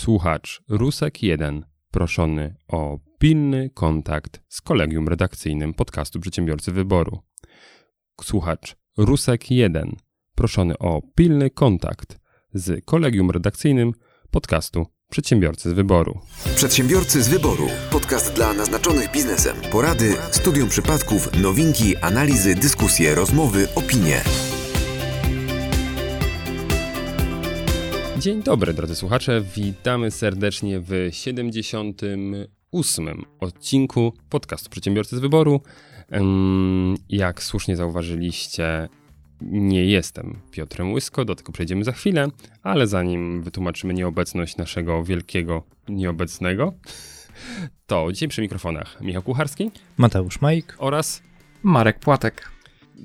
Słuchacz Rusek 1 proszony o pilny kontakt z kolegium redakcyjnym podcastu Przedsiębiorcy Wyboru. Słuchacz Rusek 1 proszony o pilny kontakt z kolegium redakcyjnym podcastu Przedsiębiorcy z Wyboru. Przedsiębiorcy z Wyboru. Podcast dla naznaczonych biznesem. Porady, studium przypadków, nowinki, analizy, dyskusje, rozmowy, opinie. Dzień dobry, drodzy słuchacze. Witamy serdecznie w 78. odcinku podcastu Przedsiębiorcy z Wyboru. Jak słusznie zauważyliście, nie jestem Piotrem Łysko, do tego przejdziemy za chwilę, ale zanim wytłumaczymy nieobecność naszego wielkiego nieobecnego, to dzisiaj przy mikrofonach Michał Kucharski Mateusz Majk. oraz Marek Płatek.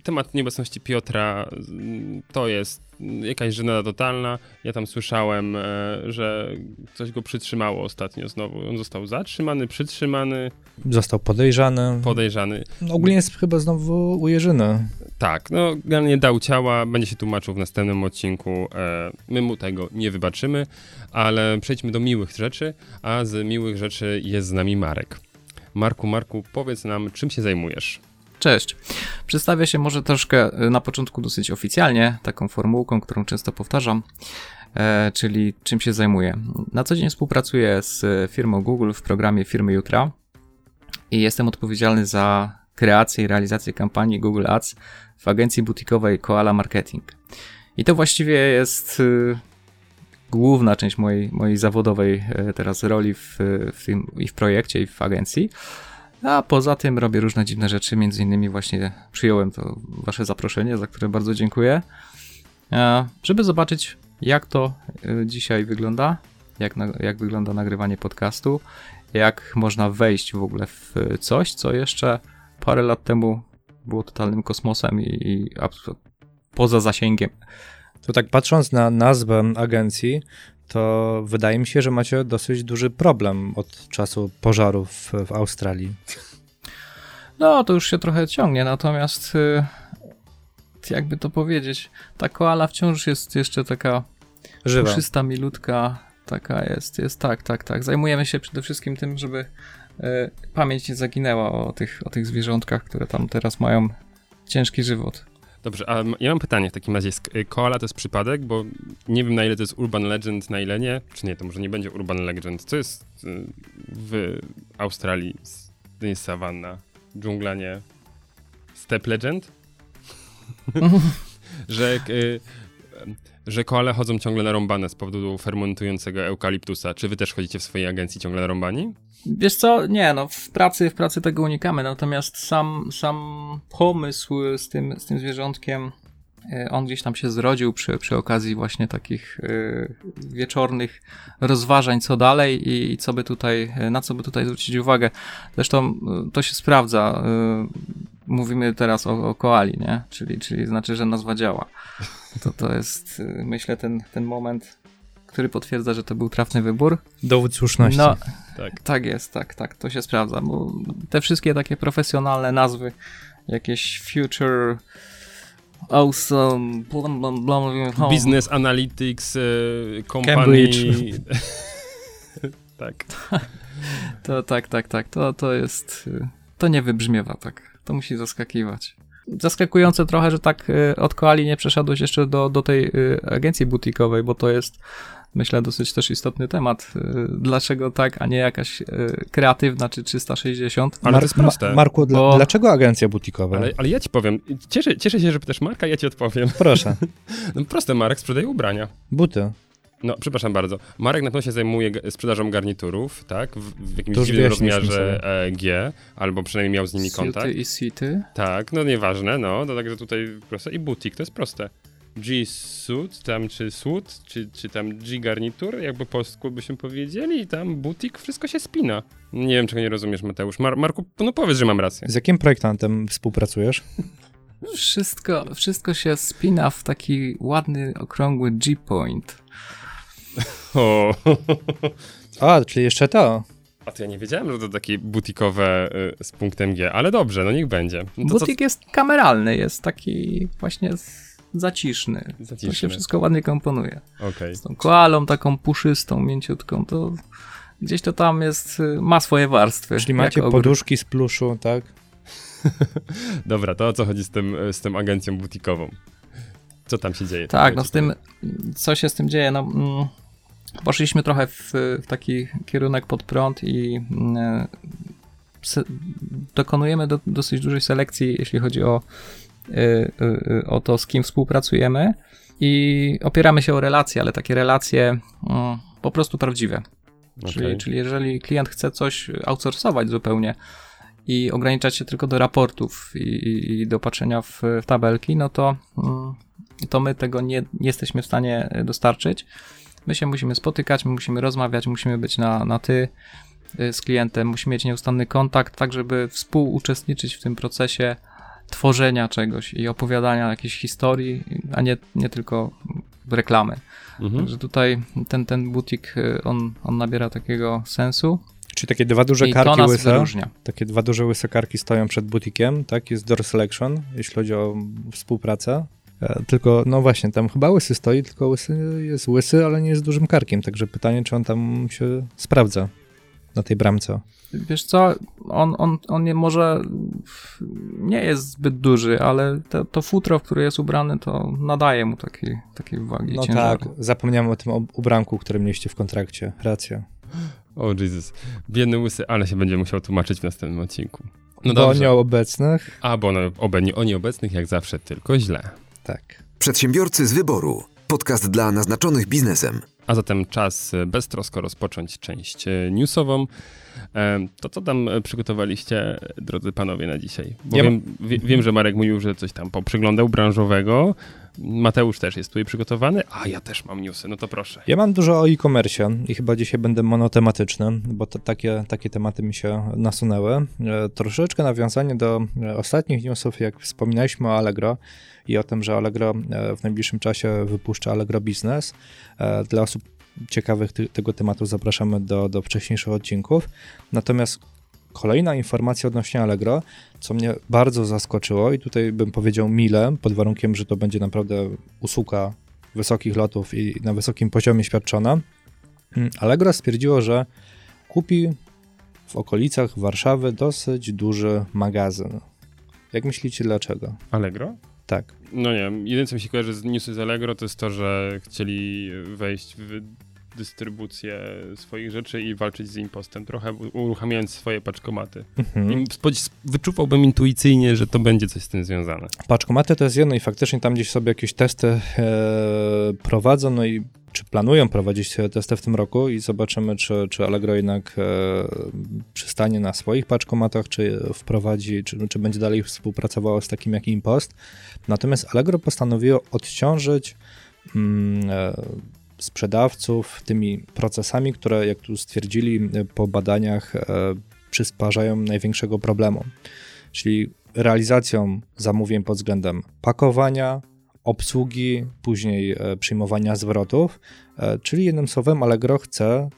temat nieobecności Piotra mm, to jest jakaś żenada totalna. Ja tam słyszałem, e, że coś go przytrzymało ostatnio znowu. On został zatrzymany, przytrzymany, Został podejrzany. podejrzany. No, Ogólnie jest chyba znowu u Jerzyny. Tak, no generalnie dał ciała, będzie się tłumaczył w następnym odcinku. E, my mu tego nie wybaczymy, ale przejdźmy do miłych rzeczy, a z miłych rzeczy jest z nami Marek. Marku, Marku, powiedz nam, czym się zajmujesz? Cześć. Przedstawię się może troszkę y, na początku dosyć oficjalnie, taką formułką, którą często powtarzam, e, czyli czym się zajmuję. Na co dzień współpracuję z e, firmą Google w programie Firmy Jutra i jestem odpowiedzialny za kreację i realizację kampanii Google Ads w agencji butikowej Koala Marketing. I to właściwie jest y, główna część mojej, mojej zawodowej e, teraz roli w, w tym i w projekcie i w agencji. A poza tym robię różne dziwne rzeczy, między innymi właśnie przyjąłem to wasze zaproszenie, za które bardzo dziękuję, e, żeby zobaczyć jak to e, dzisiaj wygląda, jak, jak wygląda nagrywanie podcastu, jak można wejść w ogóle w coś, co jeszcze parę lat temu było totalnym kosmosem i, i poza zasięgiem. To tak patrząc na nazwę agencji, to wydaje mi się, że macie dosyć duży problem od czasu pożarów w, Australii. No, to już się trochę ciągnie, natomiast y, jakby to powiedzieć, ta koala wciąż jest jeszcze taka Żywa. puszysta, milutka, taka jest, jest tak, tak, tak. Zajmujemy się przede wszystkim tym, żeby y, pamięć nie zaginęła o tych, o tych zwierzątkach, które tam teraz mają ciężki żywot. Dobrze, a ja mam pytanie w takim razie. Y, Koala to jest przypadek, bo nie wiem na ile to jest urban legend, na ile nie. Czy nie, to może nie będzie urban legend. Co jest y, w Australii? To jest sawanna, dżungla nie. Step legend? że, y, że koale chodzą ciągle narąbane z powodu fermentującego eukaliptusa. Czy wy też chodzicie w swojej agencji ciągle narąbani? Wiesz co, nie, no w pracy, w pracy tego unikamy, natomiast sam, sam pomysł z tym, z tym zwierzątkiem, e, on gdzieś tam się zrodził przy, przy okazji właśnie takich e, wieczornych rozważań, co dalej i, co by tutaj, e, na co by tutaj zwrócić uwagę. Zresztą to się sprawdza. Mówimy teraz o, o koali, nie? Czyli, czyli znaczy, że nazwa działa. To, to jest, myślę, ten, ten moment, który potwierdza, że to był trafny wybór. Dowód słuszności. No, Tak. tak jest, tak, tak, to się sprawdza, bo te wszystkie takie profesjonalne nazwy, jakieś future, awesome, blum, blum, blum. Business Analytics y, Company. Cambridge. tak. To tak, tak, tak, to, to jest, to nie wybrzmiewa tak, to musi zaskakiwać. Zaskakujące trochę, że tak y, od koali nie przeszedłeś jeszcze do, do tej y, agencji butikowej, bo to jest, myślę, dosyć też istotny temat. Y, Dlaczego tak, a nie jakaś y, kreatywna czy 360? Ale to jest proste. Marku, dla, Bo- dlaczego agencja butikowa? Ale, ale ja ci powiem, cieszę, cieszę się, że pytasz Marka, ja ci odpowiem. Proszę, No proste, Marek sprzedaje ubrania. buty. No, przepraszam bardzo. Marek na pewno się zajmuje g- sprzedażą garniturów, tak? W, w jakimś dziwnym rozmiarze e, G, albo przynajmniej miał z nimi kontakt. I sity. Tak, no nieważne, no, to także tutaj proste. I butik, to jest proste. G-suit, tam czy suit, czy, czy tam G-garnitur, jakby po polsku byśmy powiedzieli, i tam butik, wszystko się spina. Nie wiem, czego nie rozumiesz, Mateusz. Mar Marku, no powiedz, że mam rację. Z jakim projektantem współpracujesz? Wszystko, wszystko się spina w taki ładny, okrągły G-point. O, A, czyli jeszcze to. a to ja nie wiedziałem, że to takie butikowe y, z punktem G, ale dobrze, no niech będzie. No to co- Butik jest kameralny, jest taki właśnie z, zaciszny. Zaciszny. To się wszystko ładnie komponuje. Okej. Z tą koalą taką puszystą, mięciutką, to gdzieś to tam jest, y, ma swoje warstwy. Czyli macie poduszki z pluszu, tak? Dobra, to o co chodzi z tym, z tym agencją butikową? Co tam się dzieje? Tak, no z tym, co się z tym dzieje, no mm, poszliśmy trochę w, w taki kierunek pod prąd i mm, se, dokonujemy do, dosyć dużej selekcji, jeśli chodzi o, y, y, y, o to, z kim współpracujemy i opieramy się o relacje, ale takie relacje mm, po prostu prawdziwe. Czyli, Okej. czyli jeżeli klient chce coś outsourcować zupełnie i ograniczać się tylko do raportów i, i, do patrzenia w, w tabelki, no to, mm, to my tego nie, nie jesteśmy w stanie dostarczyć. My się musimy spotykać, my musimy rozmawiać, musimy być na, na ty y, z klientem, musimy mieć nieustanny kontakt, tak żeby współuczestniczyć w tym procesie tworzenia czegoś i opowiadania jakiejś historii, a nie, nie tylko reklamy. Mhm. Także tutaj ten, ten butik, y, on, on nabiera takiego sensu Czyli takie dwa duże i karki łyse, wyróżnia. takie dwa duże łyse karki stoją przed butikiem, tak? Jest door selection, jeśli chodzi o współpracę. E, Tylko, no właśnie, tam chyba łysy stoi, tylko łysy jest łysy, ale nie jest dużym karkiem, także pytanie, czy on tam się sprawdza na tej bramce. Wiesz co, on, on, on nie może nie jest zbyt duży, ale to, to futro, w które jest ubrany, to nadaje mu takiej, takiej wagi No ciężaru. tak, zapomniałem o tym ubranku, który mieliście w kontrakcie, racja. O Jezus. Biedny łysy, ale się będzie musiał tłumaczyć w następnym odcinku. No Bo dobrze. nieobecnych, A, bo no, obe, nie, o nieobecnych jak zawsze, tylko źle. tak. Przedsiębiorcy z wyboru. Podcast dla naznaczonych biznesem. A zatem czas e, beztrosko rozpocząć część e, newsową. E, To co tam przygotowaliście, drodzy panowie, na dzisiaj? Bo Ja wiem, wie, wiem, że Marek mówił, że coś tam poprzyglądał branżowego. Mateusz też jest tutaj przygotowany, a ja też mam newsy, no to proszę. Ja mam dużo o e-commerce i chyba dzisiaj będę monotematyczny, bo to takie, takie tematy mi się nasunęły. E, troszeczkę nawiązanie do ostatnich newsów, jak wspominaliśmy o Allegro i o tym, że Allegro e, w najbliższym czasie wypuszcza Allegro Business. E, Dla osób ciekawych ty, tego tematu zapraszamy do, do wcześniejszych odcinków. Natomiast kolejna informacja odnośnie Allegro, co mnie bardzo zaskoczyło i tutaj bym powiedział mile, pod warunkiem, że to będzie naprawdę usługa wysokich lotów i na wysokim poziomie świadczona. Mm, Allegro stwierdziło, że kupi w okolicach Warszawy dosyć duży magazyn. Jak myślicie dlaczego? Allegro? Tak. No nie wiem, jedyne co mi się kojarzy z newsy z Allegro, to jest to, że chcieli wejść w dystrybucję swoich rzeczy i walczyć z impostem, trochę uruchamiając swoje paczkomaty. Mhm. Wyczuwałbym intuicyjnie, że to będzie coś z tym związane. Paczkomaty to jest jedno i faktycznie tam gdzieś sobie jakieś testy e, prowadzą, no i czy planują prowadzić te testy w tym roku i zobaczymy, czy, czy Allegro jednak e, przystanie na swoich paczkomatach, czy wprowadzi, czy, czy będzie dalej współpracowało z takim jak Impost. Natomiast Allegro postanowiło odciążyć mm, e, sprzedawców tymi procesami, które, jak tu stwierdzili e, po badaniach, e, przysparzają największego problemu. Czyli realizacją zamówień pod względem pakowania, obsługi, później e, przyjmowania zwrotów, e, czyli jednym słowem Allegro chce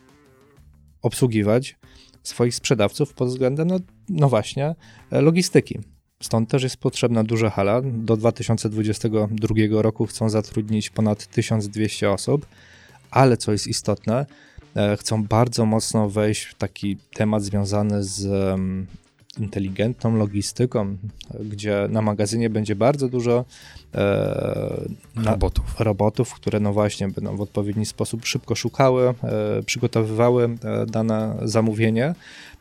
obsługiwać swoich sprzedawców pod względem, no, no właśnie, e, logistyki. Stąd też jest potrzebna duża hala. Do 2022 roku chcą zatrudnić ponad 1200 osób, ale co jest istotne, chcą bardzo mocno wejść w taki temat związany z inteligentną logistyką, gdzie na magazynie będzie bardzo dużo e, na, Robotów. robotów, które no właśnie będą w odpowiedni sposób szybko szukały, e, przygotowywały e, dane zamówienie.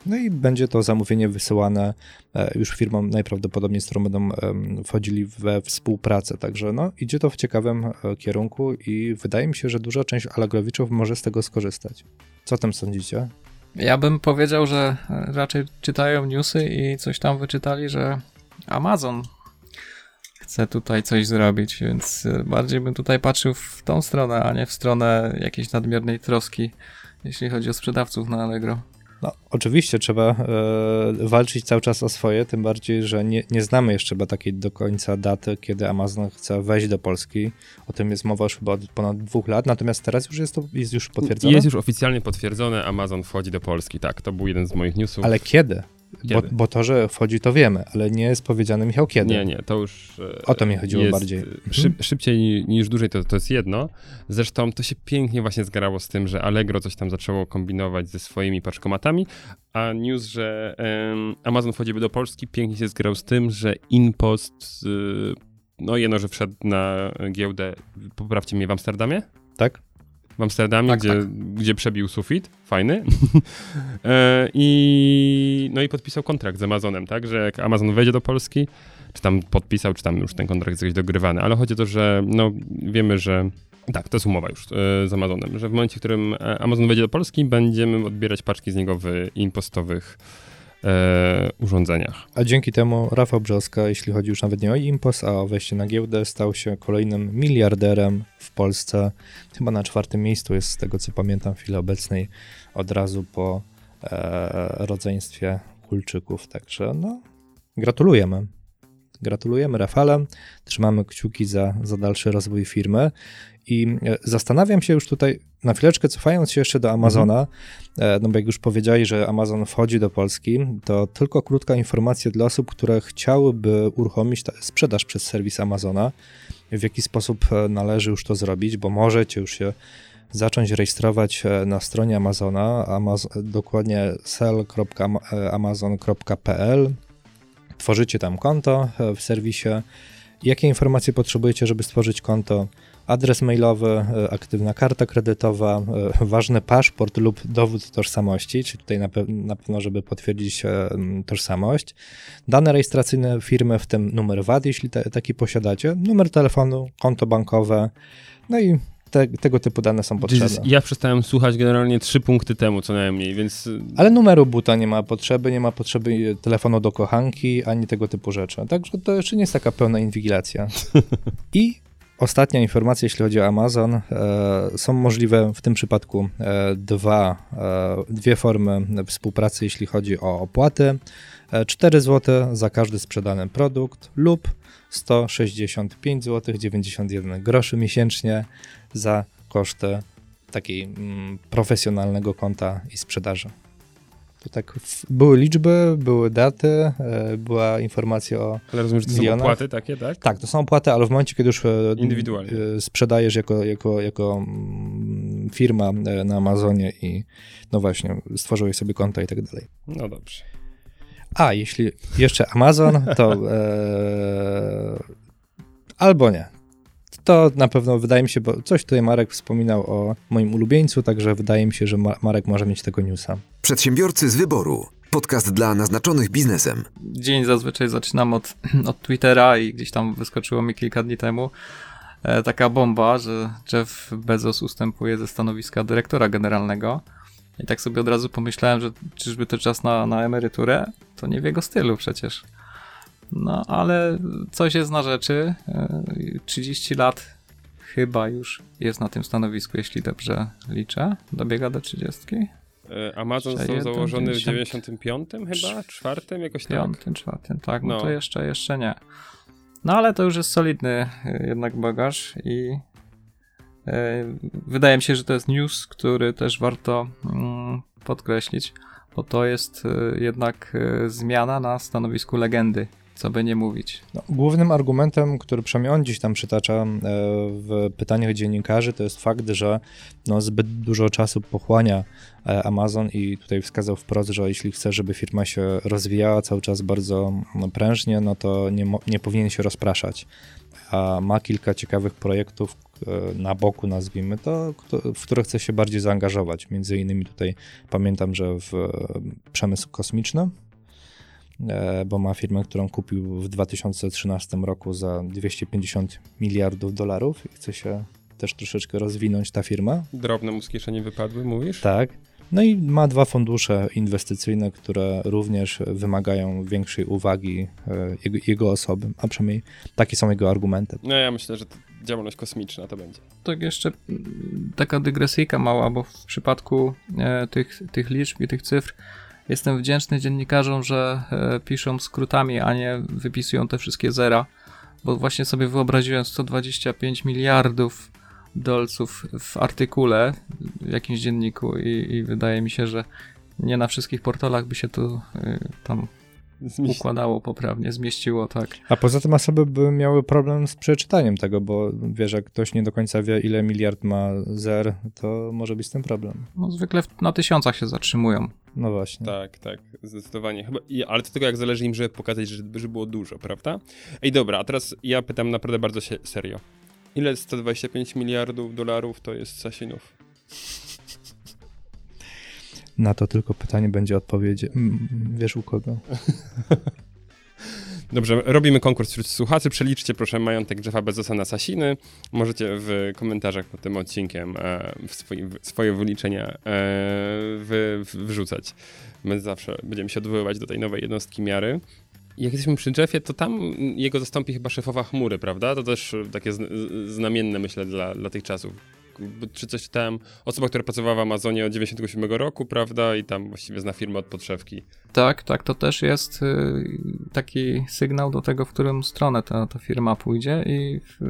No i będzie to zamówienie wysyłane e, już firmom najprawdopodobniej, z którą będą wchodzili we współpracę. Także no, idzie to w ciekawym e, kierunku i wydaje mi się, że duża część Allegrowiczów może z tego skorzystać. Co o tym sądzicie? Ja bym powiedział, że e, raczej czytają newsy i coś tam wyczytali, że Amazon chce tutaj coś zrobić, więc e, bardziej bym tutaj patrzył w tą stronę, a nie w stronę jakiejś nadmiernej troski, jeśli chodzi o sprzedawców na Allegro. No, oczywiście trzeba e, walczyć cały czas o swoje, tym bardziej, że nie, nie znamy jeszcze chyba takiej do końca daty, kiedy Amazon chce wejść do Polski. O tym jest mowa już chyba od ponad dwóch lat, natomiast teraz już jest to jest już potwierdzone. Jest już oficjalnie potwierdzone, Amazon wchodzi do Polski, tak, to był jeden z moich newsów. Ale kiedy? Bo, bo to, że wchodzi, to wiemy, ale nie jest powiedziane, Michał, kiedy. Nie, nie, to już. O to mi chodziło bardziej. e, Mhm. Szyb, szybciej ni- niż dłużej to, to jest jedno. Zresztą to się pięknie właśnie zgrało z tym, że Allegro coś tam zaczęło kombinować ze swoimi paczkomatami, a news, że em, Amazon wchodzi do Polski, pięknie się zgrał z tym, że InPost, y, no jedno, że wszedł na giełdę, poprawcie mnie, w Amsterdamie? Tak? W Amsterdamie, Tak, gdzie, tak. gdzie przebił sufit, fajny. E, I, no i podpisał kontrakt z Amazonem, tak, że jak Amazon wejdzie do Polski, czy tam podpisał, czy tam już ten kontrakt jest jakiś dogrywany, ale chodzi o to, że no wiemy, że tak, to jest umowa już e, z Amazonem, że w momencie, w którym e, Amazon wejdzie do Polski, będziemy odbierać paczki z niego w impostowych e, urządzeniach. A dzięki temu Rafał Brzoska, jeśli chodzi już nawet nie o Impos, a o wejście na giełdę, stał się kolejnym miliarderem w Polsce. Chyba na czwartym miejscu jest, z tego co pamiętam, w chwili obecnej, od razu po e, rodzeństwie Kulczyków. Także no, gratulujemy. Gratulujemy Rafale, trzymamy kciuki za, za dalszy rozwój firmy. I e, zastanawiam się już tutaj, na chwileczkę cofając się jeszcze do Amazona, e, no bo jak już powiedzieli, że Amazon wchodzi do Polski, to tylko krótka informacja dla osób, które chciałyby uruchomić sprzedaż przez serwis Amazona, w jaki sposób e, należy już to zrobić, bo możecie już się zacząć rejestrować na stronie Amazona, Amaz- dokładnie sell.amazon.pl. Tworzycie tam konto e, w serwisie. Jakie informacje potrzebujecie, żeby stworzyć konto? Adres mailowy, e, aktywna karta kredytowa, e, ważny paszport lub dowód tożsamości, czyli tutaj na, pe- na pewno, żeby potwierdzić tożsamość. Dane rejestracyjne firmy, w tym numer VAT, jeśli te, taki posiadacie, numer telefonu, konto bankowe, no i te, tego typu dane są potrzebne. Jesus, Ja przestałem słuchać generalnie trzy punkty temu co najmniej, więc Ale numeru buta nie ma potrzeby, nie ma potrzeby telefonu do kochanki, ani tego typu rzeczy. Także to jeszcze nie jest taka pełna inwigilacja. I ostatnia informacja, jeśli chodzi o Amazon. E, są możliwe w tym przypadku e, dwa, e, dwie formy współpracy, jeśli chodzi o opłaty. E, 4 zł za każdy sprzedany produkt lub 165 zł 91 groszy miesięcznie za koszty takiej mm, profesjonalnego konta i sprzedaży. Tu tak w, były liczby, były daty, e, była informacja o. ale rozumiem, że to są Milionach? opłaty takie, tak? Tak, to są opłaty, ale w momencie, kiedy już e, Indywidualnie. e, sprzedajesz jako, jako, jako mm, firma e, na Amazonie i no właśnie, stworzyłeś sobie konta i tak dalej. No dobrze. A jeśli jeszcze Amazon, to e, albo nie. To na pewno wydaje mi się, bo coś tutaj Marek wspominał o moim ulubieńcu, także wydaje mi się, że Ma- Marek może mieć tego newsa. Przedsiębiorcy z wyboru. Podcast dla naznaczonych biznesem. Dzień zazwyczaj zaczynam od, od Twittera i gdzieś tam wyskoczyło mi kilka dni temu e, taka bomba, że Jeff Bezos ustępuje ze stanowiska dyrektora generalnego. I tak sobie od razu pomyślałem, że czyżby to czas na, na emeryturę? To nie w jego stylu przecież. No, ale coś jest na rzeczy. E, 30 lat chyba już jest na tym stanowisku, jeśli dobrze liczę. Dobiega do 30. E, Amazon został założony w 90. 95 chyba? Czwartym jakoś tak? Piątym, czwartym, tak, no, No. to jeszcze, jeszcze nie. No ale to już jest solidny y, jednak bagaż i wydaje mi się, że to jest news, który też warto mm, podkreślić, bo to jest jednak zmiana na stanowisku legendy, co by nie mówić. No, głównym argumentem, który przynajmniej on gdzieś tam przytacza e, w pytaniach dziennikarzy, to jest fakt, że no, zbyt dużo czasu pochłania e, Amazon i tutaj wskazał wprost, że jeśli chce, żeby firma się rozwijała cały czas bardzo no, prężnie, no to nie, nie powinien się rozpraszać. A ma kilka ciekawych projektów e, na boku, nazwijmy to, w które chce się bardziej zaangażować. Między innymi tutaj pamiętam, że w przemysł kosmiczny, bo ma firmę, którą kupił w 2013 roku za 250 miliardów dolarów i chce się też troszeczkę rozwinąć ta firma. Drobne mu z kieszeni wypadły, mówisz? Tak. No i ma dwa fundusze inwestycyjne, które również wymagają większej uwagi e, jego, jego osoby, a przynajmniej takie są jego argumenty. No ja myślę, że to działalność kosmiczna to będzie. Tak jeszcze mm, taka dygresyjka mała, bo w przypadku e, tych, tych liczb i tych cyfr jestem wdzięczny dziennikarzom, że e, piszą skrótami, a nie wypisują te wszystkie zera, bo właśnie sobie wyobraziłem 125 miliardów dolców w artykule w jakimś dzienniku i, i wydaje mi się, że nie na wszystkich portalach by się to y, tam Zmieści... układało poprawnie, zmieściło, tak. A poza tym osoby by miały problem z przeczytaniem tego, bo wiesz, jak ktoś nie do końca wie, ile miliard ma zer, to może być z tym problem. No, zwykle na tysiącach się zatrzymują. No właśnie. Tak, tak, zdecydowanie. Chyba, ale to tylko jak zależy im, żeby pokazać, że, że było dużo, prawda? Ej, dobra, a teraz ja pytam naprawdę bardzo się, serio. Ile 125 miliardów dolarów to jest Sasinów? Na to tylko pytanie będzie odpowiedź. Wiesz u kogo? Dobrze, robimy konkurs wśród słuchaczy. Przeliczcie proszę majątek Jeffa Bezosa na Sasiny. Możecie w komentarzach pod tym odcinkiem e, swoje, swoje wyliczenia e, wy, wrzucać. My zawsze będziemy się odwoływać do tej nowej jednostki miary. Jak jesteśmy przy Jeffie, to tam jego zastąpi chyba szefowa chmury, prawda? To też takie znamienne, myślę, dla, dla tych czasów czy coś czytałem, osoba, która pracowała w Amazonie od 97 roku, prawda, i tam właściwie zna firmę od podszewki. Tak, tak, to też jest y, taki sygnał do tego, w którą stronę ta, ta firma pójdzie i w,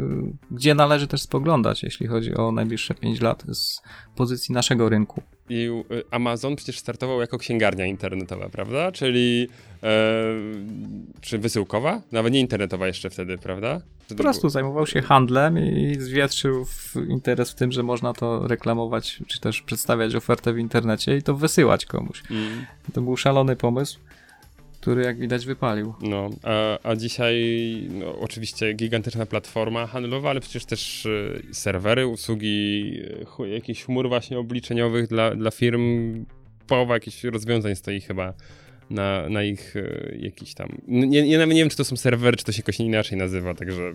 gdzie należy też spoglądać, jeśli chodzi o najbliższe 5 lat z pozycji naszego rynku. I y, Amazon przecież startował jako księgarnia internetowa, prawda? Czyli e, czy wysyłkowa? Nawet nie internetowa jeszcze wtedy, prawda? Po prostu zajmował się handlem i zwietrzył interes w tym, że można to reklamować, czy też przedstawiać ofertę w internecie i to wysyłać komuś. Mm. To był szalony pomysł który jak widać wypalił. No, a, a dzisiaj no, oczywiście gigantyczna platforma handlowa, ale przecież też y, serwery, usługi, y, jakichś chmur właśnie obliczeniowych dla, dla firm, połowa jakichś rozwiązań stoi chyba na, na ich y, jakiś tam... Nie, ja nawet nie wiem, czy to są serwery, czy to się jakoś inaczej nazywa, także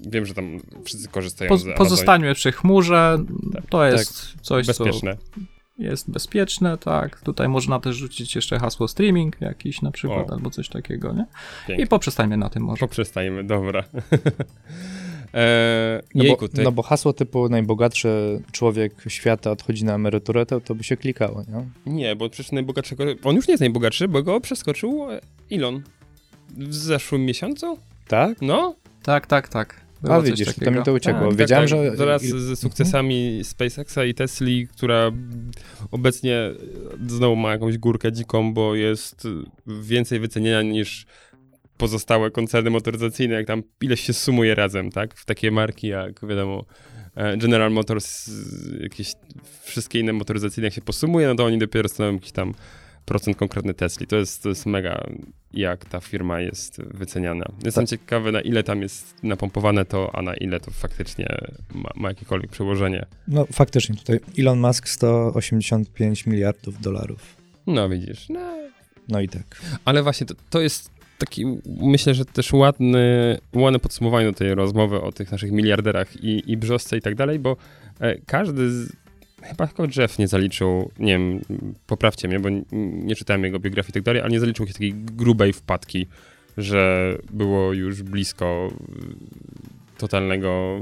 wiem, że tam wszyscy korzystają po, z Pozostańmy przy chmurze, tak, to jest tak, coś, bezpieczne. co jest bezpieczne, tak. Tutaj można też rzucić jeszcze hasło streaming jakiś na przykład, o. albo coś takiego, nie? Pięknie. I poprzestańmy na tym może. Poprzestajmy, dobra. eee, no, jejku, bo, no bo hasło typu najbogatszy człowiek świata odchodzi na emeryturę, to, to by się klikało, nie? Nie, bo przecież najbogatszego... On już nie jest najbogatszy, bo go przeskoczył Elon w zeszłym miesiącu. Tak? No. Tak, tak, tak. Było A widzisz, to mi to uciekło. Tak, Wiedziałem, tak, że... Wraz ze sukcesami mhm. SpaceXa i Tesli, która obecnie znowu ma jakąś górkę dziką, bo jest więcej wycenienia niż pozostałe koncerny motoryzacyjne, jak tam ileś się sumuje razem, tak? W takie marki jak, wiadomo, e, General Motors, jakieś wszystkie inne motoryzacyjne, jak się posumuje, no to oni dopiero stanowią jakiś tam procent konkretny Tesli. To jest, to jest mega, jak ta firma jest wyceniana. Jestem tak. ciekawy, na ile tam jest napompowane to, a na ile to faktycznie ma, ma jakiekolwiek przełożenie. No faktycznie, tutaj Elon Musk 185 miliardów dolarów. No widzisz, no. No i tak. Ale właśnie to, to jest taki, myślę, że też ładny, ładne podsumowanie do tej rozmowy o tych naszych miliarderach i, i brzosce i tak dalej, bo e, każdy z, chyba tylko Jeff nie zaliczył, nie wiem, poprawcie mnie, bo nie, nie czytałem jego biografii i tak dalej, ale nie zaliczył takiej grubej wpadki, że było już blisko y, totalnego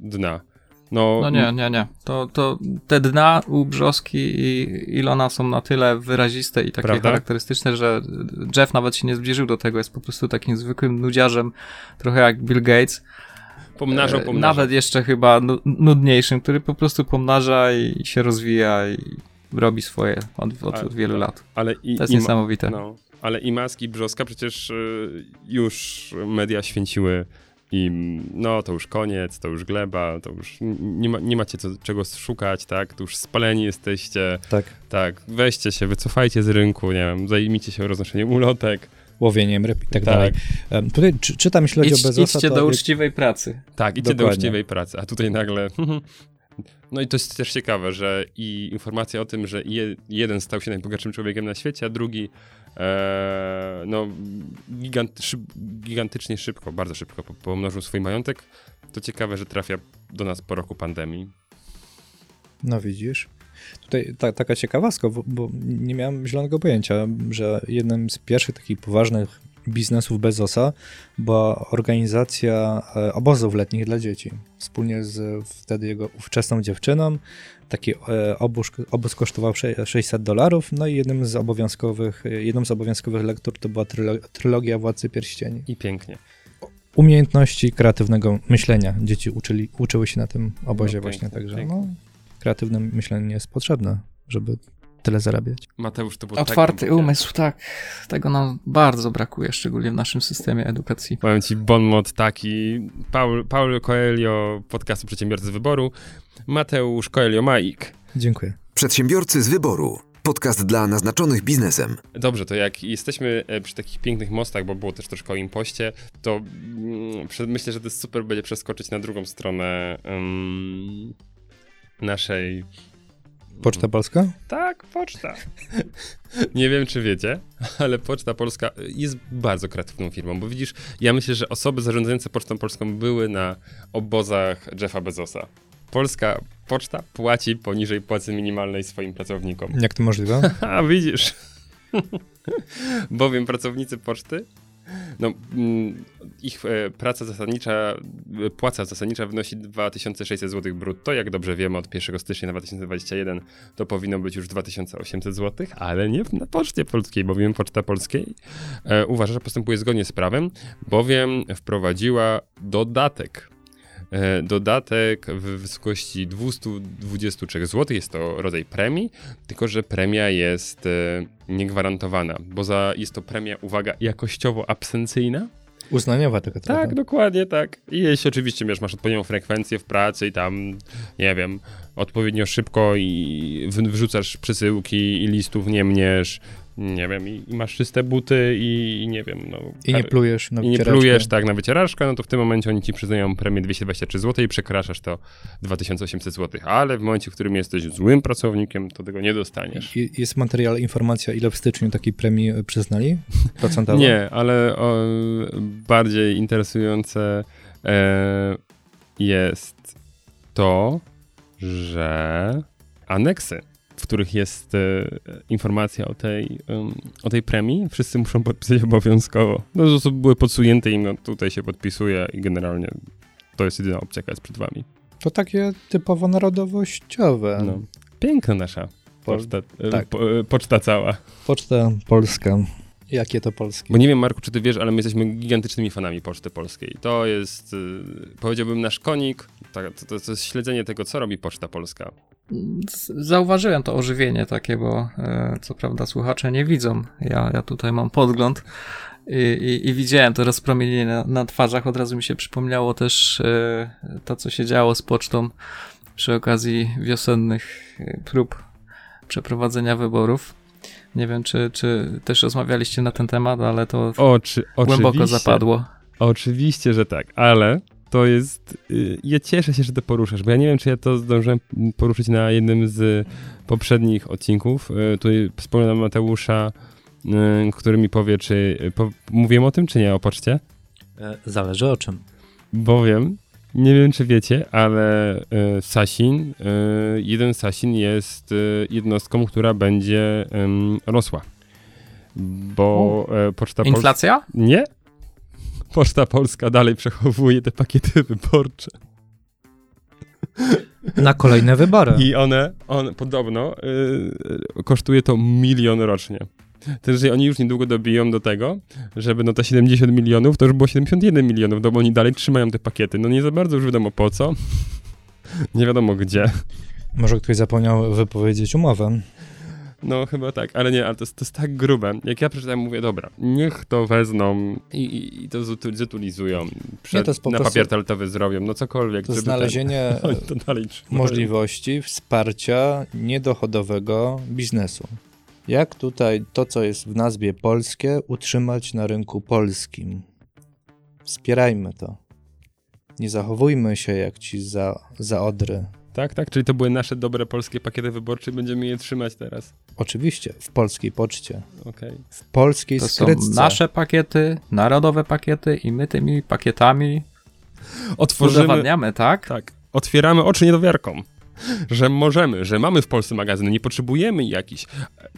dna. No, no nie, nie, nie. To, to te dna u Brzoski i Ilona są na tyle wyraziste i takie Prawda? charakterystyczne, że Jeff nawet się nie zbliżył do tego, jest po prostu takim zwykłym nudziarzem, trochę jak Bill Gates Pomnażał, e, pomnażał. Nawet jeszcze chyba nudniejszym, który po prostu pomnaża i się rozwija i robi swoje od, od, od wielu lat. Ale i, to jest i niesamowite. No, ale i Maski i Brzoska przecież y, już media święciły im, no to już koniec, to już gleba, to już nie, ma, nie macie co, czego szukać, tak, to już spaleni jesteście. Tak. Tak, weźcie się, wycofajcie z rynku, nie wiem, zajmijcie się roznoszeniem ulotek łowieniem ryb i tak, tak. dalej. Tutaj czy, czytam, jeśli chodzi Idź, o Bezosa, Idźcie do uczciwej pracy. Tak, idźcie Dokładnie. do uczciwej pracy, a tutaj nagle... No i to jest też ciekawe, że i informacja o tym, że je, jeden stał się najbogatszym człowiekiem na świecie, a drugi e, no, gigant, szyb, gigantycznie szybko, bardzo szybko pomnożył swój majątek, to ciekawe, że trafia do nas po roku pandemii. No widzisz. Tutaj ta, taka ciekawostka, bo, bo nie miałem zielonego pojęcia, że jednym z pierwszych takich poważnych biznesów Bezosa była organizacja e, obozów letnich dla dzieci. Wspólnie z wtedy jego ówczesną dziewczyną. Taki e, obóz, obóz kosztował 600 dolarów, no i jednym z obowiązkowych, jedną z obowiązkowych lektur to była trylogia Władcy Pierścieni. I pięknie. Umiejętności kreatywnego myślenia. Dzieci uczyli, uczyły się na tym obozie no, właśnie, także no, kreatywne myślenie jest potrzebne, żeby tyle zarabiać. Mateusz, to było tak Otwarty głębokie. umysł, tak. Tego nam bardzo brakuje, szczególnie w naszym systemie edukacji. Powiem ci, bon mot taki. Paul, Paul Coelho, podcastu Przedsiębiorcy z Wyboru. Mateusz Coelho Maik. Dziękuję. Przedsiębiorcy z wyboru. Podcast dla naznaczonych biznesem. Dobrze, to jak jesteśmy e, przy takich pięknych mostach, bo było też troszkę o impoście, to mm, myślę, że to jest super będzie przeskoczyć na drugą stronę em, naszej... Poczta Polska? Tak, poczta. Nie wiem, czy wiecie, ale Poczta Polska jest bardzo kreatywną firmą, bo widzisz, ja myślę, że osoby zarządzające Pocztą Polską były na obozach Jeffa Bezosa. Polska Poczta płaci poniżej płacy minimalnej swoim pracownikom. Jak to możliwe? A widzisz. Bowiem pracownicy poczty, no, mm, ich e, praca zasadnicza, e, płaca zasadnicza wynosi 2600 zł brutto. Jak dobrze wiemy, od 1 stycznia 2021 to powinno być już 2800 zł, ale nie na Poczcie Polskiej, bowiem Poczta Polskiej e, uważa, że postępuje zgodnie z prawem, bowiem wprowadziła dodatek dodatek w wysokości 223 zł. Jest to rodzaj premii, tylko że premia jest e, niegwarantowana, bo za, jest to premia, uwaga, jakościowo absencyjna. Uznaniowa taka trochę. Tak, dokładnie tak. I jeśli oczywiście wiesz, masz odpowiednią frekwencję w pracy i tam, nie wiem, odpowiednio szybko i wrzucasz przesyłki i listów nie mniesz, nie wiem, i, i masz czyste buty i, i nie wiem, no... I nie plujesz na i nie plujesz tak na wycieraczkę, no to w tym momencie oni ci przyznają premię 223 zł i przekraczasz to 2800 zł. Ale w momencie, w którym jesteś złym pracownikiem, to tego nie dostaniesz. I- Jest materiał, informacja, ile w styczniu takiej premii przyznali? Procentowo? Nie, ale o, bardziej interesujące e, jest to, że aneksy, których jest e, informacja o tej, em, o tej premii, wszyscy muszą podpisać obowiązkowo. No, to osoby były podsunięte im, no tutaj się podpisuje i generalnie to jest jedyna opcja, jaka jest przed wami. To takie typowo narodowościowe. No. Piękna nasza poczta, e, tak. po, e, poczta cała. Poczta Polska. Jakie to polskie? Bo nie wiem, Marku, czy ty wiesz, ale my jesteśmy gigantycznymi fanami Poczty Polskiej. To jest, y, powiedziałbym, nasz konik. Tak, to, to, to jest śledzenie tego, co robi Poczta Polska. Zauważyłem to ożywienie takie, bo e, co prawda słuchacze nie widzą. Ja, ja tutaj mam podgląd i, i, i widziałem to rozpromienienie na, na twarzach. Od razu mi się przypomniało też e, to, co się działo z pocztą przy okazji wiosennych e, prób przeprowadzenia wyborów. Nie wiem, czy, czy też rozmawialiście na ten temat, ale to Oczy, głęboko zapadło. Oczywiście, że tak, ale to jest. y, Ja cieszę się, że to poruszasz, bo ja nie wiem, czy ja to zdążyłem poruszyć na jednym z poprzednich odcinków. Y, Tutaj wspomniałem Mateusza, y, który mi powie, czy. Po, mówiłem o tym, czy nie o poczcie? E, Zależy o czym. Bowiem, nie wiem czy wiecie, ale Sasin, jeden Sasin jest jednostką, która będzie rosła. Bo e, Poczta Polska... Inflacja? Nie. Poczta Polska dalej przechowuje te pakiety wyborcze. Na kolejne wybory. I one, on podobno y, kosztuje to milion rocznie. Też, że oni już niedługo dobiją do tego, żeby no te 70 milionów, to już było 71 milionów, no bo oni dalej trzymają te pakiety. No nie za bardzo już wiadomo po co. nie wiadomo gdzie. Może ktoś zapomniał wypowiedzieć umowę. No chyba tak, ale nie, ale to jest, to jest tak grube. Jak ja przeczytałem, mówię, dobra, niech to wezmą i, i, i to zutulizują. Przed, to jest po na prostu- papier toaletowy zrobią, no cokolwiek. To znalezienie Ten, to dalej możliwości wsparcia niedochodowego biznesu. Jak tutaj to, co jest w nazwie polskie, utrzymać na rynku polskim? Wspierajmy to. Nie zachowujmy się jak ci za, za odry. Tak, tak, czyli to były nasze dobre polskie pakiety wyborcze i będziemy je trzymać teraz. Oczywiście, w polskiej poczcie, Okej. w polskiej To są skrytce. nasze pakiety, narodowe pakiety i my tymi pakietami Otworzymy, udowadniamy, tak? tak, otwieramy oczy niedowiarkom, że możemy, że mamy w Polsce magazyny, nie potrzebujemy jakichś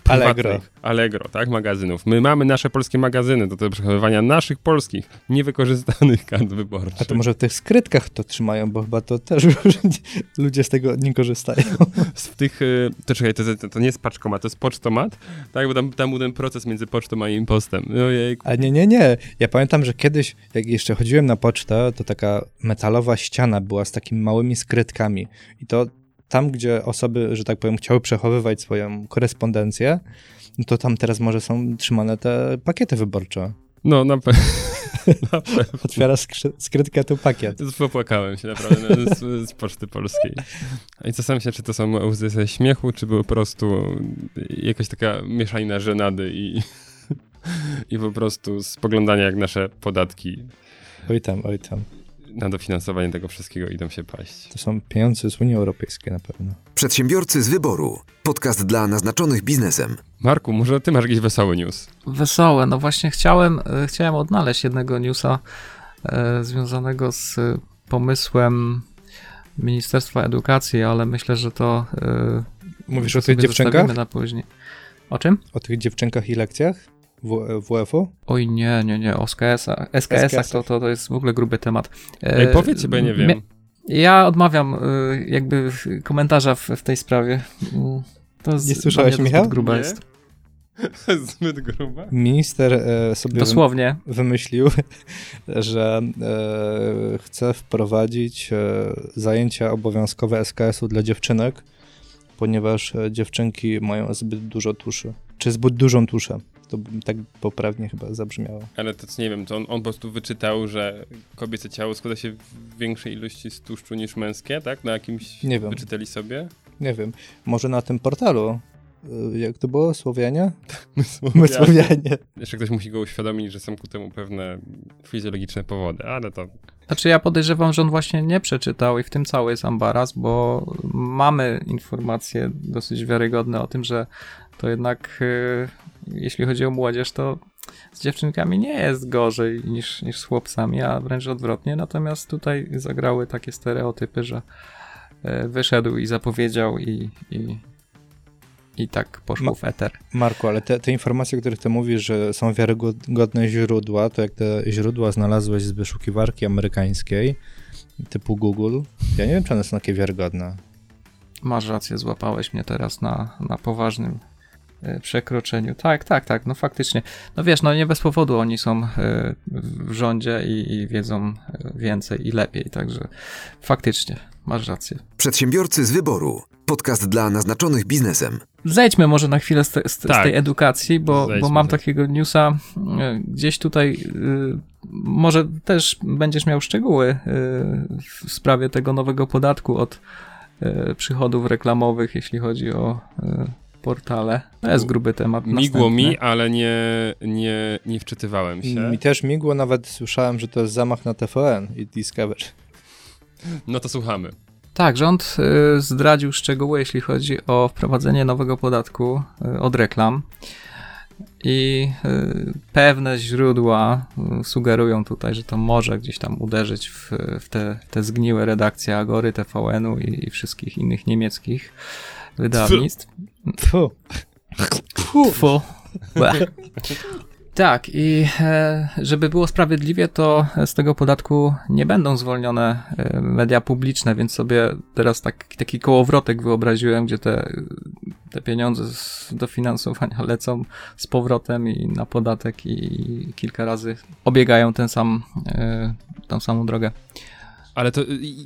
Allegro. Allegro, tak, magazynów. My mamy nasze polskie magazyny do przechowywania naszych polskich, niewykorzystanych kart wyborczych. A to może w tych skrytkach to trzymają, bo chyba to też ludzie z tego nie korzystają. w tych, y, to czekaj, to, to, to nie jest paczkomat, to jest pocztomat, tak, bo tam, tam był ten proces między pocztą a impostem. Ojej, A nie, nie, nie. Ja pamiętam, że kiedyś, jak jeszcze chodziłem na pocztę, to taka metalowa ściana była z takimi małymi skrytkami. I to tam, gdzie osoby, że tak powiem, chciały przechowywać swoją korespondencję, no to tam teraz może są trzymane te pakiety wyborcze. No, na, pe na pewno. Otwiera skrytkę tu pakiet. Popłakałem się naprawdę no, z, z, Poczty Polskiej. I zastanawiam się, czy to są łzy ze śmiechu, czy po prostu jakaś taka mieszanina żenady i, i po prostu spoglądania, jak nasze podatki. Oj tam, oj tam na dofinansowanie tego wszystkiego idą się paść. To są pieniądze z Unii Europejskiej na pewno. Przedsiębiorcy z wyboru. Podcast dla naznaczonych biznesem. Marku, może ty masz jakiś wesoły news? Wesołe, no właśnie chciałem, e, chciałem odnaleźć jednego newsa e, związanego z pomysłem Ministerstwa Edukacji, ale myślę, że to. E, Mówisz o tych dziewczynkach? Na później. O czym? O tych dziewczynkach i lekcjach? WF-u? Oj nie, nie, nie, o SKS-a. SKS to, to, to jest w ogóle gruby temat. Ej, powiedzcie, bo ja nie wiem. Ja odmawiam y, jakby komentarza w, w tej sprawie. Mm, to nie słyszałeś, Michał? gruba nie? jest. Zbyt gruba? Minister e, sobie Dosłownie. wymyślił, że e, chce wprowadzić e, zajęcia obowiązkowe SKS-u dla dziewczynek, ponieważ e, dziewczynki mają zbyt dużo tuszy, czy zbyt dużą tuszę. To tak poprawnie chyba zabrzmiało. Ale to co nie wiem, to on, on po prostu wyczytał, że kobiece ciało składa się w większej ilości z tłuszczu niż męskie, tak? Na jakimś nie wiem. wyczytali sobie? Nie wiem. Może na tym portalu y, jak to było? Słowianie? My Słowianie. My Słowianie. Jeszcze ktoś musi go uświadomić, że są ku temu pewne fizjologiczne powody, ale to... Znaczy ja podejrzewam, że on właśnie nie przeczytał i w tym cały jest ambaraz, bo mamy informacje dosyć wiarygodne o tym, że to jednak y, jeśli chodzi o młodzież, to z dziewczynkami nie jest gorzej niż, niż z chłopcami, a wręcz odwrotnie. Natomiast tutaj zagrały takie stereotypy, że y, wyszedł i zapowiedział i, i, i tak poszło w eter. Marku, ale te, te informacje, o których ty mówisz, że są wiarygodne źródła, to jak te źródła znalazłeś z wyszukiwarki amerykańskiej, typu Google, ja nie wiem, czy one są takie wiarygodne. Masz rację, złapałeś mnie teraz na, na poważnym E, przekroczeniu. Tak, tak, tak, no faktycznie. No wiesz, no nie bez powodu oni są e, w rządzie i, i wiedzą e, więcej i lepiej, także faktycznie, masz rację. Przedsiębiorcy z wyboru. Podcast dla naznaczonych biznesem. Zejdźmy może na chwilę z, te, z, tak. z tej edukacji, bo, bo mam takiego newsa gdzieś tutaj. może też będziesz miał szczegóły w sprawie tego nowego podatku od przychodów reklamowych, jeśli chodzi o portale. To jest gruby temat. Migło mi, ale nie, nie, nie wczytywałem się. Mi też migło, nawet słyszałem, że to jest zamach na TVN i Discovery. No to słuchamy. Tak, rząd y, zdradził szczegóły, jeśli chodzi o wprowadzenie nowego podatku y, od reklam. I y, pewne źródła sugerują tutaj, że to może gdzieś tam uderzyć w, w te, te zgniłe redakcje Agory, TVN-u i, i wszystkich innych niemieckich wydawnictw. Tfu. Tfu. Tak, i e, żeby było sprawiedliwie, to z tego podatku nie będą zwolnione e, media publiczne, więc sobie teraz tak, taki kołowrotek wyobraziłem, gdzie te, te pieniądze z dofinansowania lecą z powrotem i na podatek i kilka razy obiegają ten sam, e, tą samą drogę. Ale to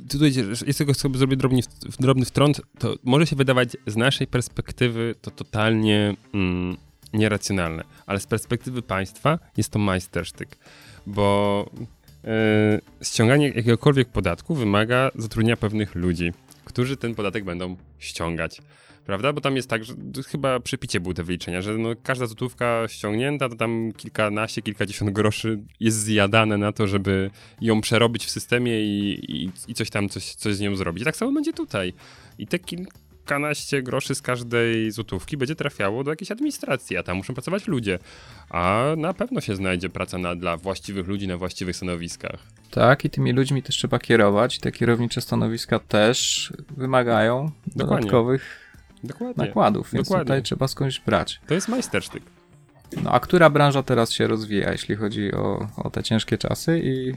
tutaj jest tego sobie zrobię drobny, drobny wtrąd, to może się wydawać z naszej perspektywy to totalnie mm, nieracjonalne, ale z perspektywy państwa jest to majstersztyk, bo yy, ściąganie jakiegokolwiek podatku wymaga zatrudnienia pewnych ludzi, którzy ten podatek będą ściągać prawda? Bo tam jest tak, że chyba przy picie były te wyliczenia, że no każda złotówka ściągnięta, to tam kilkanaście, kilkadziesiąt groszy jest zjadane na to, żeby ją przerobić w systemie i, i, i coś tam, coś, coś z nią zrobić. Tak samo będzie tutaj. I te kilkanaście groszy z każdej złotówki będzie trafiało do jakiejś administracji, a tam muszą pracować ludzie. A na pewno się znajdzie praca na, dla właściwych ludzi na właściwych stanowiskach. Tak, i tymi ludźmi też trzeba kierować. Te kierownicze stanowiska też wymagają Dokładnie. dodatkowych Dokładnie. nakładów, więc Dokładnie. tutaj trzeba skądś brać. To jest majstersztyk. No a która branża teraz się rozwija, jeśli chodzi o, o te ciężkie czasy i,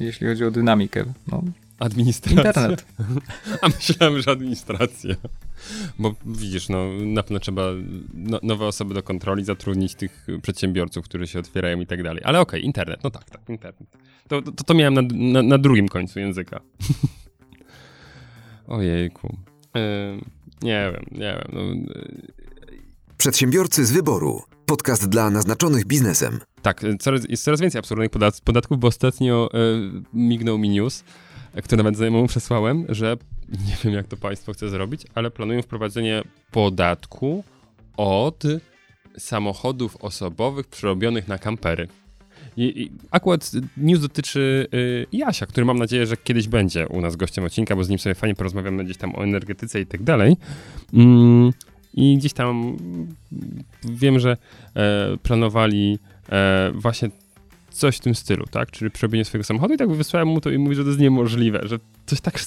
i jeśli chodzi o dynamikę? No, Administracja. Internet. A myślałem, że administracja. Bo widzisz, no na pewno trzeba no, nowe osoby do kontroli, zatrudnić tych przedsiębiorców, którzy się otwierają i tak dalej. Ale okej, okay, internet, no tak, tak, internet. To, to, to miałem na, na, na drugim końcu języka. Ojejku. nie wiem, nie wiem. No, Przedsiębiorcy z wyboru. Podcast dla naznaczonych biznesem. Tak, coraz, jest coraz więcej absurdalnych podatków, bo ostatnio e, mignął mi news, który nawet znajomemu przesłałem, że nie wiem jak to państwo chce zrobić, ale planują wprowadzenie podatku od samochodów osobowych przerobionych na kampery. I, I, akurat news dotyczy y, Jasia, który mam nadzieję, że kiedyś będzie u nas gościem odcinka, bo z nim sobie fajnie porozmawiamy gdzieś tam o energetyce i tak dalej. Mm, I gdzieś tam wiem, że e, planowali e, właśnie coś w tym stylu, tak? Czyli przerobienie swojego samochodu i tak wysłałem mu to i mówi, że to jest niemożliwe, że coś tak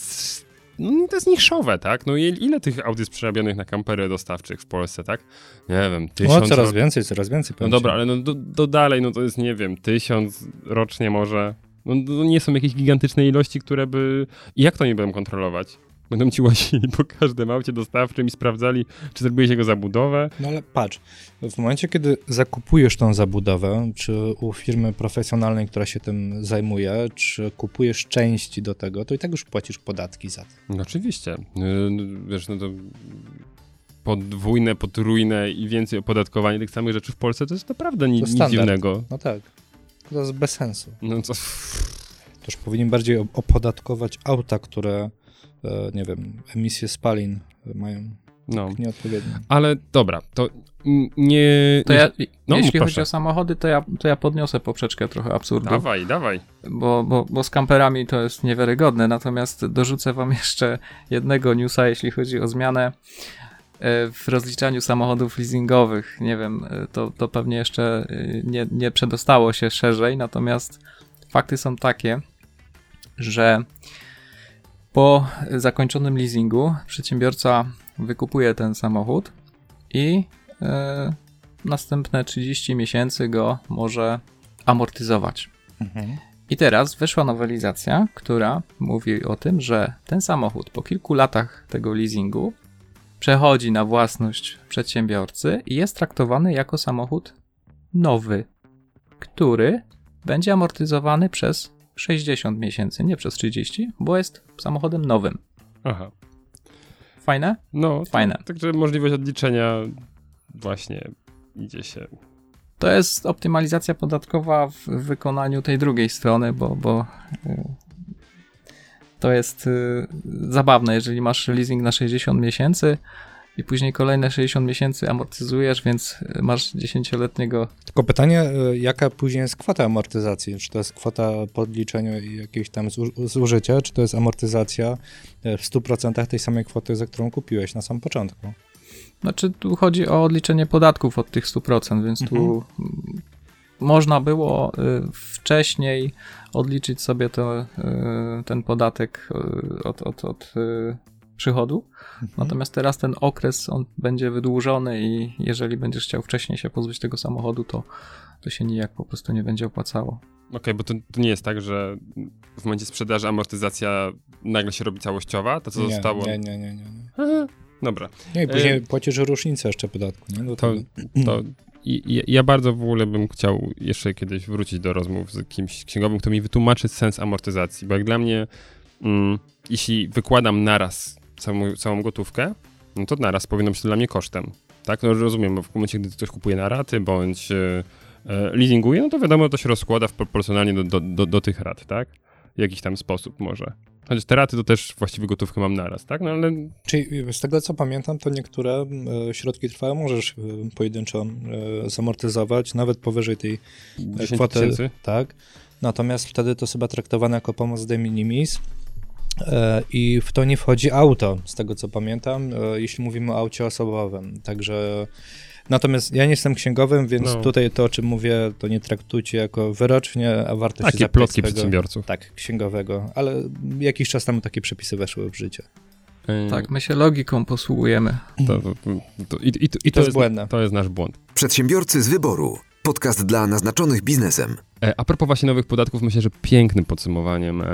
no, to jest niszowe, tak? No ile tych aut jest przerabionych na kampery dostawczych w Polsce, tak? Nie wiem, tysiąc... No coraz więcej, coraz więcej. No dobra, ale no do, do, dalej, no to jest, nie wiem, tysiąc rocznie może. No to nie są jakieś gigantyczne ilości, które by... I jak to nie będą kontrolować? Będą ci łazili po każdym aucie dostawczym i sprawdzali, czy zrobiłeś jego zabudowę. No ale patrz, w momencie, kiedy zakupujesz tą zabudowę, czy u firmy profesjonalnej, która się tym zajmuje, czy kupujesz części do tego, to i tak już płacisz podatki za to. No oczywiście. No, no, wiesz, no to podwójne, potrójne i więcej opodatkowanie tych samych rzeczy w Polsce to jest naprawdę ni- nic dziwnego. No tak. To jest bez sensu. No co... Toż powinien bardziej opodatkować auta, które nie wiem, emisje spalin mają no. nieodpowiednie. Ale dobra, to nie... To ja, no, jeśli proszę. chodzi o samochody, to ja, to ja podniosę poprzeczkę trochę absurdu. Dawaj, dawaj. Bo, bo, bo z kamperami to jest niewiarygodne, natomiast dorzucę wam jeszcze jednego newsa, jeśli chodzi o zmianę e, w rozliczaniu samochodów leasingowych. Nie wiem, e, to, to pewnie jeszcze nie, nie przedostało się szerzej, natomiast fakty są takie, że po zakończonym leasingu przedsiębiorca wykupuje ten samochód i e, następne 30 miesięcy go może amortyzować. Mhm. I teraz wyszła nowelizacja, która mówi o tym, że ten samochód po kilku latach tego leasingu przechodzi na własność przedsiębiorcy i jest traktowany jako samochód nowy, który będzie amortyzowany przez 60 miesięcy, nie przez 30, bo jest samochodem nowym. Aha. Fajne? No, fajne. Także możliwość odliczenia właśnie idzie się. To jest optymalizacja podatkowa w wykonaniu tej drugiej strony, bo, bo y, to jest y, zabawne, jeżeli masz leasing na 60 miesięcy, i później kolejne 60 miesięcy amortyzujesz, więc y, masz 10-letniego. Tylko pytanie, y, jaka później jest kwota amortyzacji? Czy to jest kwota podliczenia jakiegoś tam zużycia, czy to jest amortyzacja y, w 100% tej samej kwoty, za którą kupiłeś na samym początku? Znaczy, tu chodzi o odliczenie podatków od tych 100%, więc mhm. tu można było wcześniej odliczyć sobie to, ten podatek od, od, od przychodu. Mhm. Natomiast teraz ten okres on będzie wydłużony i jeżeli będziesz chciał wcześniej się pozbyć tego samochodu, to, to się nijak po prostu nie będzie opłacało. Okej, okay, bo to, to, nie jest tak, że w momencie sprzedaży amortyzacja nagle się robi całościowa, to co nie, zostało... Nie, nie, nie, nie. nie. Dobra. Nie, i później e... płacisz różnicę jeszcze podatku, nie? No to, to i, ja bardzo w ogóle bym chciał jeszcze kiedyś wrócić do rozmów z kimś księgowym, kto mi wytłumaczy sens amortyzacji, bo jak dla mnie, mm, jeśli wykładam naraz całą, całą gotówkę, no to naraz powinno być to dla mnie kosztem. Tak, no rozumiem, bo w momencie, gdy ktoś kupuje na raty bądź e, e, leasinguje, no to wiadomo, to się rozkłada proporcjonalnie do, do, do, do tych rat, tak? W jakiś tam sposób może. Chociaż te raty to też właściwie gotówkę mam naraz, tak? No ale... Czyli z tego co pamiętam, to niektóre e, środki trwałe możesz e, pojedynczo e, zamortyzować, nawet powyżej tej kwoty. Tysięcy. Tak. Natomiast wtedy to chyba traktowane jako pomoc de minimis E, I w to nie wchodzi auto, z tego co pamiętam, e, jeśli mówimy o aucie osobowym. Także. Natomiast ja nie jestem księgowym, więc no. tutaj to, o czym mówię, to nie traktujcie jako wyrocznie, a warto takie się Takie plotki swojego, przedsiębiorców. Tak, księgowego, ale jakiś czas temu takie przepisy weszły w życie. Tak, my się logiką posługujemy. To, to, to, i, i, i, to, jest błędne. To jest nasz błąd. Przedsiębiorcy z wyboru. Podcast dla naznaczonych biznesem. E, a propos właśnie nowych podatków, myślę, że pięknym podsumowaniem e,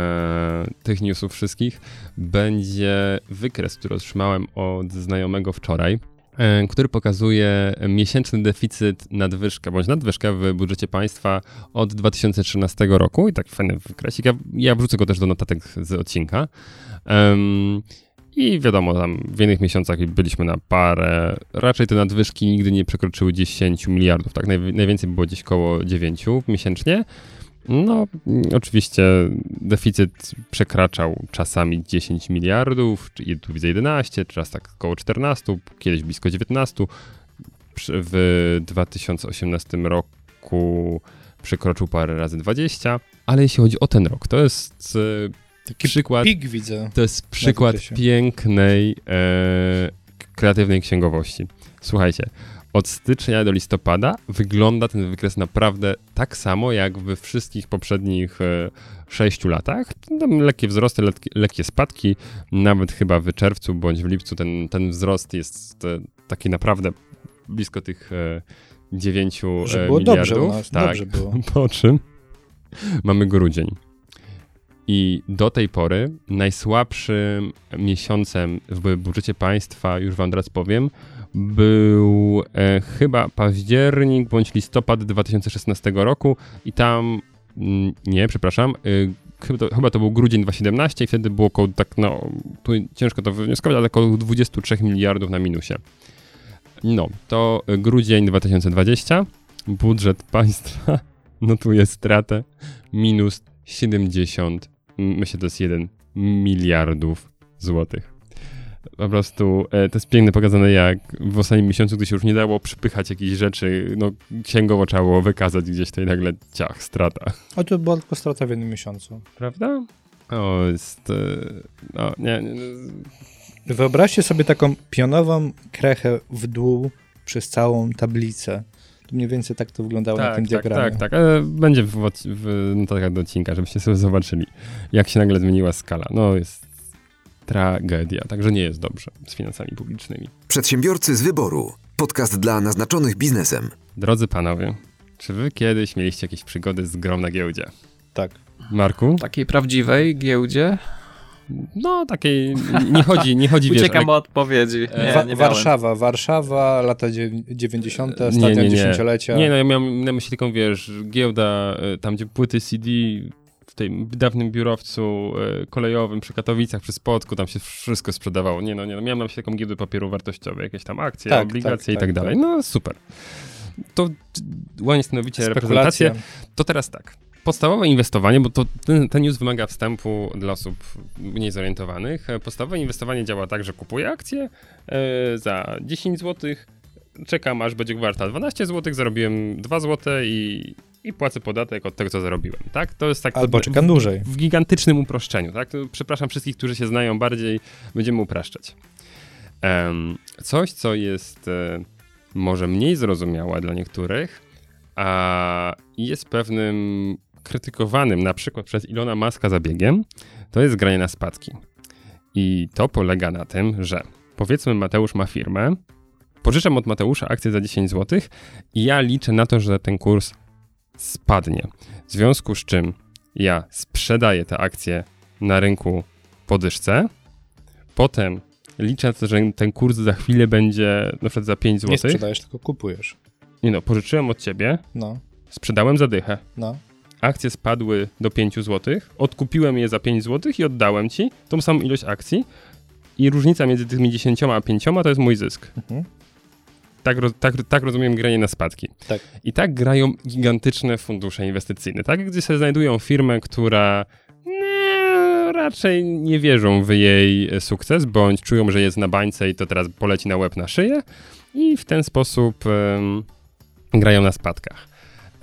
tych newsów wszystkich będzie wykres, który otrzymałem od znajomego wczoraj, e, który pokazuje miesięczny deficyt nadwyżkę, bądź nadwyżkę w budżecie państwa od 2013 roku. I tak fajny wykresik. Ja, ja wrzucę go też do notatek z odcinka. I wiadomo, tam w innych miesiącach byliśmy na parę. Raczej te nadwyżki nigdy nie przekroczyły 10 miliardów, tak? Naj, najwięcej było gdzieś koło 9 miesięcznie. No, oczywiście deficyt przekraczał czasami 10 miliardów, czy tu widzę 11, teraz tak około 14, kiedyś blisko 19. W 2018 roku przekroczył parę razy 20, ale jeśli chodzi o ten rok, to jest e, Taki przykład. Pik widzę. To jest przykład pięknej, e, kreatywnej księgowości. Słuchajcie, od stycznia do listopada wygląda ten wykres naprawdę tak samo jak we wszystkich poprzednich e, sześciu latach. Tam lekkie wzrosty, lekkie, lekkie spadki, nawet chyba w czerwcu bądź w lipcu ten, ten wzrost jest e, taki naprawdę blisko tych e, 9 Że e, było miliardów. dobrze u nas, tak, dobrze było. Po czym mamy grudzień. I do tej pory najsłabszym miesiącem w budżecie państwa, już wam teraz powiem, był e, chyba październik bądź listopad 2016 roku i tam, mm, nie, przepraszam, e, chyba, to, chyba to był grudzień 2017 i wtedy było około, tak no, tu ciężko to wywnioskować, ale około 23 miliardów na minusie. No, to grudzień 2020, budżet państwa notuje stratę minus 70, myślę, to jest 1 miliardów złotych. Po prostu e, to jest piękne pokazane, jak w ostatnim miesiącu, gdy się już nie dało przypychać jakichś rzeczy, no księgowo trzeba było wykazać gdzieś i nagle ciach, strata. A to była tylko strata w jednym miesiącu. Prawda? O, jest... E, no, nie, nie, Wyobraźcie sobie taką pionową krechę w dół przez całą tablicę. Mniej więcej tak to wyglądało tak, na tym tak, diagramie. Tak, tak, ale będzie w, w notatkach do odcinka, żebyście sobie zobaczyli, jak się nagle zmieniła skala. No, jest tragedia, także nie jest dobrze z finansami publicznymi. Przedsiębiorcy z wyboru. Podcast dla naznaczonych biznesem. Drodzy panowie, czy wy kiedyś mieliście jakieś przygody z grą na giełdzie? Tak. Marku? Takiej prawdziwej giełdzie? No, takiej, nie chodzi, nie chodzi, wiesz... Uciekam od odpowiedzi. Nie, Wa- nie Warszawa, Warszawa, lata dziew- 90., ostatnie dziesięciolecia. Nie, no ja miałem na myśli taką, wiesz, giełda, y, tam gdzie płyty CD w tym dawnym biurowcu y, kolejowym przy Katowicach, przy Spodku, tam się wszystko sprzedawało. Nie no, nie no, miałem na myśli taką giełdę papierów wartościowych, jakieś tam akcje, Tak, obligacje tak, i tak, tak, dalej. tak. No super. To ładnie stanowicie Spekulacje. reprezentację. To teraz tak. Podstawowe inwestowanie, bo to ten, ten news wymaga wstępu dla osób mniej zorientowanych. E, Podstawowe inwestowanie działa tak, że kupuję akcję e, za 10 zł, czekam aż będzie warta 12 zł, zarobiłem 2 zł i, i płacę podatek od tego, co zarobiłem, tak? To jest tak... Albo czekam dłużej. W gigantycznym uproszczeniu, tak? To Przepraszam wszystkich, którzy się znają bardziej, będziemy upraszczać. Em, coś, co jest e, może mniej zrozumiałe dla niektórych, a jest pewnym krytykowanym na przykład przez Ilona Maska zabiegiem, to jest granie na spadki. I to polega na tym, że powiedzmy Mateusz ma firmę, pożyczam od Mateusza akcję za 10 zł i ja liczę na to, że ten kurs spadnie. W związku z czym ja sprzedaję te akcje na rynku po dyszce, potem liczę na to, że ten kurs za chwilę będzie na przykład za 5 zł. Nie sprzedajesz, tylko kupujesz. Nie no, pożyczyłem od ciebie, No, sprzedałem za dychę. no. Akcje spadły do 5 zł, odkupiłem je za 5 zł i oddałem ci tą samą ilość akcji i różnica między tymi 10 a 5 to jest mój zysk. Mhm. Tak, tak, tak rozumiem granie na spadki. Tak. I tak grają gigantyczne fundusze inwestycyjne. Tak, gdy sobie znajdują firmę, która nie, raczej nie wierzą w jej e, sukces, bądź czują, że jest na bańce i to teraz poleci na łeb na szyję i w ten sposób em, grają na spadkach.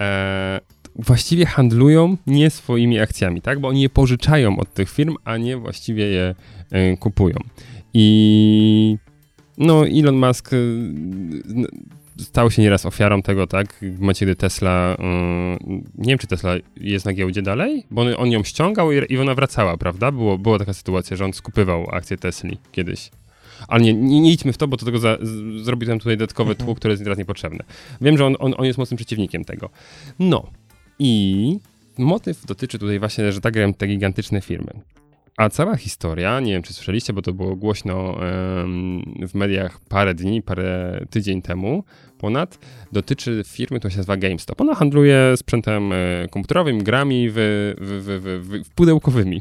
E, właściwie handlują nie swoimi akcjami, tak? Bo oni je pożyczają od tych firm, a nie właściwie je e, kupują. I no, Elon Musk n- stał się nieraz ofiarą tego, tak? W momencie, gdy Tesla, y, nie wiem, czy Tesla jest na giełdzie dalej, bo on, on ją ściągał i, i ona wracała, prawda? Było, była taka sytuacja, że on skupywał akcje Tesli kiedyś. Ale nie, nie, nie idźmy w to, bo do tego za, z, zrobiłem tutaj dodatkowe tło, które jest teraz niepotrzebne. Wiem, że on, on, on jest mocnym przeciwnikiem tego. No i motyw dotyczy tutaj właśnie, że tak grają te gigantyczne firmy. A cała historia, nie wiem czy słyszeliście, bo to było głośno w mediach parę dni, parę tydzień temu ponad, dotyczy firmy, która się nazywa GameStop. Ona handluje sprzętem e, komputerowym, grami w, w, w, w pudełkowymi.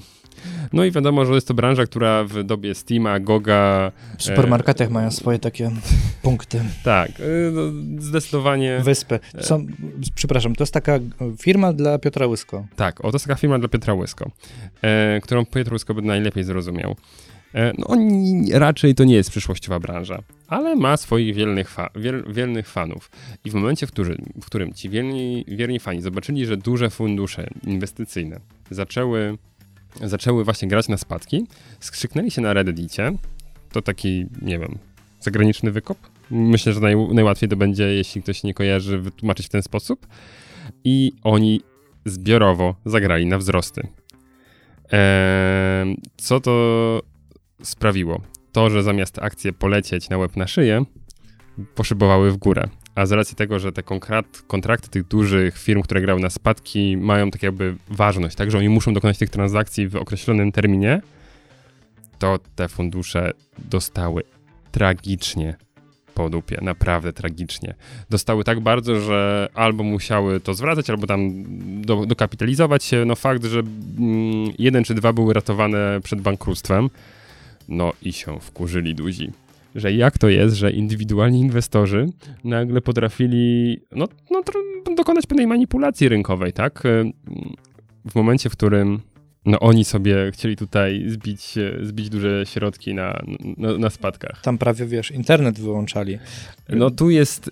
No i wiadomo, że jest to branża, która w dobie Steama, Goga... W supermarketach e, mają swoje takie punkty. Tak, e, zdecydowanie... Wyspy. Są, przepraszam, to jest taka firma dla Piotra Łysko. Tak, o, to jest taka firma dla Piotra Łysko, e, którą Piotr Łysko by najlepiej zrozumiał. E, no, oni, raczej to nie jest przyszłościowa branża, ale ma swoich wielnych, fa wiel, wielnych fanów. I w momencie, w, który, w którym ci wierni, wierni fani zobaczyli, że duże fundusze inwestycyjne zaczęły, zaczęły właśnie grać na spadki, skrzyknęli się na Reddicie, to taki, nie wiem, zagraniczny wykop. Myślę, że naj, najłatwiej to będzie, jeśli ktoś nie kojarzy, wytłumaczyć w ten sposób. I oni zbiorowo zagrali na wzrosty. Eee, co to sprawiło? To, że zamiast akcje polecieć na łeb na szyję, poszybowały w górę. A z racji tego, że te kontrakt, kontrakty tych dużych firm, które grały na spadki, mają tak jakby ważność, tak, że oni muszą dokonać tych transakcji w określonym terminie, to te fundusze dostały tragicznie po dupie, naprawdę tragicznie. Dostały tak bardzo, że albo musiały to zwracać, albo tam do, dokapitalizować się. No fakt, że mm, jeden czy dwa były ratowane przed bankructwem, no i się wkurzyli duzi. Że jak to jest, że indywidualni inwestorzy nagle potrafili no, no, dokonać pewnej manipulacji rynkowej, tak? W momencie, w którym no oni sobie chcieli tutaj zbić, zbić duże środki na, na, na spadkach. Tam prawie, wiesz, internet wyłączali. No tu jest,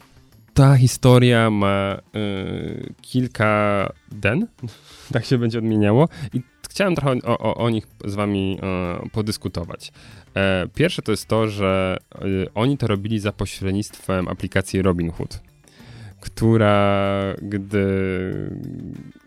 ta historia ma y, kilka den, tak się będzie odmieniało i chciałem trochę o, o, o nich z wami y, podyskutować. E, pierwsze to jest to, że y, oni to robili za pośrednictwem aplikacji Robinhood która gdy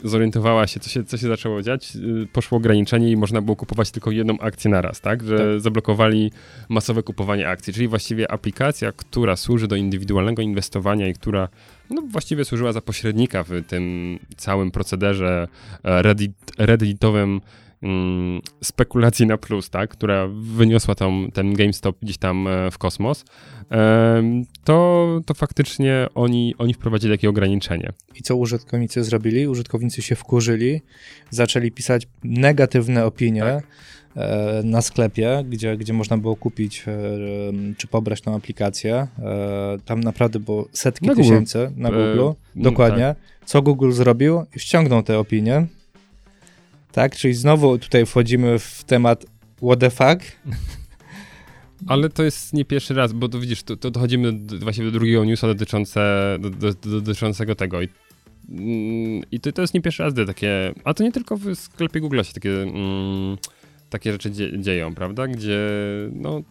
zorientowała się, co się, co się zaczęło dziać, y, poszło ograniczenie i można było kupować tylko jedną akcję na raz, tak? Że tak. zablokowali masowe kupowanie akcji, czyli właściwie aplikacja, która służy do indywidualnego inwestowania i która no, właściwie służyła za pośrednika w tym całym procederze e, reddit, redditowym mm, spekulacji na plus, tak, która wyniosła tam ten GameStop gdzieś tam e, w kosmos, to, to faktycznie oni, oni wprowadzili takie ograniczenie. I co użytkownicy zrobili? Użytkownicy się wkurzyli, zaczęli pisać negatywne opinie tak. E, na sklepie, gdzie, gdzie można było kupić e, czy pobrać tą aplikację. Tam naprawdę było setki na tysięcy na Google. E, Dokładnie. Tak. Co Google zrobił? Ściągnął te opinie, tak? Czyli znowu tutaj wchodzimy w temat what the fuck. Ale to jest nie pierwszy raz, bo to widzisz, to, to dochodzimy do, właśnie do drugiego newsa dotyczące, do, do, dotyczącego tego. I, mm, i to, to jest nie pierwszy raz, gdy takie. A to nie tylko w sklepie Google się takie, mm, takie rzeczy dzie, dzieją, prawda? Gdzie no,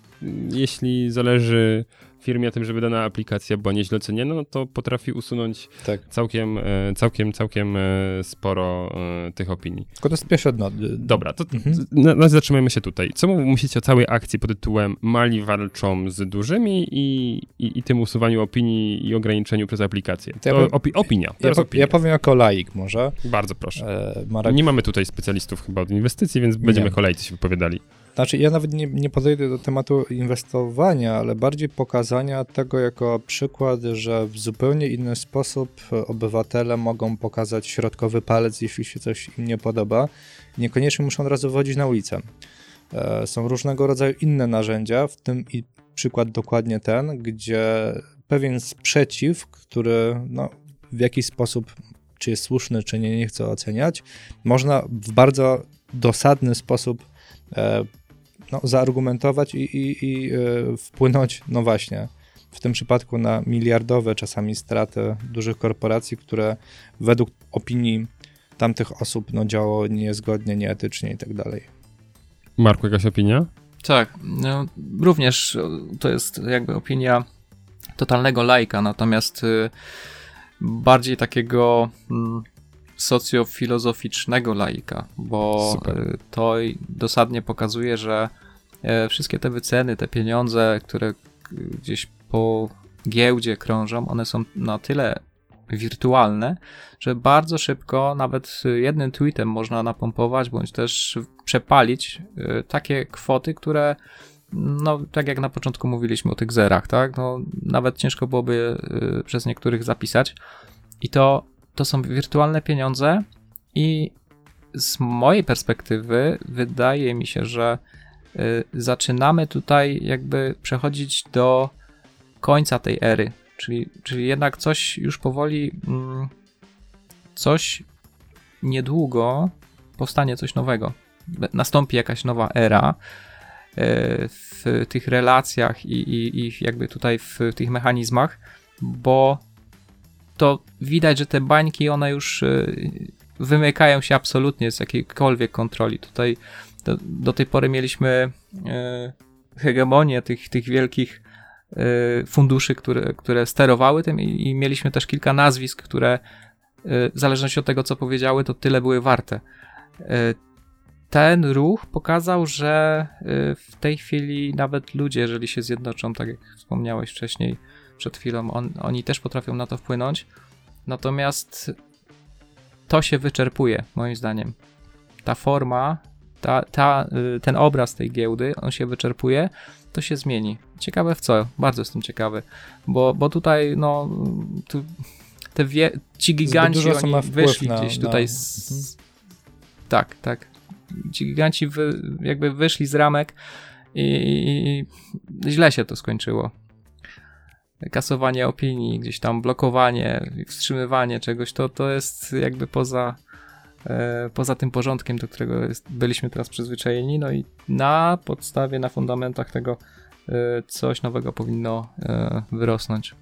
jeśli zależy firmie tym, żeby dana aplikacja była nieźle oceniana, no to potrafi usunąć tak. całkiem, e, całkiem, całkiem e, sporo e, tych opinii. Tylko to jest pierwsze dno. Dobra, to mhm. na, zatrzymajmy się tutaj. Co myślicie o całej akcji pod tytułem Mali walczą z dużymi i, i, i tym usuwaniu opinii i ograniczeniu przez aplikację? To, ja powiem, opi opinia. Ja, po, opinia. ja, powiem jako laik może. Bardzo proszę. E, Marek... Nie mamy tutaj specjalistów chyba od inwestycji, więc będziemy nie. kolejcy się wypowiadali. Znaczy, ja nawet nie, nie podejdę do tematu inwestowania, ale bardziej pokazania tego jako przykład, że w zupełnie inny sposób obywatele mogą pokazać środkowy palec, jeśli się coś im nie podoba. Niekoniecznie muszą od razu wychodzić na ulicę. E, są różnego rodzaju inne narzędzia, w tym i przykład dokładnie ten, gdzie pewien sprzeciw, który no, w jakiś sposób, czy jest słuszny, czy nie, nie chcę oceniać, można w bardzo dosadny sposób e, no, zaargumentować i, i, i yy, wpłynąć, no właśnie, w tym przypadku na miliardowe czasami straty dużych korporacji, które według opinii tamtych osób no, działało niezgodnie, nieetycznie i tak dalej. Marku, jakaś opinia? Tak, no, również to jest jakby opinia totalnego lajka, natomiast y, bardziej takiego mm, socjofilozoficznego laika, bo Super. Y, to dosadnie pokazuje, że e, wszystkie te wyceny, te pieniądze, które gdzieś po giełdzie krążą, one są na tyle wirtualne, że bardzo szybko nawet jednym tweetem można napompować, bądź też przepalić e, takie kwoty, które no, tak jak na początku mówiliśmy o tych zerach, tak, no, nawet ciężko byłoby przez niektórych zapisać i to to są wirtualne pieniądze i z mojej perspektywy wydaje mi się, że y, zaczynamy tutaj jakby przechodzić do końca tej ery, czyli, czyli jednak coś już powoli, mm, coś niedługo powstanie coś nowego. Nastąpi jakaś nowa era y, w tych relacjach i, i, i jakby tutaj w tych mechanizmach, bo to widać, że te bańki one już y, wymykają się absolutnie z jakiejkolwiek kontroli. Tutaj do, do tej pory mieliśmy e, hegemonię tych, tych wielkich e, funduszy, które, które sterowały tym i, i mieliśmy też kilka nazwisk, które e, w zależności od tego, co powiedziały, to tyle były warte. E, ten ruch pokazał, że e, w tej chwili nawet ludzie, jeżeli się zjednoczą, tak jak wspomniałeś wcześniej, przed chwilą, on, oni też potrafią na to wpłynąć. Natomiast to się wyczerpuje, moim zdaniem. Ta forma, ta, ta, y, ten obraz tej giełdy, on się wyczerpuje, to się zmieni. Ciekawe w co? Bardzo jestem ciekawy, bo, bo tutaj, no, tu, te wie, ci giganci oni wyszli na, gdzieś tutaj z... Mhm. Tak, tak. Ci giganci wy, jakby wyszli z ramek i, i, i źle się to skończyło kasowanie opinii, gdzieś tam blokowanie, wstrzymywanie czegoś, to, to jest jakby poza, e, poza tym porządkiem, do którego jest, byliśmy teraz przyzwyczajeni. No i na podstawie, na fundamentach tego e, coś nowego powinno e, wyrosnąć.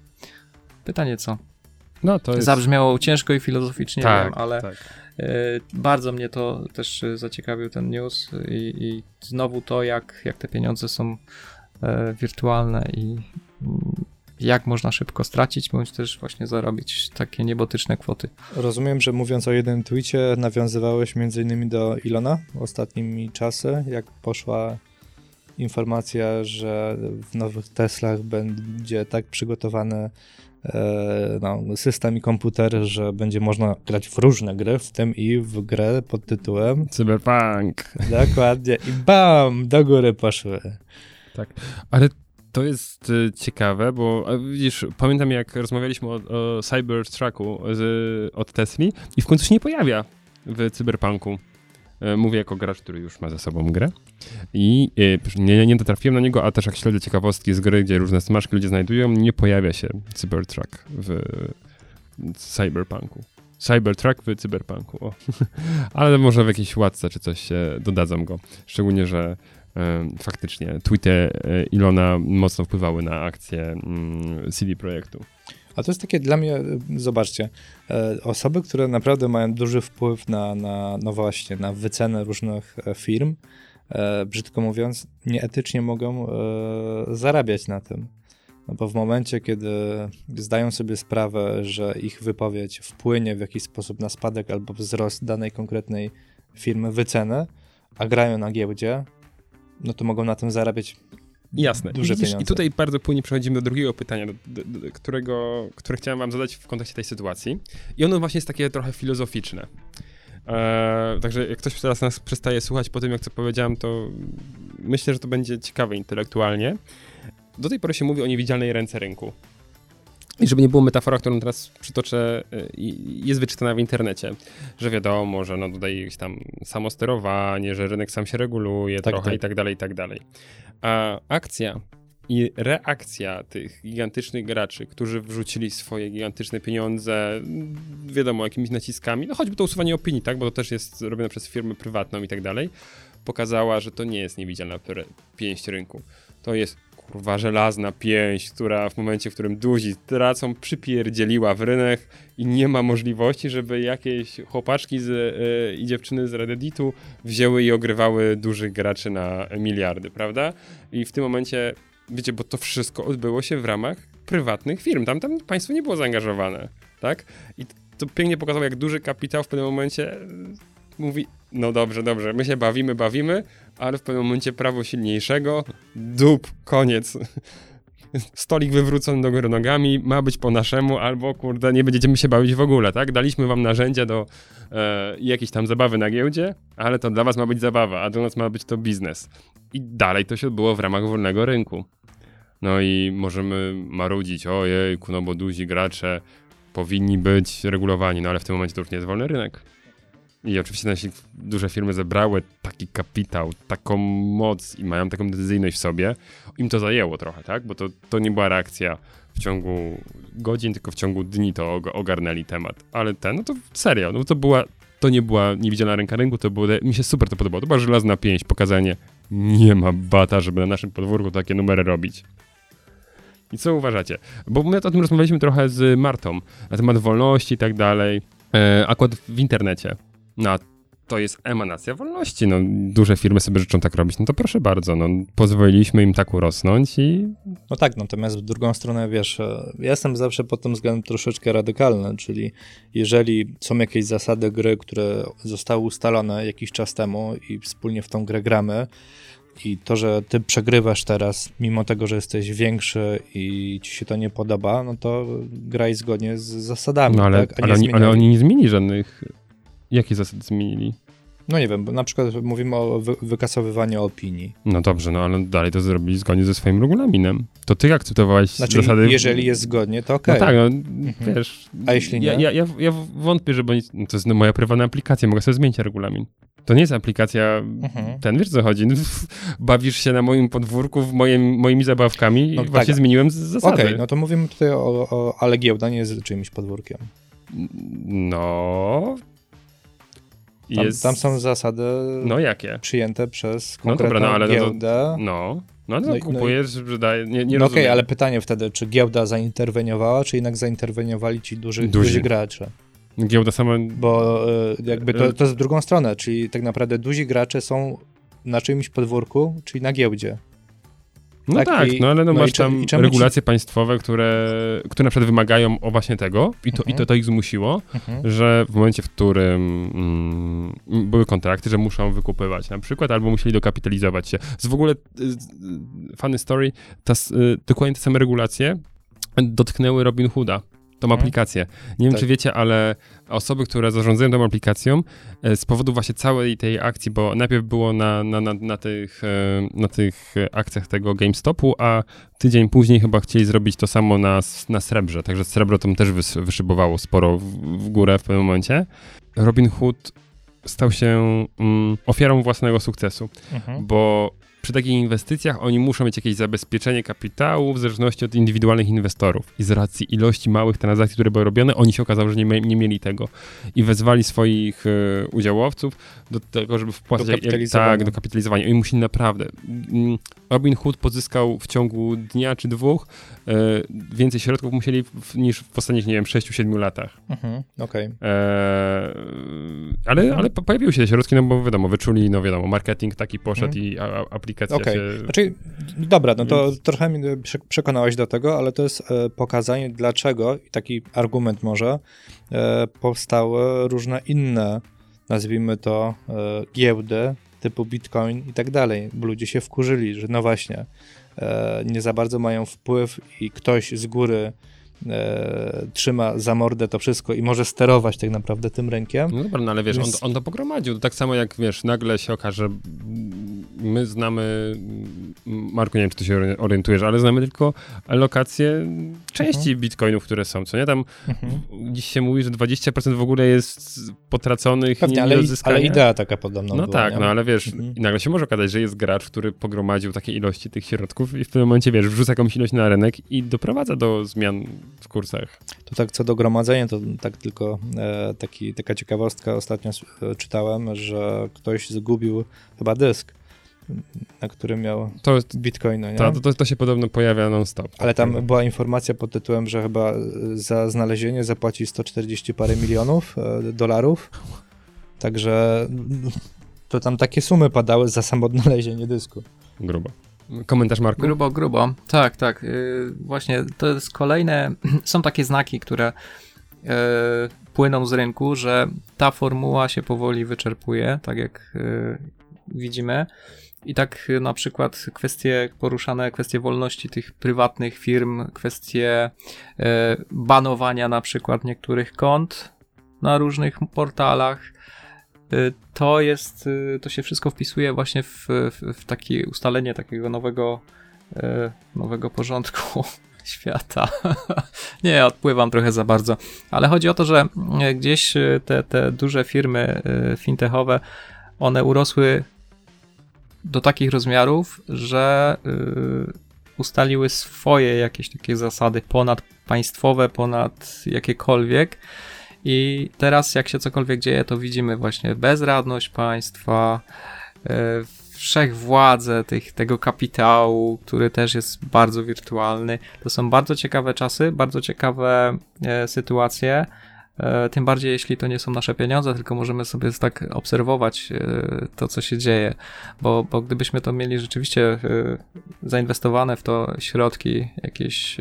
Pytanie co? No, to jest... Zabrzmiało ciężko i filozoficznie, tak, wiem, ale tak. bardzo mnie to też zaciekawił ten news i, i znowu to, jak, jak te pieniądze są wirtualne i jak można szybko stracić, bądź też właśnie zarobić takie niebotyczne kwoty. Rozumiem, że mówiąc o jednym tweetie, nawiązywałeś między innymi do Ilona ostatnimi czasy, jak poszła informacja, że w nowych Teslach będzie tak przygotowany e, no, system i komputer, że będzie można grać w różne gry, w tym i w grę pod tytułem Cyberpunk. Dokładnie. I bam! Do góry poszły. Tak, ale to jest y, ciekawe, bo widzisz, pamiętam jak rozmawialiśmy o, o Cybertrucku z, od Tesli i w końcu się nie pojawia w Cyberpunku. E, mówię jako gracz, który już ma za sobą grę. I e, nie, nie dotrafiłem na niego, a też jak śledzę ciekawostki z gry, gdzie różne smaczki ludzie znajdują, nie pojawia się Cybertruck w Cyberpunku. Cybertruck w Cyberpunku. O. Ale może w jakiejś łatce czy coś się dodadzą go. Szczególnie, że faktycznie tweety e, Ilona mocno wpływały na akcję mm, CD Projektu. A to jest takie dla mnie, zobaczcie, e, osoby, które naprawdę mają duży wpływ na, na no właśnie, na wycenę różnych e, firm, brzydko mówiąc, nieetycznie mogą zarabiać na tym. No bo w momencie, kiedy zdają sobie sprawę, że ich wypowiedź wpłynie w jakiś sposób na spadek albo wzrost danej konkretnej firmy, wycenę, a grają na giełdzie, no to mogą na tym zarabiać Jasne. Duże Widzisz, pieniądze. I tutaj bardzo płynnie przechodzimy do drugiego pytania, do, do, do, którego, które chciałem wam zadać w kontekście tej sytuacji. I ono właśnie jest takie trochę filozoficzne. Eee, także jak ktoś teraz nas przestaje słuchać po tym, jak co powiedziałem, to myślę, że to będzie ciekawe intelektualnie. Do tej pory się mówi o niewidzialnej ręce rynku. I żeby nie było metafora, którą teraz przytoczę, y, jest wyczytana w internecie, że wiadomo, że no tutaj jest tam samosterowanie, że rynek sam się reguluje tak, trochę tak. i tak dalej, i tak dalej. A akcja i reakcja tych gigantycznych graczy, którzy wrzucili swoje gigantyczne pieniądze, wiadomo, jakimiś naciskami, no choćby to usuwanie opinii, tak, bo to też jest robione przez firmę prywatną i tak dalej, pokazała, że to nie jest niewidzialna pięść rynku. To jest kurwa żelazna pięść, która w momencie, w którym duzi tracą, przypierdzieliła w rynek i nie ma możliwości, żeby jakieś chłopaczki z, yy, i dziewczyny z Redditu wzięły i ogrywały dużych graczy na miliardy, prawda? I w tym momencie, wiecie, bo to wszystko odbyło się w ramach prywatnych firm, tam, tam państwo nie było zaangażowane, tak? I to pięknie pokazało, jak duży kapitał w pewnym momencie mówi, no dobrze, dobrze, my się bawimy, bawimy, ale w pewnym momencie prawo silniejszego, dup, koniec. Stolik wywrócony do góry nogami, ma być po naszemu, albo kurde, nie będziemy się bawić w ogóle, tak? Daliśmy wam narzędzia do e, jakiejś tam zabawy na giełdzie, ale to dla was ma być zabawa, a dla nas ma być to biznes. I dalej to się odbyło w ramach wolnego rynku. No i możemy marudzić, ojej, no bo duzi gracze powinni być regulowani, no ale w tym momencie to już nie jest wolny rynek. I oczywiście nasi duże firmy zebrały taki kapitał, taką moc i mają taką decyzyjność w sobie. Im to zajęło trochę, tak? Bo to, to nie była reakcja w ciągu godzin, tylko w ciągu dni to ogarnęli temat. Ale ten, no to serio, no to była, to nie była niewidzialna ręka rynku, to było, mi się super to podobało. To była żelazna pięść, pokazanie, nie ma bata, żeby na naszym podwórku takie numery robić. I co uważacie? Bo my o tym rozmawialiśmy trochę z Martą na temat wolności i tak dalej. E, akurat w internecie. No, to jest emanacja wolności. No, duże firmy sobie życzą tak robić, no to proszę bardzo, no, pozwoliliśmy im tak urosnąć i... No tak, natomiast w drugą stronę, wiesz, e, ja jestem zawsze pod tym względem troszeczkę radykalny, czyli jeżeli są jakieś zasady gry, które zostały ustalone jakiś czas temu i wspólnie w tą grę gramy, i to, że ty przegrywasz teraz, mimo tego, że jesteś większy i ci się to nie podoba, no to graj zgodnie z zasadami. No ale, tak? ale, oni, ale oni nie zmienili żadnych. Jakie zasady zmienili? No nie wiem, bo na przykład mówimy o wy wykasowywaniu opinii. No dobrze, no ale dalej to zrobili zgodnie ze swoim regulaminem. To ty akceptowałeś znaczy, zasady... jeżeli jest zgodnie, to okej. Okay. No tak, no mhm. wiesz... A jeśli nie? Ja, ja, ja, ja wątpię, że oni... No to jest moja prywatna aplikacja, mogę sobie zmienić regulamin. To nie jest aplikacja, mhm. ten wiesz co chodzi, bawisz się na moim podwórku w moim, moimi zabawkami no, i właśnie tak. zmieniłem zasady. Okej, okay, no to mówimy tutaj o, o, ale giełda nie jest czyimś podwórkiem. No, tam, jest... tam, są zasady no, jakie? przyjęte przez konkretną no dobra, no, ale giełdę. No, no, no, no, kupujesz, no, daje, nie, nie No okej, okay, ale pytanie wtedy, czy giełda zainterweniowała, czy jednak zainterweniowali ci duży, duzi. duzi gracze? Giełda sama... Bo y, jakby to, to jest w drugą stronę, czyli tak naprawdę duzi gracze są na czyimś podwórku, czyli na giełdzie. No tak, tak i, no ale no, no masz tam regulacje ci... państwowe, które, które na przykład wymagają o właśnie tego i to, mhm. i to, to ich zmusiło, mhm. że w momencie, w którym mm, były kontrakty, że muszą wykupywać na przykład, albo musieli dokapitalizować się. Z w ogóle y, y, funny story, ta, y, dokładnie te same regulacje dotknęły Robin Hooda tą mhm. aplikację. Nie wiem, tak. czy wiecie, ale osoby, które zarządzają tą aplikacją, e, z powodu właśnie całej tej akcji, bo najpierw było na, na, na, na, tych, e, na tych akcjach tego GameStopu, a tydzień później chyba chcieli zrobić to samo na, na srebrze, także srebro tam też wyszybowało sporo w, w górę w pewnym momencie. Robin Hood stał się mm, ofiarą własnego sukcesu, mhm. bo przy takich inwestycjach oni muszą mieć jakieś zabezpieczenie kapitału w zależności od indywidualnych inwestorów. I z racji ilości małych transakcji, które były robione, oni się okazało, że nie, nie mieli tego. I wezwali swoich y, udziałowców do tego, żeby wpłacać do kapitalizowania. tak, do kapitalizowania. I musieli naprawdę. Mm, Robin Hood pozyskał w ciągu dnia czy dwóch więcej środków musieli w, niż w ostatnich, nie wiem, 6-7 latach. Mhm, okej. Okay. E, ale, mhm. ale pojawiły się te środki, no bo wiadomo, wyczuli, no wiadomo, marketing taki poszedł mhm. i aplikacje aplikacja okay. się... Znaczy, dobra, no to Więc... trochę mnie przekonałeś do tego, ale to jest e, pokazanie, dlaczego, i taki argument może, e, powstały różne inne, nazwijmy to, e, giełdy typu Bitcoin i tak dalej, bo ludzie się wkurzyli, że no właśnie, e, nie za bardzo mają wpływ i ktoś z góry e, trzyma za mordę to wszystko i może sterować tak naprawdę tym rynkiem. No dobra, no ale wiesz, Więc... on, on to pogromadził. Tak samo jak, wiesz, nagle się okaże, my znamy, Marku, nie wiem, czy ty się orientujesz, ale znamy tylko lokacje części mhm. bitcoinów, które są, co nie? Tam mhm. dziś się mówi, że 20% w ogóle jest potraconych Pewnie, nie, ale, ale idea taka podobna No była, tak, nie? no ale wiesz, mhm. nagle się może okazać, że jest gracz, który pogromadził takie ilości tych środków i w pewnym momencie, wiesz, wrzuca jakąś ilość na rynek i doprowadza do zmian w kursach. To tak co do gromadzenia, to tak tylko e, taki, taka ciekawostka ostatnio e, czytałem, że ktoś zgubił chyba dysk na którym miał to, bitcoina, nie? Ta, to, to się podobno pojawia non-stop. Ale tam była informacja pod tytułem, że chyba za znalezienie zapłaci 140 parę milionów e, dolarów, także to tam takie sumy padały za samo odnalezienie dysku. Grubo. Komentarz Marku? Grubo, grubo. Tak, tak. Yy, właśnie to jest kolejne, są takie znaki, które yy, płyną z rynku, że ta formuła się powoli wyczerpuje, tak jak yy, widzimy. I tak y, na przykład kwestie poruszane, kwestie wolności tych prywatnych firm, kwestie e, banowania na przykład niektórych kont na różnych portalach, y, to jest, y, to się wszystko wpisuje właśnie w, w, w takie ustalenie takiego nowego, e, nowego porządku świata. nie, odpływam trochę za bardzo. Ale chodzi o to, że gdzieś te, te duże firmy fintechowe, one urosły do takich rozmiarów, że ustaliły swoje jakieś takie zasady ponadpaństwowe, ponad jakiekolwiek. I teraz, jak się cokolwiek dzieje, to widzimy właśnie bezradność państwa, e, wszechwładzę tych, tego kapitału, który też jest bardzo wirtualny. To są bardzo ciekawe czasy, bardzo ciekawe e, sytuacje. E, tym bardziej, jeśli to nie są nasze pieniądze, tylko możemy sobie tak obserwować to, co się dzieje, bo, bo gdybyśmy to mieli rzeczywiście zainwestowane w to środki jakieś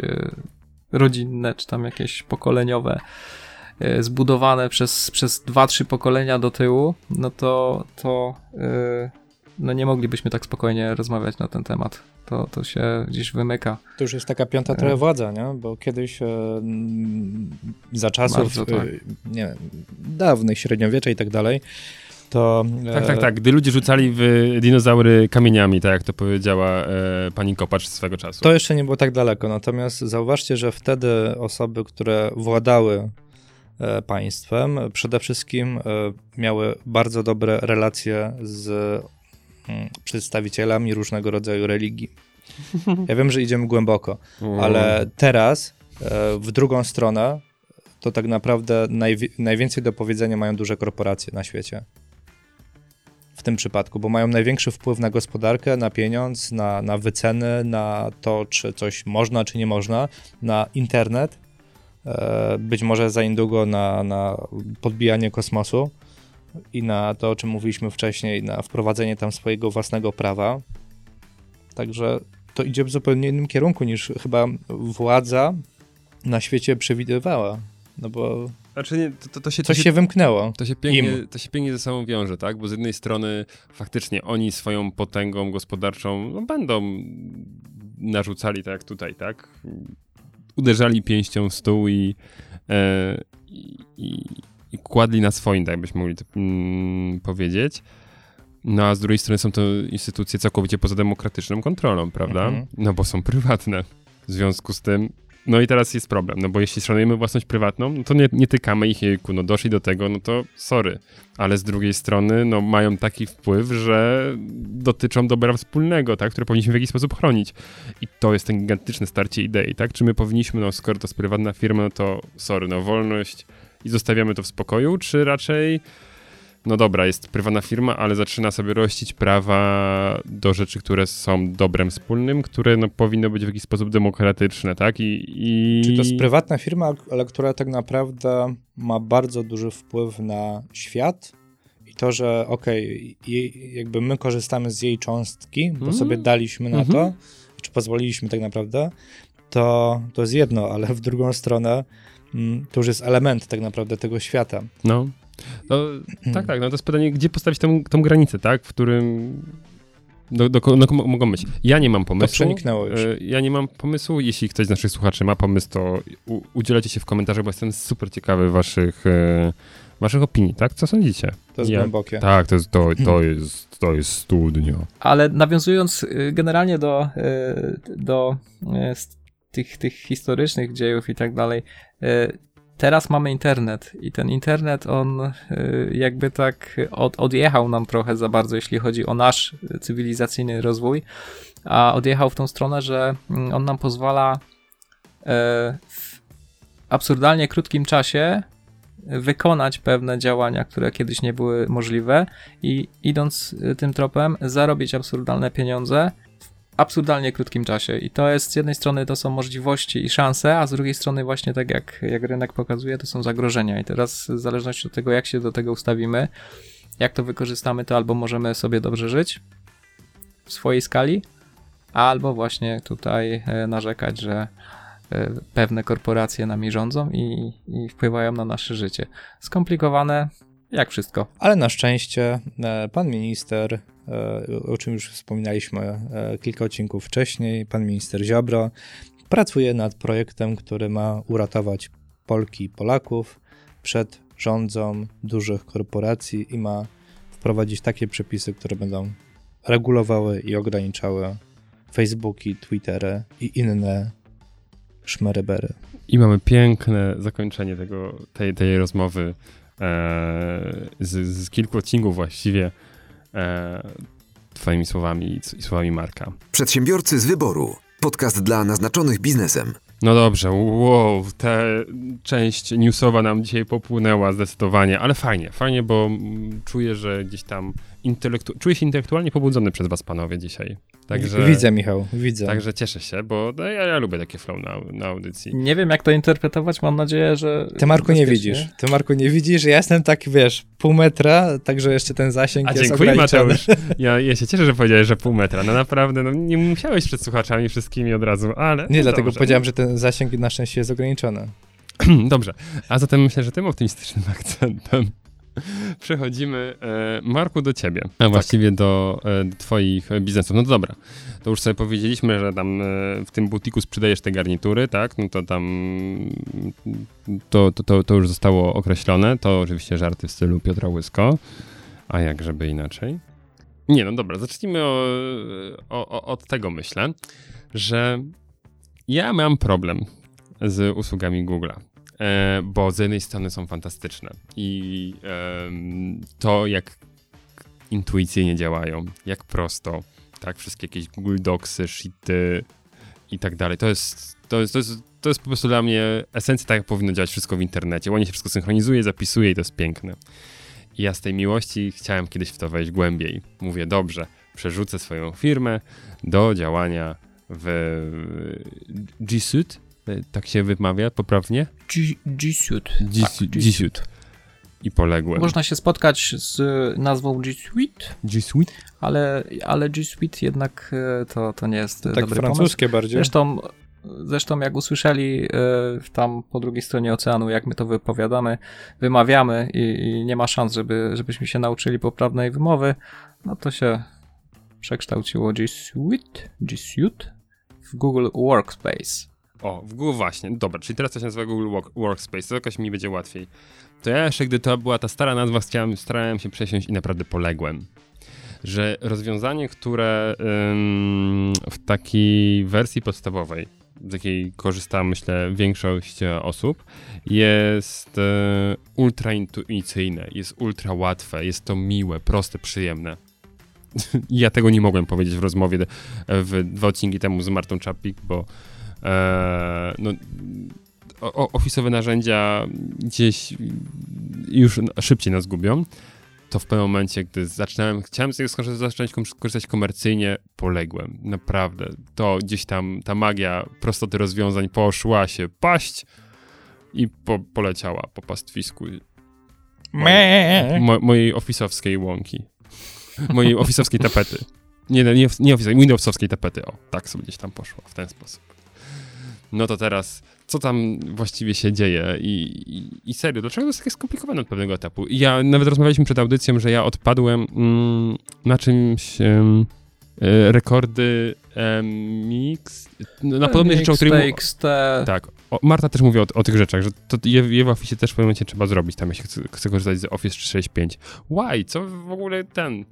rodzinne, czy tam jakieś pokoleniowe, zbudowane przez, przez 2-3 pokolenia do tyłu, no to, to yy, no nie moglibyśmy tak spokojnie rozmawiać na ten temat. To, to się gdzieś wymyka. To już jest taka piąta trochę e. władza, nie? Bo kiedyś e, za czasów, Bardzo, tak. nie wiem, dawnych, średniowiecza i tak dalej, to... Tak, tak, tak. Gdy ludzie rzucali w dinozaury kamieniami, tak jak to powiedziała e, pani Kopacz swego czasu. To jeszcze nie było tak daleko, natomiast zauważcie, że wtedy osoby, które władały E, państwem. Przede wszystkim e, miały bardzo dobre relacje z mm, przedstawicielami różnego rodzaju religii. Ja wiem, że idziemy głęboko, ale teraz e, w drugą stronę to tak naprawdę najwi najwięcej do powiedzenia mają duże korporacje na świecie. W tym przypadku, bo mają największy wpływ na gospodarkę, na pieniądz, na, na wyceny, na to, czy coś można, czy nie można, na internet E, być może za niedługo na, na podbijanie kosmosu i na to, o czym mówiliśmy wcześniej, na wprowadzenie tam swojego własnego prawa. Także to idzie w zupełnie innym kierunku niż chyba władza na świecie przewidywała. No bo znaczy nie, to, to, to się, coś się, się, wymknęło. To się, pięknie, to się pięknie ze sobą wiąże, tak? Bo z jednej strony faktycznie oni swoją potęgą gospodarczą no, będą narzucali tak jak tutaj, tak? Uderzali pięścią w stół i, e, i, i, kładli na swoim, tak byśmy mogli to mm, powiedzieć. No a z drugiej strony są to instytucje całkowicie poza demokratyczną kontrolą, prawda? Mhm. No bo są prywatne. W związku z tym no i teraz jest problem, no bo jeśli szanujemy własność prywatną, no to nie, nie tykamy ich, jejku, no doszli do tego, no to sorry. Ale z drugiej strony, no mają taki wpływ, że dotyczą dobra wspólnego, tak, które powinniśmy w jakiś sposób chronić. I to jest ten gigantyczne starcie idei, tak? Czy my powinniśmy, no skoro to jest prywatna firma, no to sorry, no wolność i zostawiamy to w spokoju, czy raczej no dobra, jest prywatna firma, ale zaczyna sobie rościć prawa do rzeczy, które są dobrem wspólnym, które no, powinny być w jakiś sposób demokratyczne, tak? I, i... Czy to jest prywatna firma, ale która tak naprawdę ma bardzo duży wpływ na świat i to, że okej, okay, jakby my korzystamy z jej cząstki, bo mm. sobie daliśmy na mm -hmm. to, czy pozwoliliśmy tak naprawdę, to, to jest jedno, ale w drugą stronę mm, to już jest element tak naprawdę tego świata. No. No, tak, tak, no to jest pytanie, gdzie postawić tą, tą granicę, tak, w którym do, do, do, mogą być. Ja nie mam pomysłu. To przeniknęło już. E, ja nie mam pomysłu. Jeśli ktoś z naszych słuchaczy ma pomysł, to u, udzielacie się w komentarzach, bo jestem super ciekawy waszych, e, waszych opinii, tak? Co sądzicie? To jest ja, głębokie. Tak, to jest, to, to, jest, to jest studnio. Ale nawiązując y, generalnie do, do tych, tych historycznych dziejów i tak dalej, teraz mamy internet i ten internet, on y, jakby tak od, odjechał nam trochę za bardzo, jeśli chodzi o nasz cywilizacyjny rozwój, a odjechał w tą stronę, że mm, on nam pozwala e, w absurdalnie krótkim czasie wykonać pewne działania, które kiedyś nie były możliwe i idąc tym tropem zarobić absurdalne pieniądze absurdalnie krótkim czasie. I to jest z jednej strony to są możliwości i szanse, a z drugiej strony właśnie tak jak, jak rynek pokazuje, to są zagrożenia. I teraz w zależności od tego, jak się do tego ustawimy, jak to wykorzystamy, to albo możemy sobie dobrze żyć w swojej skali, albo właśnie tutaj e, narzekać, że e, pewne korporacje nami rządzą i, i wpływają na nasze życie. Skomplikowane, jak wszystko. Ale na szczęście e, pan minister o czym już wspominaliśmy e, kilka odcinków wcześniej, pan minister Ziobro pracuje nad projektem, który ma uratować Polki i Polaków przed rządzą dużych korporacji i ma wprowadzić takie przepisy, które będą regulowały i ograniczały Facebooki, Twittery i inne szmerybery. I mamy piękne zakończenie tego, tej, tej rozmowy e, z, z kilku odcinków właściwie e, twoimi słowami i, słowami Marka. Przedsiębiorcy z wyboru. Podcast dla naznaczonych biznesem. No dobrze, wow, ta część newsowa nam dzisiaj popłynęła zdecydowanie, ale fajnie, fajnie, bo czuję, że gdzieś tam intelektu- czuję się intelektualnie pobudzony przez was, panowie, dzisiaj. Także, Widzę, Michał, widzę. Także cieszę się, bo no, ja, ja lubię takie flow na, na audycji. Nie wiem, jak to interpretować, mam nadzieję, że... Ty, Marku, nie widzisz. Ty, Marku, nie widzisz. Ja jestem tak, wiesz, pół metra, także jeszcze ten zasięg A jest dziękuję, ograniczony. Mateusz. Ja, ja się cieszę, że powiedziałeś, że pół metra. No naprawdę, no, nie musiałeś przed słuchaczami wszystkimi od razu, ale... Nie, no dlatego dobrze. powiedziałem, że ten zasięg na szczęście jest ograniczony. Dobrze, a zatem myślę, że tym optymistycznym akcentem przechodzimy, e, Marku, do ciebie, a właściwie do, e, do twoich biznesów. No to dobra, to już sobie powiedzieliśmy, że tam e, w tym butiku sprzedajesz te garnitury, tak? No to tam to, to, to, to już zostało określone. To oczywiście żarty w stylu Piotra Łysko, a jak żeby inaczej? Nie, no dobra, zacznijmy o, o, od tego, myślę, że ja mam problem z usługami Google'a. E, bo z jednej strony są fantastyczne i to jak intuicyjnie działają, jak prosto, tak, wszystkie jakieś Google Docsy, Sheety i tak dalej, to jest, to jest, to jest, to jest po prostu dla mnie esencja tak, jak powinno działać wszystko w internecie. Ładnie się wszystko synchronizuje, zapisuje i to jest piękne. I ja z tej miłości chciałem kiedyś w to wejść głębiej. Mówię, dobrze, przerzucę swoją firmę do działania w G Suite, tak się wymawia poprawnie? G- G-Suite. G Tak. I poległem. Można się spotkać z nazwą G Suite, G Suite? ale, ale G Suite jednak e, to, to nie jest e, Tak dobry pomysł. francuskie bardziej. Zresztą, zresztą jak usłyszeli e, tam po drugiej stronie oceanu, jak my to wypowiadamy, wymawiamy i, i nie ma szans, żeby, żebyśmy się nauczyli poprawnej wymowy, no to się przekształciło G Suite, G Suite w Google Workspace. O, w Google właśnie. Dobra, czyli teraz to się nazywa Google Work, Workspace, to jakoś mi będzie łatwiej. To ja jeszcze, gdy to była ta stara nazwa, chciałem, starałem się przesiąść i naprawdę poległem. Że rozwiązanie, które ym, w takiej wersji podstawowej, z jakiej korzysta, myślę, większość e, osób, jest e, ultra intuicyjne, jest ultra łatwe, jest to miłe, proste, przyjemne. Ja tego nie mogłem powiedzieć w rozmowie de- w dwa odcinki temu z Martą Czapik, bo e, no, o, o, ofisowe narzędzia gdzieś już szybciej nas gubią, to w pewnym momencie, gdy zaczynałem, chciałem z tego zacząć korzystać komercyjnie, poległem. Naprawdę. To gdzieś tam ta magia prostoty rozwiązań poszła się paść i po, poleciała po pastwisku Me. mo, mojej ofisowskiej łąki. Mojej ofisowskiej tapety. Nie, nie, nie ofisowskiej, Windowsowskiej tapety. O, tak sobie gdzieś tam poszło w ten sposób. No to teraz, co tam właściwie się dzieje i, i, i serio, dlaczego to jest takie skomplikowane od pewnego etapu? I Ja nawet rozmawialiśmy przed audycją, że ja odpadłem mm, na czymś e, rekordy mix, no, na podobnych rzeczach, o których... TXT, Tak. O, Marta też mówi o, o tych rzeczach, że to je, je w Office też w pewnym momencie trzeba zrobić, tam jeśli chce, chce korzystać z Office 365. Why? Co w ogóle ten...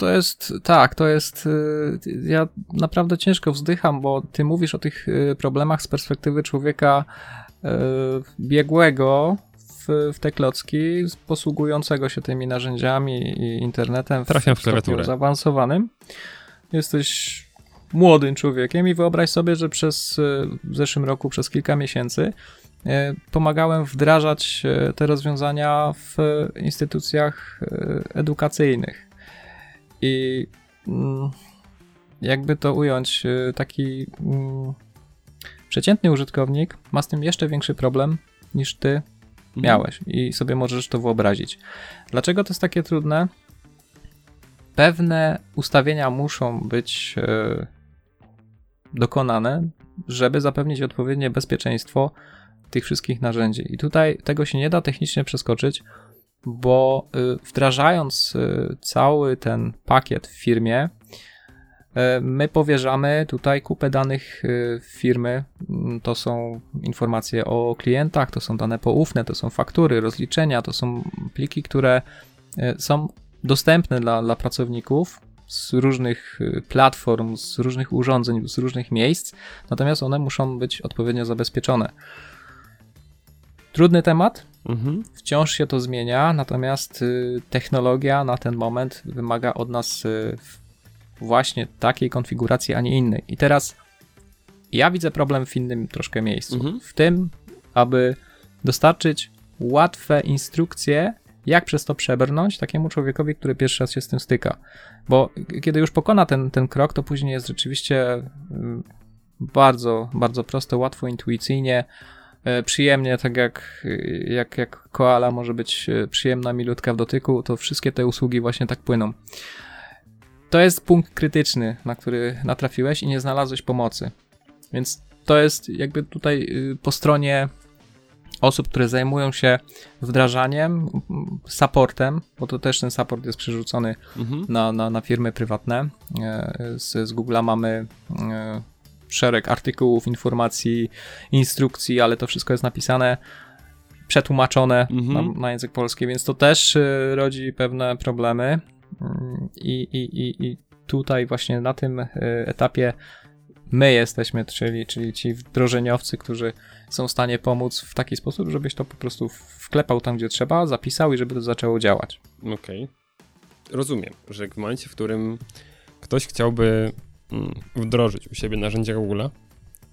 To jest, tak, to jest, y, ja naprawdę ciężko wzdycham, bo ty mówisz o tych y, problemach z perspektywy człowieka y, biegłego w, w te klocki, posługującego się tymi narzędziami i internetem w, Trafiam w stopniu klawiaturę. zaawansowanym. Jesteś młodym człowiekiem i wyobraź sobie, że przez w zeszłym roku, przez kilka miesięcy pomagałem wdrażać te rozwiązania w instytucjach edukacyjnych. I mm, jakby to ująć, y, taki mm, przeciętny użytkownik ma z tym jeszcze większy problem niż ty miałeś i sobie możesz to wyobrazić. Dlaczego to jest takie trudne? Pewne ustawienia muszą być e, dokonane, żeby zapewnić odpowiednie bezpieczeństwo tych wszystkich narzędzi. I tutaj tego się nie da technicznie przeskoczyć, bo y, wdrażając y, cały ten pakiet w firmie, y, my powierzamy tutaj kupę danych firmy. Mm, To są informacje o klientach, to są dane poufne, to są faktury, rozliczenia, to są pliki, które są dostępne dla, dla pracowników z różnych platform, z różnych urządzeń, z różnych miejsc, natomiast one muszą być odpowiednio zabezpieczone. Trudny temat, mhm. wciąż się to zmienia, natomiast y, technologia na ten moment wymaga od nas y, właśnie takiej konfiguracji, a nie innej. I teraz ja widzę problem w innym troszkę miejscu. Mhm. W tym, aby dostarczyć łatwe instrukcje, jak przez to przebrnąć takiemu człowiekowi, który pierwszy raz się z tym styka. Bo kiedy już pokona ten, ten krok, to później jest rzeczywiście mm, bardzo, bardzo proste, łatwo, intuicyjnie, przyjemnie, tak jak, jak, jak koala może być e, przyjemna, milutka w dotyku, to wszystkie te usługi właśnie tak płyną. To jest punkt krytyczny, na który natrafiłeś i nie znalazłeś pomocy. Więc to jest jakby tutaj y, po stronie osób, które zajmują się wdrażaniem, supportem, bo to też ten support jest przerzucony mhm. na, na, na firmy prywatne. E, z, z Google'a mamy e, szereg artykułów, informacji, instrukcji, ale to wszystko jest napisane, przetłumaczone mhm. na, na, język polski, więc to też e, rodzi pewne problemy. Mm, I, i, i, i tutaj właśnie na tym etapie my jesteśmy, czyli, czyli ci wdrożeniowcy, którzy są w stanie pomóc w taki sposób, żebyś to po prostu wklepał tam, gdzie trzeba, zapisał i żeby to zaczęło działać. Okej. Okay. Rozumiem, że w momencie, w którym ktoś chciałby wdrożyć u siebie narzędzia Google,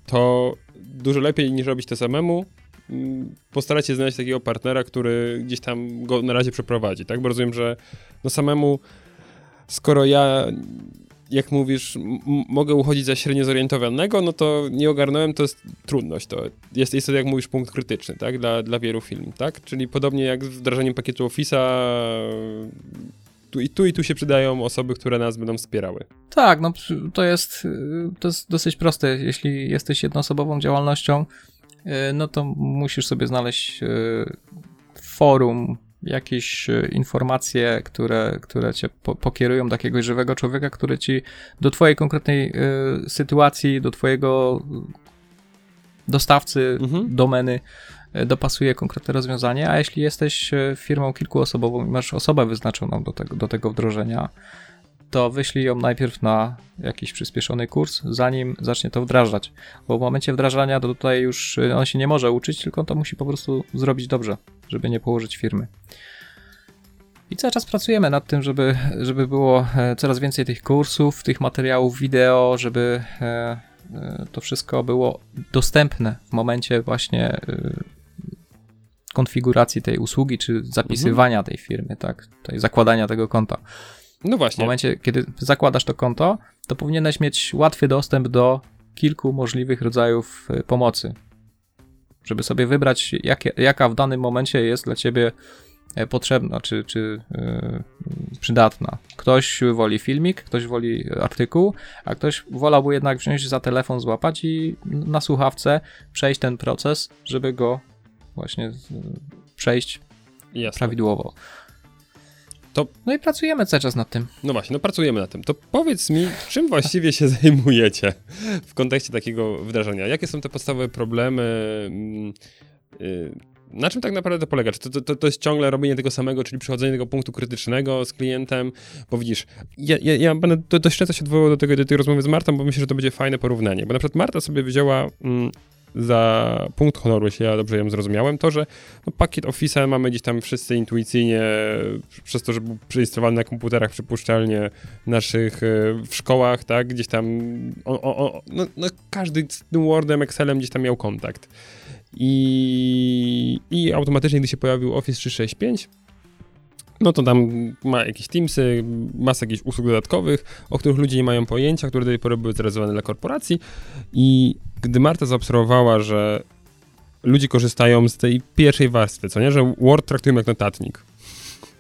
to dużo lepiej niż robić to samemu, mm, postarać się znaleźć takiego partnera, który gdzieś tam go na razie przeprowadzi, tak? Bo rozumiem, że no samemu, skoro ja jak mówisz, mogę uchodzić za średnio zorientowanego, no to nie ogarnąłem, to jest trudność. To jest, jest to, jak mówisz, punkt krytyczny, tak, dla, dla wielu firm, tak? Czyli podobnie jak z wdrażaniem pakietu Office'a, tu i tu i tu się przydają osoby, które nas będą wspierały. Tak, no to jest, to jest dosyć proste. Jeśli jesteś jednoosobową działalnością, y, no to musisz sobie znaleźć y, forum, jakieś informacje, które, które cię po, pokierują do jakiegoś żywego człowieka, który ci do twojej konkretnej y, sytuacji, do twojego dostawcy mhm. domeny dopasuje konkretne rozwiązanie, a jeśli jesteś firmą kilkuosobową i masz osobę wyznaczoną do tego, do tego wdrożenia, to wyślij ją najpierw na jakiś przyspieszony kurs, zanim zacznie to wdrażać. Bo w momencie wdrażania to tutaj już on się nie może uczyć, tylko to musi po prostu zrobić dobrze, żeby nie położyć firmy. I cały czas pracujemy nad tym, żeby, żeby było e, coraz więcej tych kursów, tych materiałów wideo, żeby e, e, to wszystko było dostępne w momencie właśnie konfiguracji tej usługi, czy zapisywania tej firmy, tak, tutaj zakładania tego konta. No właśnie. W momencie, kiedy zakładasz to konto, to powinieneś mieć łatwy dostęp do kilku możliwych rodzajów pomocy, żeby sobie wybrać, jakie, jaka w danym momencie jest dla ciebie E, potrzebna czy, czy przydatna. Ktoś woli filmik, ktoś woli artykuł, a ktoś wolałby jednak wziąć za telefon, złapać i na słuchawce przejść ten proces, żeby go właśnie przejść Jasne. prawidłowo. To... No i pracujemy cały czas nad tym. No właśnie, no pracujemy nad tym. To powiedz mi, czym właściwie się zajmujecie w kontekście takiego wdrażania? Jakie są te podstawowe problemy? Yy, na czym tak naprawdę to polega? Czy to, to, to jest ciągle robienie tego samego, czyli przychodzenie do tego punktu krytycznego z klientem? Bo widzisz, ja, ja, ja będę dość często się odwoływał do, tego, do tej rozmowy z Martą, bo myślę, że to będzie fajne porównanie. Bo na przykład Marta sobie wzięła mm, za punkt honoru, jeśli ja dobrze ją zrozumiałem, to, że no, pakiet Office mamy gdzieś tam wszyscy intuicyjnie, przez to, że był przeinstalowany na komputerach przypuszczalnie naszych e, w szkołach, tak, gdzieś tam o, o, no, no, każdy z tym Wordem, Excelem gdzieś tam miał kontakt. I, i automatycznie, gdy się pojawił Office 365, no to tam ma jakieś Teamsy, masa jakichś usług dodatkowych, o których ludzie nie mają pojęcia, które do tej pory były zrealizowane dla korporacji. I gdy Marta zaobserwowała, że ludzie korzystają z tej pierwszej warstwy, co nie, że Word traktują jak notatnik.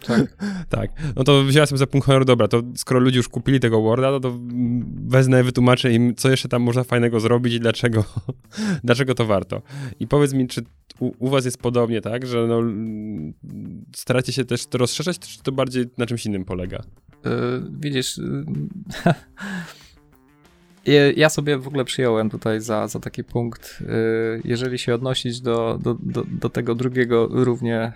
Tak. tak. No to wzięła sobie za punkt honoru, dobra, to skoro ludzie już kupili tego Worda, no to wezmę, wytłumaczę im, co jeszcze tam można fajnego zrobić i dlaczego, dlaczego to warto. I powiedz mi, czy u, u, was jest podobnie, tak, że no, staracie się też to rozszerzać, czy to bardziej na czymś innym polega? Yy, widzisz, yy, Ja sobie w ogóle przyjąłem tutaj za, za taki punkt, y, jeżeli się odnosić do, do, do, do tego drugiego równie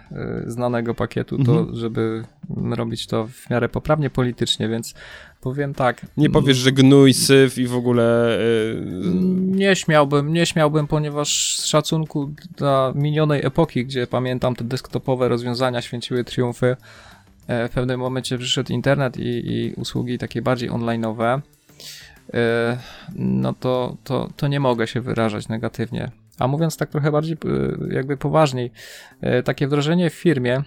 y, znanego pakietu, to mhm. żeby robić to w miarę poprawnie politycznie, więc powiem tak. Nie powiesz, że gnój, syf i w ogóle... Yy... Nie śmiałbym, nie śmiałbym, ponieważ z szacunku dla minionej epoki, gdzie pamiętam te desktopowe rozwiązania święciły triumfy, e, w pewnym momencie przyszedł internet i, i usługi takie bardziej online'owe, no to, to, to nie mogę się wyrażać negatywnie. A mówiąc tak trochę bardziej e, jakby poważniej, takie wdrożenie w firmie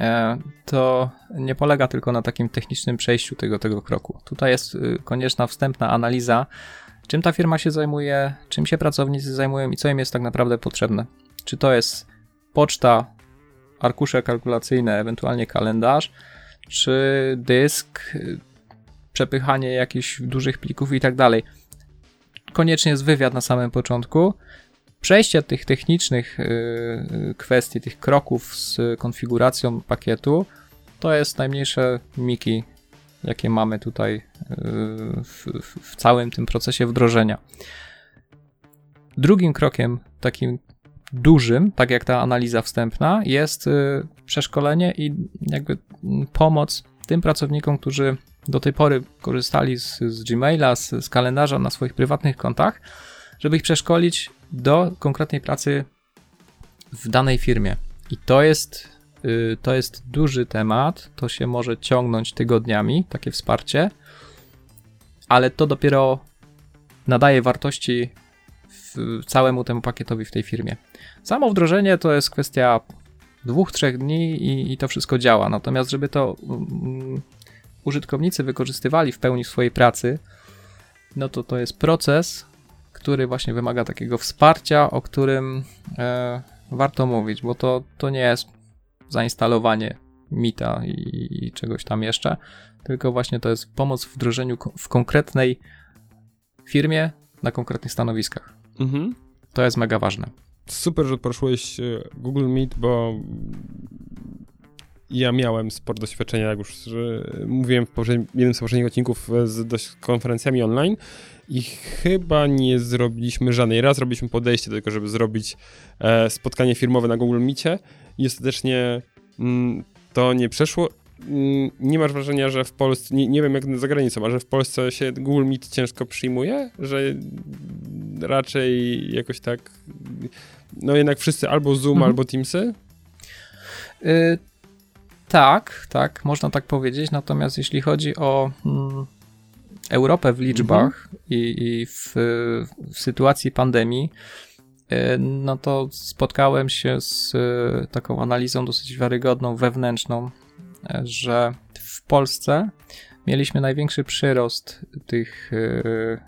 E, to nie polega tylko na takim technicznym przejściu tego, tego kroku. Tutaj jest y, konieczna wstępna analiza, czym ta firma się zajmuje, czym się pracownicy zajmują i co im jest tak naprawdę potrzebne. Czy to jest poczta, arkusze kalkulacyjne, ewentualnie kalendarz, czy dysk, przepychanie jakichś dużych plików i tak dalej. Koniecznie jest wywiad na samym początku, przejście tych technicznych y, y, kwestii, tych kroków z konfiguracją pakietu, to jest najmniejsze miki, jakie mamy tutaj y, w, w całym tym procesie wdrożenia. Drugim krokiem, takim dużym, tak jak ta analiza wstępna, jest przeszkolenie i jakby pomoc tym pracownikom, którzy do tej pory korzystali z, z Gmaila, z, z kalendarza na swoich prywatnych kontach, żeby ich przeszkolić do konkretnej pracy w danej firmie. I to jest, yy, to jest duży temat, to się może ciągnąć tygodniami, takie wsparcie, ale to dopiero nadaje wartości całemu temu pakietowi w tej firmie. Samo wdrożenie to jest kwestia dwóch, trzech dni i, i to wszystko działa. Natomiast, żeby to um, użytkownicy wykorzystywali w pełni w swojej pracy, no to to jest proces, który właśnie wymaga takiego wsparcia, o którym e, warto mówić, bo to, to nie jest zainstalowanie mita i, i, czegoś tam jeszcze, tylko właśnie to jest pomoc w wdrożeniu w konkretnej firmie na konkretnych stanowiskach. Mhm. To jest mega ważne. Super, że poruszyłeś e, Google Meet, bo ja miałem sporo doświadczenia, jak już mówiłem w jednym z poprzednich odcinków z konferencjami online i chyba nie zrobiliśmy żadnej. Raz robiliśmy podejście do tego, żeby zrobić e, spotkanie firmowe na Google Meetie i ostatecznie mm, to nie przeszło. Mm, nie masz wrażenia, że w Polsce, nie, nie wiem jak za granicą, a że w Polsce się Google Meet ciężko przyjmuje? Że raczej jakoś tak, no jednak wszyscy albo Zoom, mhm. albo Teamsy? Y tak, tak, można tak powiedzieć. Natomiast jeśli chodzi o mm, Europę w liczbach mhm. i, i w, w, sytuacji pandemii, y, no to spotkałem się z y, taką analizą dosyć wiarygodną, wewnętrzną, że w Polsce mieliśmy największy przyrost tych y,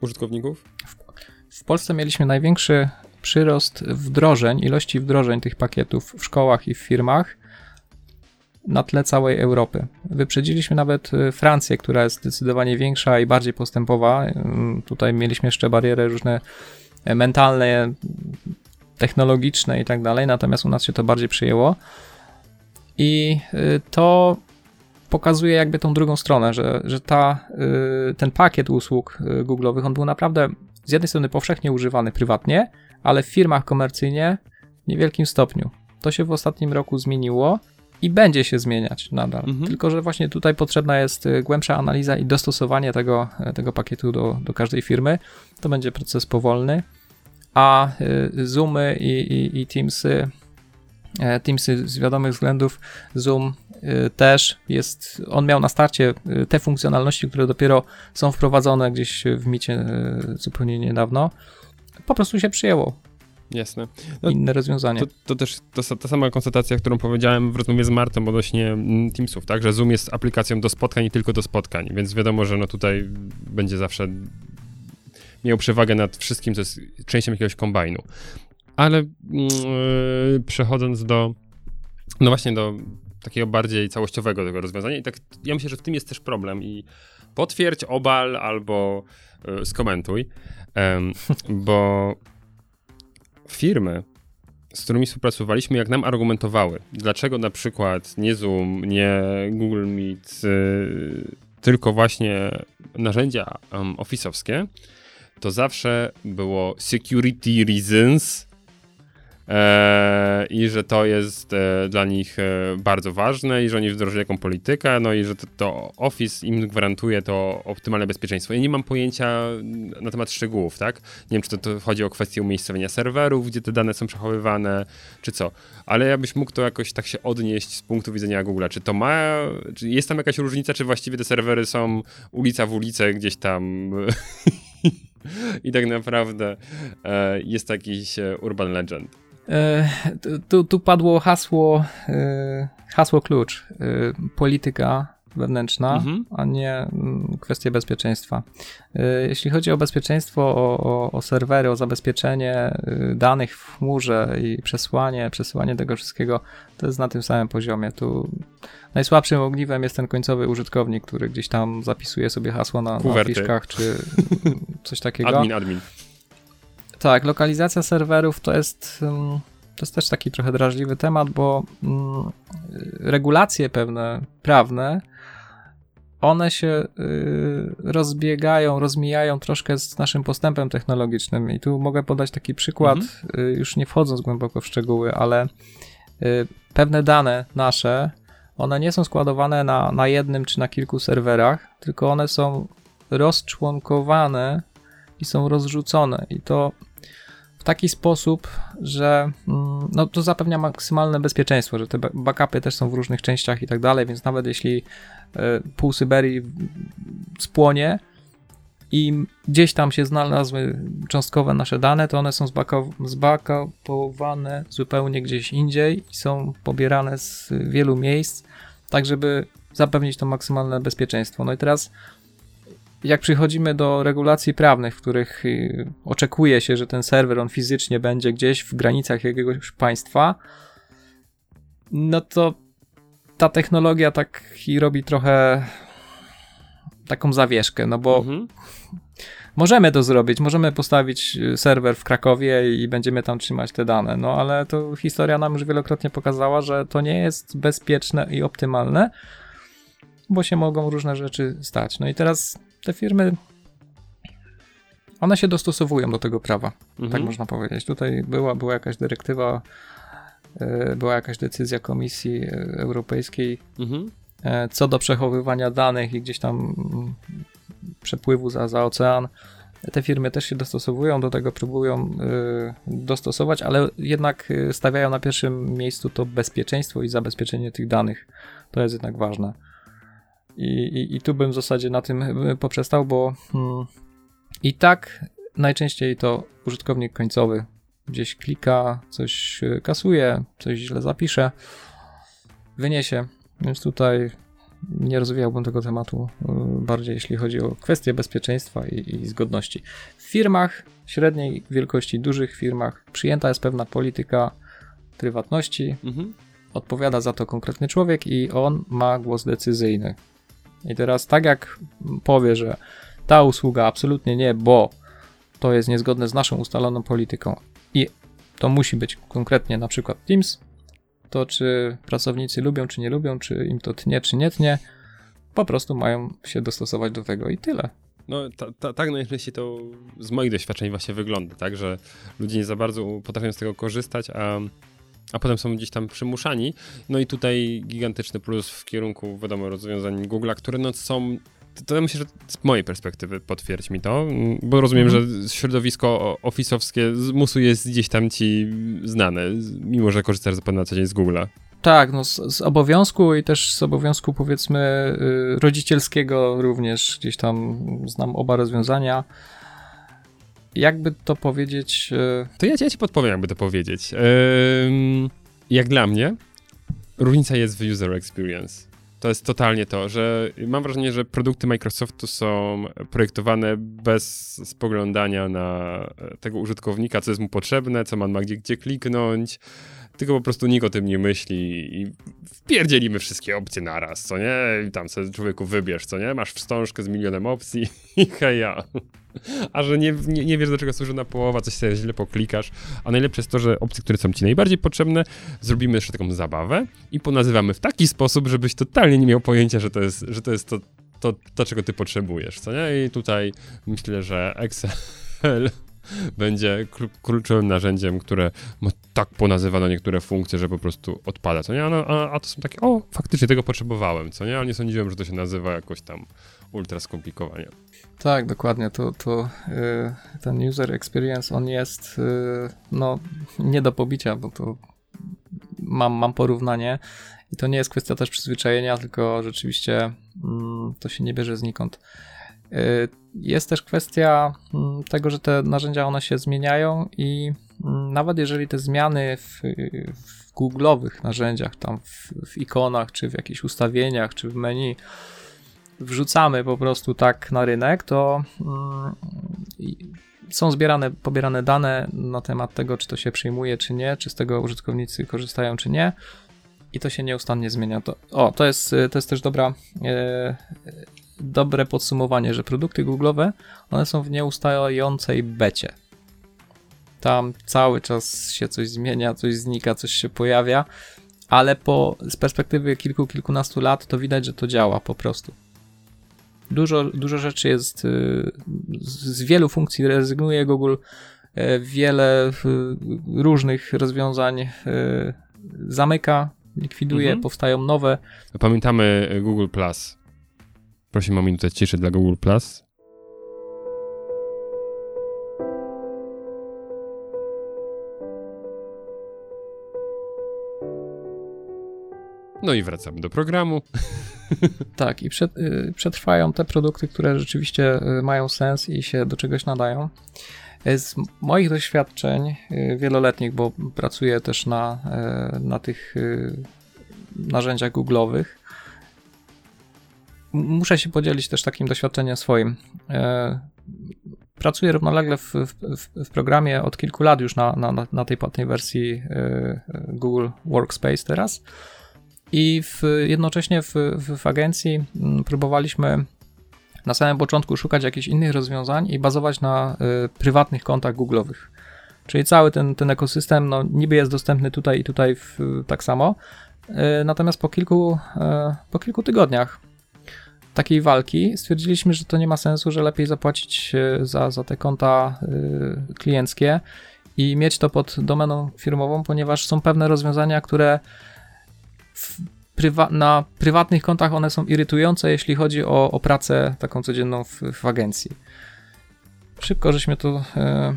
użytkowników. W, w Polsce mieliśmy największy przyrost wdrożeń, ilości wdrożeń tych pakietów w szkołach i w firmach na tle całej Europy. Wyprzedziliśmy nawet y, Francję, która jest zdecydowanie większa i bardziej postępowa. Mm, tutaj mieliśmy jeszcze bariery różne e, mentalne, technologiczne i tak dalej, natomiast u nas się to bardziej przyjęło. I y, to pokazuje jakby tą drugą stronę, że, że ta, y, ten pakiet usług Google'owych, on był naprawdę z jednej strony powszechnie używany prywatnie, ale w firmach komercyjnie w niewielkim stopniu. To się w ostatnim roku zmieniło i będzie się zmieniać nadal. Mhm. Tylko, że właśnie tutaj potrzebna jest y, głębsza analiza i dostosowanie tego, y, tego pakietu do, do każdej firmy. To będzie proces powolny, a y, Zoomy i, i, i Teamsy, Teamsy z wiadomych względów, Zoom też jest, on miał na starcie te funkcjonalności, które dopiero są wprowadzone gdzieś w micie zupełnie niedawno po prostu się przyjęło. Jasne. No, Inne rozwiązanie. To, to też to, ta sama konstatacja, którą powiedziałem w rozmowie z Martem odnośnie mm, Teamsów, tak, że Zoom jest aplikacją do spotkań i tylko do spotkań, więc wiadomo, że no tutaj będzie zawsze miał przewagę nad wszystkim, co jest częścią jakiegoś kombajnu. Ale yy, przechodząc do, no właśnie do takiego bardziej całościowego tego rozwiązania i tak ja myślę, że w tym jest też problem i potwierdź, obal albo skomentuj, Um, bo firmy, z którymi współpracowaliśmy, jak nam argumentowały, dlaczego na przykład nie Zoom, nie Google Meet, y, tylko właśnie narzędzia um, office'owskie, to zawsze było security reasons i że to jest e, dla nich e, bardzo ważne i że oni wdrożyli jaką politykę, no i że to, to, Office im gwarantuje to optymalne bezpieczeństwo. Ja nie mam pojęcia na temat szczegółów, tak? Nie wiem, czy to, to chodzi o kwestię umiejscowienia serwerów, gdzie te dane są przechowywane, czy co. Ale ja byś mógł to jakoś tak się odnieść z punktu widzenia Google'a. Czy to ma, czy jest tam jakaś różnica, czy właściwie te serwery są ulica w ulicę gdzieś tam i tak naprawdę e, jest jakiś e, urban legend. E, tu, tu padło hasło, e, hasło klucz, e, polityka wewnętrzna, mhm. a nie mm, kwestie bezpieczeństwa. Jeśli chodzi o bezpieczeństwo, o, o, o, serwery, o zabezpieczenie danych w chmurze i przesłanie, przesyłanie tego wszystkiego, to jest na tym samym poziomie. Tu najsłabszym ogniwem jest ten końcowy użytkownik, który gdzieś tam zapisuje sobie hasło na, na fiszkach czy coś takiego. Admin, admin. Tak, lokalizacja serwerów to jest, to jest też taki trochę drażliwy temat, bo mm, regulacje pewne prawne, one się y, rozbiegają, rozmijają troszkę z naszym postępem technologicznym. I tu mogę podać taki przykład, mhm. Y, już nie wchodząc głęboko w szczegóły, ale y, pewne dane nasze, one nie są składowane na, na jednym czy na kilku serwerach, tylko one są rozczłonkowane i są rozrzucone. I to w taki sposób, że mm, no, to zapewnia maksymalne bezpieczeństwo, że te backupy też są w różnych częściach i tak dalej, więc nawet jeśli e, pół Syberii spłonie i gdzieś tam się znalazły cząstkowe nasze dane, to one są zbackupowane zupełnie gdzieś indziej i są pobierane z wielu miejsc, tak żeby zapewnić to maksymalne bezpieczeństwo. No i teraz jak przychodzimy do regulacji prawnych, w których y, oczekuje się, że ten serwer on fizycznie będzie gdzieś w granicach jakiegoś państwa, no to ta technologia tak i robi trochę taką zawieszkę, no bo mhm. możemy to zrobić, możemy postawić y, serwer w Krakowie i będziemy tam trzymać te dane, no ale to historia nam już wielokrotnie pokazała, że to nie jest bezpieczne i optymalne, bo się mogą różne rzeczy stać. No i teraz te firmy one się dostosowują do tego prawa, tak mhm. tak można powiedzieć. Tutaj była, była jakaś dyrektywa, e, była jakaś decyzja Komisji e, Europejskiej mhm. E, co do przechowywania danych i gdzieś tam mm, przepływu za, za ocean. Te firmy też się dostosowują do tego, próbują dostosować, ale jednak stawiają na pierwszym miejscu to bezpieczeństwo i zabezpieczenie tych danych. To jest jednak ważne. I, i, I, tu bym w zasadzie na tym poprzestał, bo hmm, i tak najczęściej to użytkownik końcowy gdzieś klika, coś e, kasuje, coś źle zapisze, wyniesie. Więc tutaj nie rozwijałbym tego tematu e, bardziej, jeśli chodzi o kwestie bezpieczeństwa i, i zgodności. W firmach średniej wielkości, dużych firmach przyjęta jest pewna polityka prywatności. Mhm. Odpowiada za to konkretny człowiek i on ma głos decyzyjny. I teraz tak jak powie, że ta usługa absolutnie nie, bo to jest niezgodne z naszą ustaloną polityką i to musi być konkretnie na przykład Teams, to czy pracownicy lubią, czy nie lubią, czy im to tnie, czy nie tnie, po prostu mają się dostosować do tego i tyle. No ta, ta, tak najczęściej to z moich doświadczeń właśnie wygląda, tak, że ludzie nie za bardzo potrafią z tego korzystać, a a potem są gdzieś tam przymuszani. No i tutaj gigantyczny plus w kierunku, wiadomo, rozwiązań Google'a, które no są to myślę, że z mojej perspektywy potwierdź mi to, bo rozumiem, mhm. że środowisko ofisowskie z musu jest gdzieś tam ci znane, mimo że korzystasz na co dzień z Google'a. Tak, no z, z, obowiązku i też z obowiązku powiedzmy y, rodzicielskiego również gdzieś tam znam oba rozwiązania jakby to powiedzieć. E, to ja, ja ci podpowiem, jakby to powiedzieć. jak dla mnie, różnica jest w user experience. To jest totalnie to, że mam wrażenie, że produkty Microsoftu są projektowane bez spoglądania na tego użytkownika, co jest mu potrzebne, co ma gdzie, gdzie kliknąć, tylko po prostu nikt o tym nie myśli i wpierdzielimy wszystkie opcje naraz, co nie? I tam sobie człowieku wybierz, co nie? Masz wstążkę z milionem opcji i heja. A że nie, nie, nie wiesz, do czego służy na połowa, coś sobie źle poklikasz. A najlepsze jest to, że opcje, które są ci najbardziej potrzebne, zrobimy jeszcze taką zabawę i ponazywamy w taki sposób, żebyś totalnie nie miał pojęcia, że to jest, że to, jest to to, to, czego ty potrzebujesz, co nie? I tutaj myślę, że Excel będzie kluczowym narzędziem, które ma tak ponazywano niektóre funkcje, że po prostu odpada, co nie? A, a, a, to są takie, o, faktycznie tego potrzebowałem, co nie? Ale nie sądziłem, że to się nazywa jakoś tam ultra skomplikowanie. Tak, dokładnie, to, to yy, ten user experience, on jest yy, no, nie do pobicia, bo to mam, mam porównanie i to nie jest kwestia też przyzwyczajenia, tylko rzeczywiście mm, to się nie bierze znikąd. Y, jest też kwestia mm, tego, że te narzędzia one się zmieniają i mm, nawet jeżeli te zmiany w, w Google'owych narzędziach, tam w, w ikonach, czy w jakichś ustawieniach, czy w menu wrzucamy po prostu tak na rynek, to mm, są zbierane, pobierane dane na temat tego, czy to się przyjmuje, czy nie, czy z tego użytkownicy korzystają, czy nie. I to się nieustannie zmienia. To, o, to jest, to jest też dobra, e, dobre podsumowanie, że produkty Google'owe, one są w nieustającej becie. Tam cały czas się coś zmienia, coś znika, coś się pojawia, ale po, z perspektywy kilku, kilkunastu lat to widać, że to działa po prostu. Dużo, dużo rzeczy jest, y, z wielu funkcji rezygnuje Google, y, wiele y, różnych rozwiązań zamyka, likwiduje, mhm. powstają nowe. Pamiętamy Google Plus Prosimy o minutę ciszy dla Google+. Plus. No i wracamy do programu. Tak, i przed, y, przetrwają te produkty, które rzeczywiście y, mają sens i się do czegoś nadają. Z moich doświadczeń y, wieloletnich, bo pracuję też na, na tych narzędziach Google'owych, muszę się podzielić też takim doświadczeniem swoim. E, pracuję równolegle w, w, w, programie od kilku lat już na, na, na tej płatnej wersji e, Google Workspace teraz. I w, jednocześnie w, w, agencji mm, próbowaliśmy na samym początku szukać jakichś innych rozwiązań i bazować na y, prywatnych kontach Google'owych. Czyli cały ten, ten ekosystem no, niby jest dostępny tutaj i tutaj w, tak samo. Natomiast po kilku, po kilku tygodniach takiej walki stwierdziliśmy, że to nie ma sensu, że lepiej zapłacić e, za, za te konta e, klienckie i mieć to pod domeną firmową, ponieważ są pewne rozwiązania, które prywa na prywatnych kontach one są irytujące, jeśli chodzi o, o pracę taką codzienną w, w agencji. Szybko żeśmy to e,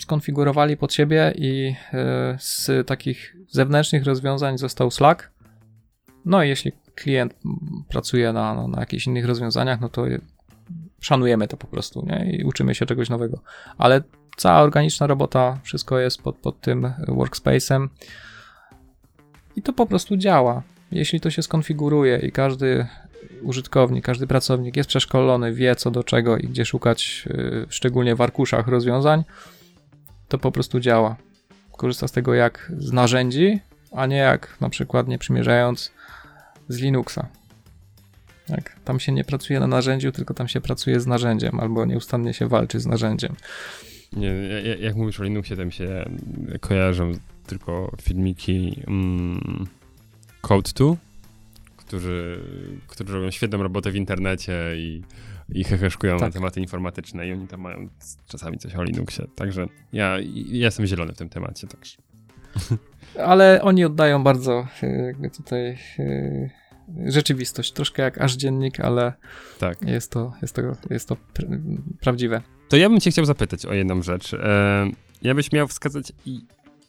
skonfigurowali pod siebie i e, z takich zewnętrznych rozwiązań został Slack. No i jeśli klient pracuje na, na, jakichś innych rozwiązaniach, no to szanujemy to po prostu nie? i uczymy się czegoś nowego. Ale cała organiczna robota, wszystko jest pod, pod tym workspace'em i to po prostu działa. Jeśli to się skonfiguruje i każdy użytkownik, każdy pracownik jest przeszkolony, wie co do czego i gdzie szukać, yy, szczególnie w arkuszach rozwiązań, to po prostu działa. Korzysta z tego jak z narzędzi, a nie jak na przykład nie przymierzając z Linuxa. Tak, tam się nie pracuje na narzędziu, tylko tam się pracuje z narzędziem, albo nieustannie się walczy z narzędziem. Nie, jak mówisz o Linuxie, to mi się kojarzą tylko filmiki mm, Code2, którzy, którzy robią świetną robotę w internecie i, i heheszkują tak. na tematy informatyczne i oni tam mają czasami coś o Linuxie. Także ja, ja jestem zielony w tym temacie. Także. Ale oni oddają bardzo jakby tutaj rzeczywistość, troszkę jak aż dziennik, ale tak. jest, to, jest, to, jest to pr prawdziwe. To ja bym cię chciał zapytać o jedną rzecz. E, ja byś miał wskazać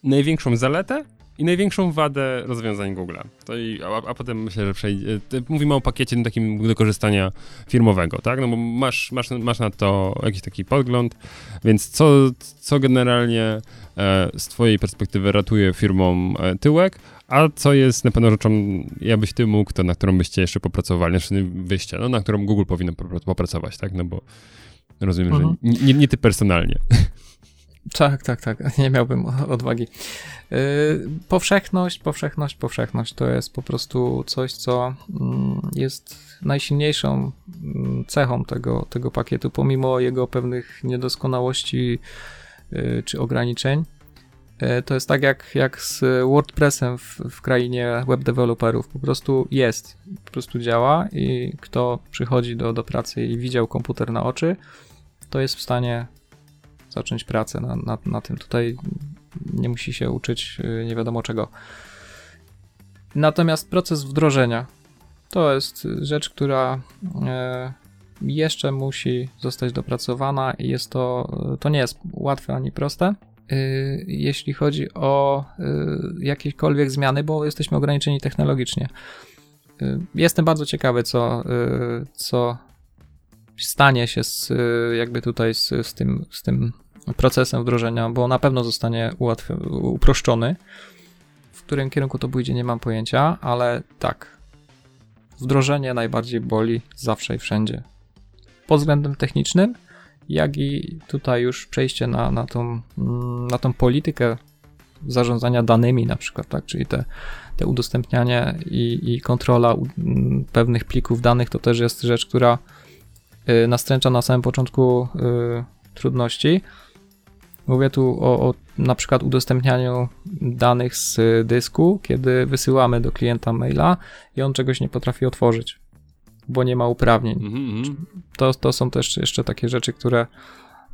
największą zaletę i największą wadę rozwiązań Google'a. To i, a, a, potem myślę, że przejdzie. Mówimy o pakiecie takim do korzystania firmowego, tak? No bo masz, masz, masz na to jakiś taki podgląd, więc co, co generalnie e, z twojej perspektywy ratuje firmom e, tyłek, a co jest na pewno rzeczą, jakbyś ty mógł, to na którą byście jeszcze popracowali, znaczy wyjścia, no na którą Google powinno popracować, tak? No bo rozumiem, mhm. że nie, nie ty personalnie. Tak, tak, tak. Nie miałbym odwagi. Yy, powszechność, powszechność, powszechność to jest po prostu coś, co mm, jest najsilniejszą mm, cechą tego, tego pakietu, pomimo jego pewnych niedoskonałości yy, czy ograniczeń. E, to jest tak jak, jak z WordPressem w, w krainie web developerów. Po prostu jest, po prostu działa i kto przychodzi do, do pracy i widział komputer na oczy, to jest w stanie zacząć pracę na, na, na tym. Tutaj nie musi się uczyć e, nie wiadomo czego. Natomiast proces wdrożenia to jest rzecz, która e, jeszcze musi zostać dopracowana i jest to, to nie jest łatwe ani proste. Y, jeśli chodzi o y, jakiekolwiek zmiany, bo jesteśmy ograniczeni technologicznie. Y, jestem bardzo ciekawy, co, co stanie się z, jakby tutaj z, z, tym, z tym procesem wdrożenia, bo na pewno zostanie ułatwi, uproszczony. W którym kierunku to pójdzie, nie mam pojęcia, ale tak. Wdrożenie najbardziej boli zawsze i wszędzie. Pod względem technicznym, jak i tutaj już przejście na, na, tą, mm, na tą politykę zarządzania danymi na przykład, tak, czyli te, te udostępnianie i, i kontrola mm, pewnych plików danych to też jest rzecz, która y, nastręcza na samym początku y, trudności. Mówię tu o, o na przykład udostępnianiu danych z dysku, kiedy wysyłamy do klienta maila i on czegoś nie potrafi otworzyć bo nie ma uprawnień. Mm-hmm. To, to są też jeszcze takie rzeczy, które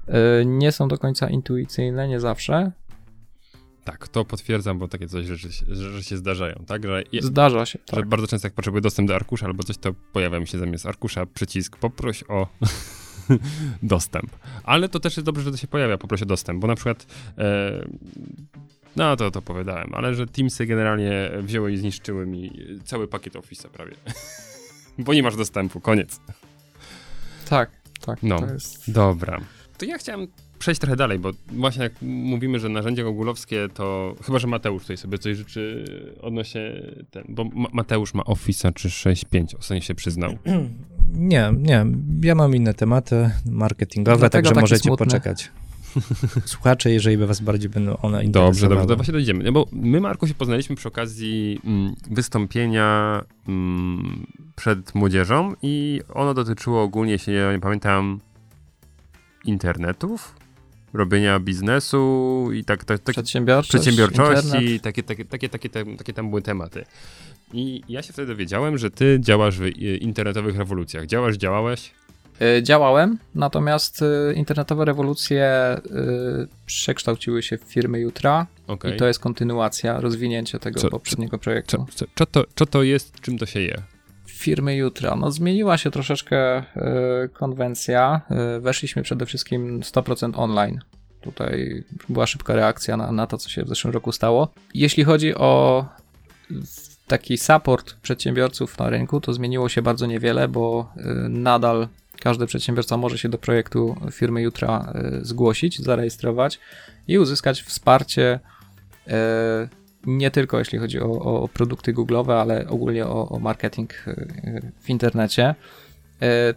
y, nie są do końca intuicyjne, nie zawsze. Tak, to potwierdzam, bo takie coś rzeczy, że się zdarzają, tak? Że je, Zdarza się, tak. Że bardzo często jak potrzebuję dostęp do arkusza albo coś, to pojawia mi się zamiast arkusza przycisk poproś o dostęp. Ale to też jest dobrze, że to się pojawia, poproś o dostęp, bo na przykład e, no to to opowiadałem, ale że Teamsy generalnie wzięły i zniszczyły mi cały pakiet Office prawie. bo nie masz dostępu, koniec. Tak, tak. No, jest... dobra. To ja chciałem przejść trochę dalej, bo właśnie jak mówimy, że narzędzia ogólowskie, to chyba, że Mateusz tutaj sobie coś życzy odnośnie ten, bo Mateusz ma Office'a czy 6.5, ostatnio się przyznał. Nie, nie, ja mam inne tematy marketingowe, także możecie smutne. poczekać. słuchacze, jeżeli by was bardziej będą one interesowały. Dobrze, dobrze, to właśnie dojdziemy. No bo my, Marku, się poznaliśmy przy okazji mm, wystąpienia mm, przed młodzieżą i ono dotyczyło ogólnie, jeśli ja nie pamiętam, internetów, robienia biznesu i tak, tak, tak Przedsiębiorczość, przedsiębiorczości, takie, takie, takie, takie, takie tam były tematy. I ja się wtedy dowiedziałem, że ty działasz w internetowych rewolucjach. Działasz, działałeś? E, działałem, natomiast e, internetowe rewolucje e, przekształciły się w firmy jutra okay. i to jest kontynuacja, rozwinięcie tego co, poprzedniego projektu. Co, co, to, co to jest, czym to się je? Firmy jutra. No zmieniła się troszeczkę konwencja. Weszliśmy przede wszystkim 100% online. Tutaj była szybka reakcja na, na to, co się w zeszłym roku stało. Jeśli chodzi o taki support przedsiębiorców na rynku, to zmieniło się bardzo niewiele, bo nadal każdy przedsiębiorca może się do projektu firmy Jutra e, zgłosić, zarejestrować i uzyskać wsparcie e, nie tylko jeśli chodzi o, o produkty Google'owe, ale ogólnie o, o marketing e, w internecie.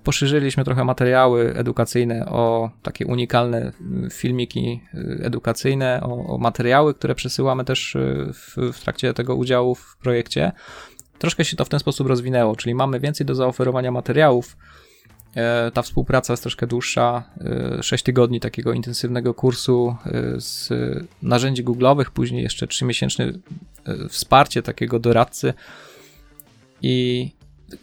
Poszerzyliśmy trochę materiały edukacyjne o takie unikalne filmiki edukacyjne, o, o materiały, które przesyłamy też w, w, trakcie tego udziału w projekcie. Troszkę się to w ten sposób rozwinęło, czyli mamy więcej do zaoferowania materiałów, E, ta współpraca jest troszkę dłuższa. 6 e, tygodni takiego intensywnego kursu e, z narzędzi Google'owych, później jeszcze 3-miesięczne wsparcie takiego doradcy i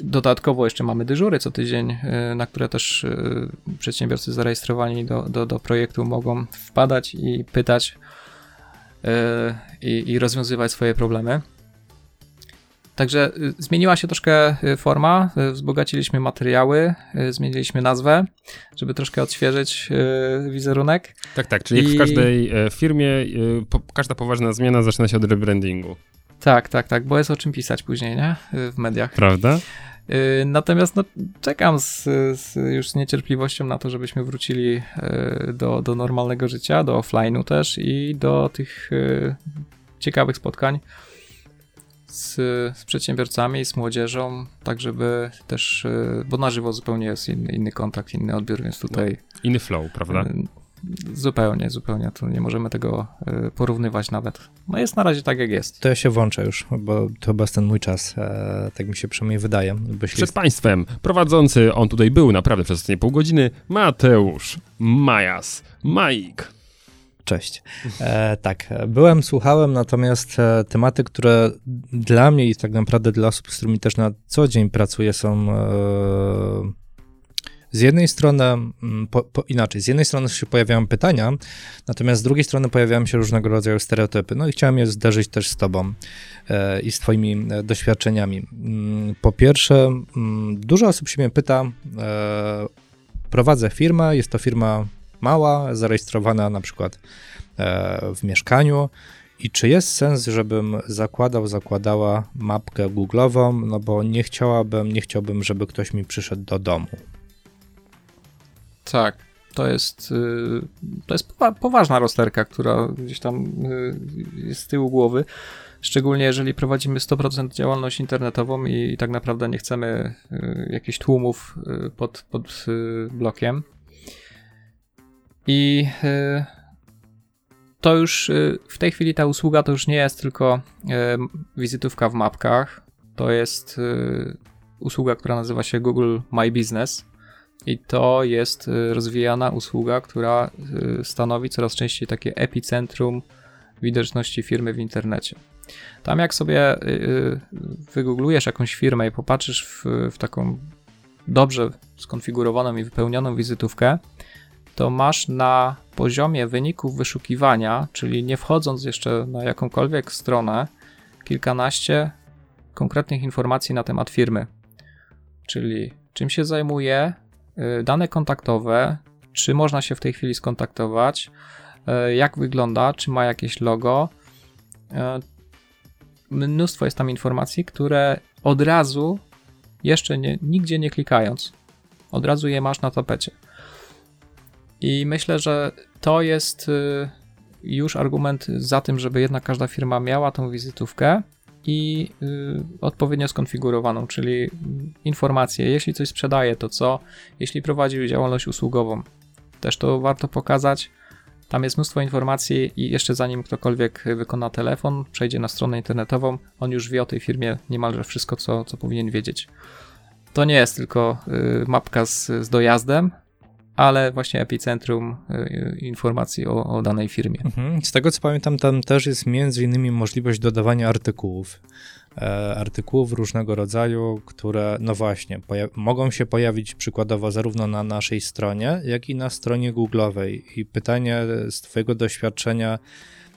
dodatkowo jeszcze mamy dyżury co tydzień, na które też przedsiębiorcy zarejestrowani do, do, do projektu mogą wpadać i pytać i, i rozwiązywać swoje problemy. Także y, zmieniła się troszkę y, forma, y, wzbogaciliśmy materiały, zmieniliśmy nazwę, żeby troszkę odświeżyć wizerunek. Tak, tak, czyli I... jak w każdej e, firmie każda poważna zmiana zaczyna się od rebrandingu. Tak, tak, tak, bo jest o czym pisać później, nie? W mediach. Prawda? Natomiast no, czekam z, z, już z niecierpliwością na to, żebyśmy wrócili do, do normalnego życia, do offline'u też i do tych ciekawych spotkań z, z przedsiębiorcami, z młodzieżą, tak żeby też, e, bo na żywo zupełnie jest inny, inny kontakt, inny odbiór, więc tutaj... No, inny flow, prawda? E, zupełnie, zupełnie. Tu nie możemy tego e, porównywać nawet. No jest na razie tak, jak jest. To ja się włączę już, bo to chyba jest ten mój czas. tak mi się przynajmniej wydaje. Przed jest... Państwem prowadzący, on tutaj był naprawdę przez ostatnie pół godziny, Mateusz Majas, Majk. Cześć. E, tak, byłem, słuchałem, natomiast e, tematy, które dla mnie i tak naprawdę dla osób, z którymi też na co dzień pracuję, są e, z jednej strony, po, po, inaczej, z jednej strony się pojawiają pytania, natomiast z drugiej strony pojawiają się różnego rodzaju stereotypy. No i chciałem je zderzyć też z Tobą e, i z Twoimi e, doświadczeniami. Mm, po pierwsze, mm, dużo osób się mnie pyta, e, prowadzę firmę, jest to firma mała, zarejestrowana na przykład e, w mieszkaniu. I czy jest sens, żebym zakładał, zakładała mapkę Google'ową, no bo nie chciałabym, nie chciałbym, żeby ktoś mi przyszedł do domu. Tak, to jest, y, to jest poważna rozterka, która gdzieś tam y, jest z tyłu głowy. Szczególnie jeżeli prowadzimy 100% działalność internetową i tak naprawdę nie chcemy y, jakichś tłumów pod, pod blokiem. I to już w tej chwili ta usługa to już nie jest tylko wizytówka w mapkach. To jest usługa, która nazywa się Google My Business. I to jest rozwijana usługa, która stanowi coraz częściej takie epicentrum widoczności firmy w internecie. Tam jak sobie wygooglujesz jakąś firmę i popatrzysz w, w taką dobrze skonfigurowaną i wypełnioną wizytówkę, to masz na poziomie wyników wyszukiwania, czyli nie wchodząc jeszcze na jakąkolwiek stronę, kilkanaście konkretnych informacji na temat firmy. Czyli czym się zajmuje, Y, dane kontaktowe, czy można się w tej chwili skontaktować, y, jak wygląda, czy ma jakieś logo. Y, mnóstwo jest tam informacji, które od razu, jeszcze nie, nigdzie nie klikając, od razu je masz na tapecie. I myślę, że to jest już argument za tym, żeby jednak każda firma miała tą wizytówkę i y, odpowiednio skonfigurowaną, czyli informacje, jeśli coś sprzedaje, to co, jeśli prowadzi działalność usługową, też to warto pokazać. Tam jest mnóstwo informacji i jeszcze zanim ktokolwiek wykona telefon, przejdzie na stronę internetową, on już wie o tej firmie niemalże wszystko, co, co powinien wiedzieć. To nie jest tylko y, mapka z, z dojazdem, ale właśnie epicentrum y, informacji o, o danej firmie. Mhm. Z tego co pamiętam, tam też jest między innymi możliwość dodawania artykułów. E, artykułów różnego rodzaju, które, no właśnie, mogą się pojawić przykładowo zarówno na naszej stronie, jak i na stronie Google'owej. I pytanie z Twojego doświadczenia,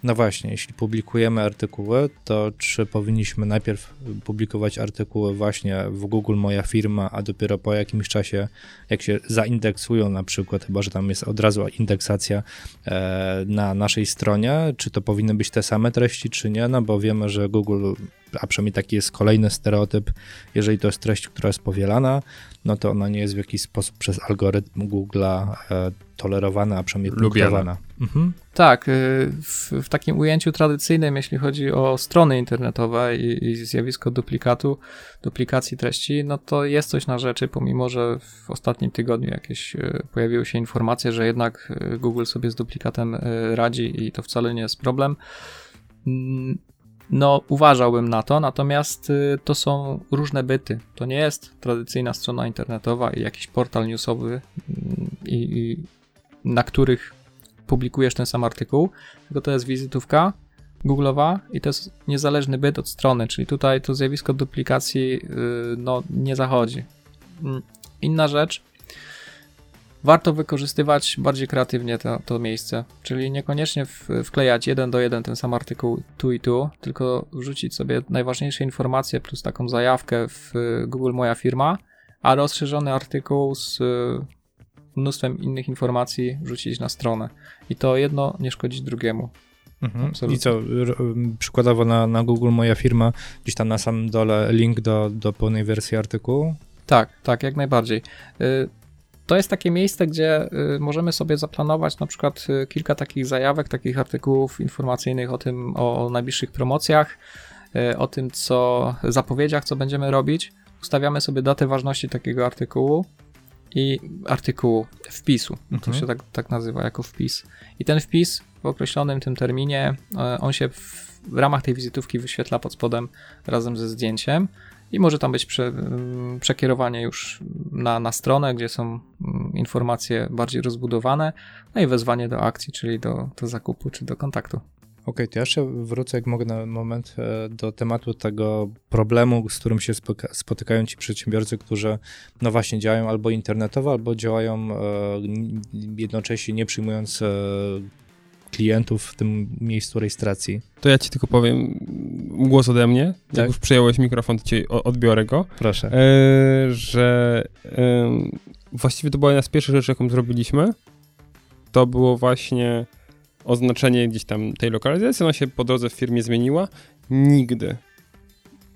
no właśnie, jeśli publikujemy artykuły, to czy powinniśmy najpierw publikować artykuły właśnie w Google Moja Firma, a dopiero po jakimś czasie, jak się zaindeksują na przykład, chyba że tam jest od razu indeksacja e, na naszej stronie, czy to powinny być te same treści, czy nie, no bo wiemy, że Google, a przynajmniej taki jest kolejny stereotyp, jeżeli to jest treść, która jest powielana, no to ona nie jest w jakiś sposób przez algorytm Google'a e, tolerowana, a przynajmniej punktowana. Mhm. Tak, y, w, w, takim ujęciu tradycyjnym, jeśli chodzi o strony internetowe i, i, zjawisko duplikatu, duplikacji treści, no to jest coś na rzeczy, pomimo że w ostatnim tygodniu jakieś y, pojawiły się informacje, że jednak y, Google sobie z duplikatem radzi i to wcale nie jest problem. Mm, no, uważałbym na to, natomiast to są różne byty. To nie jest tradycyjna strona internetowa i jakiś portal newsowy, mm, i, i na których publikujesz ten sam artykuł, tylko to jest wizytówka Google'owa i to jest niezależny byt od strony, czyli tutaj to zjawisko duplikacji yy, no, nie zachodzi. Mm, inna rzecz, warto wykorzystywać bardziej kreatywnie to, to miejsce, czyli niekoniecznie w, wklejać jeden do jeden ten sam artykuł tu i tu, tylko wrzucić sobie najważniejsze informacje plus taką zajawkę w Google Moja Firma, a rozszerzony artykuł z mnóstwem innych informacji wrzucić na stronę. I to jedno nie szkodzi drugiemu. Mhm. I co, przykładowo na, na Google moja firma, gdzieś tam na samym dole link do, do pełnej wersji artykułu? Tak, tak, jak najbardziej. Y, to jest takie miejsce, gdzie y, możemy sobie zaplanować na przykład y, kilka takich zajawek, takich artykułów informacyjnych o tym, o najbliższych promocjach, o tym, co zapowiedziach, co będziemy robić. Ustawiamy sobie datę ważności takiego artykułu i artykułu, wpisu. Mhm. To się tak, tak nazywa jako wpis. I ten wpis w określonym tym terminie, e, on się w, w ramach tej wizytówki wyświetla pod spodem razem ze zdjęciem i może tam być prze, przekierowanie już na, na stronę, gdzie są informacje bardziej rozbudowane, no i wezwanie do akcji, czyli do, do zakupu czy do kontaktu. Okej, okay, to ja jeszcze wrócę, jak mogę, na moment e, do tematu tego problemu, z którym się spotykają ci przedsiębiorcy, którzy no właśnie działają albo internetowo, albo działają e, jednocześnie nie przyjmując e, klientów w tym miejscu rejestracji. To ja ci tylko powiem głos ode mnie. Tak? Jak już przyjąłeś mikrofon, to ci odbiorę go. Proszę. Że właściwie to była jedna z pierwszych rzeczy, jaką zrobiliśmy. To było właśnie oznaczenie gdzieś tam tej lokalizacji. Ona się po drodze w firmie zmieniła. Nigdy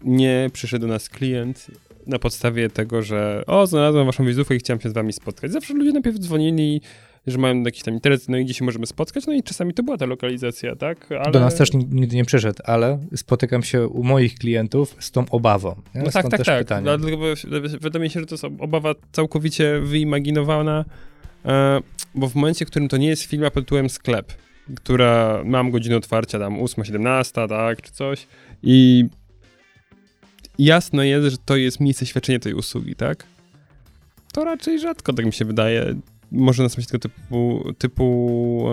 nie przyszedł do nas klient na podstawie tego, że o, znalazłem waszą wizytówkę i chciałem się z wami spotkać. Zawsze ludzie najpierw dzwonili że mają jakiś tam interes, no i gdzie się możemy spotkać, no i czasami to była ta lokalizacja, tak? Ale... Do nas też nigdy nie przyszedł, ale spotykam się u moich klientów z tą obawą. No tak, tak, tak. Dlatego wydaje mi się, że to jest obawa całkowicie wyimaginowana, e, bo w momencie, w którym to nie jest firma pod tytułem sklep, która mam godzinę otwarcia tam 8-17, tak, czy coś i jasno jest, że to jest miejsce świadczenia tej usługi, tak? To raczej rzadko, tak mi się wydaje może nastąpić tego typu, typu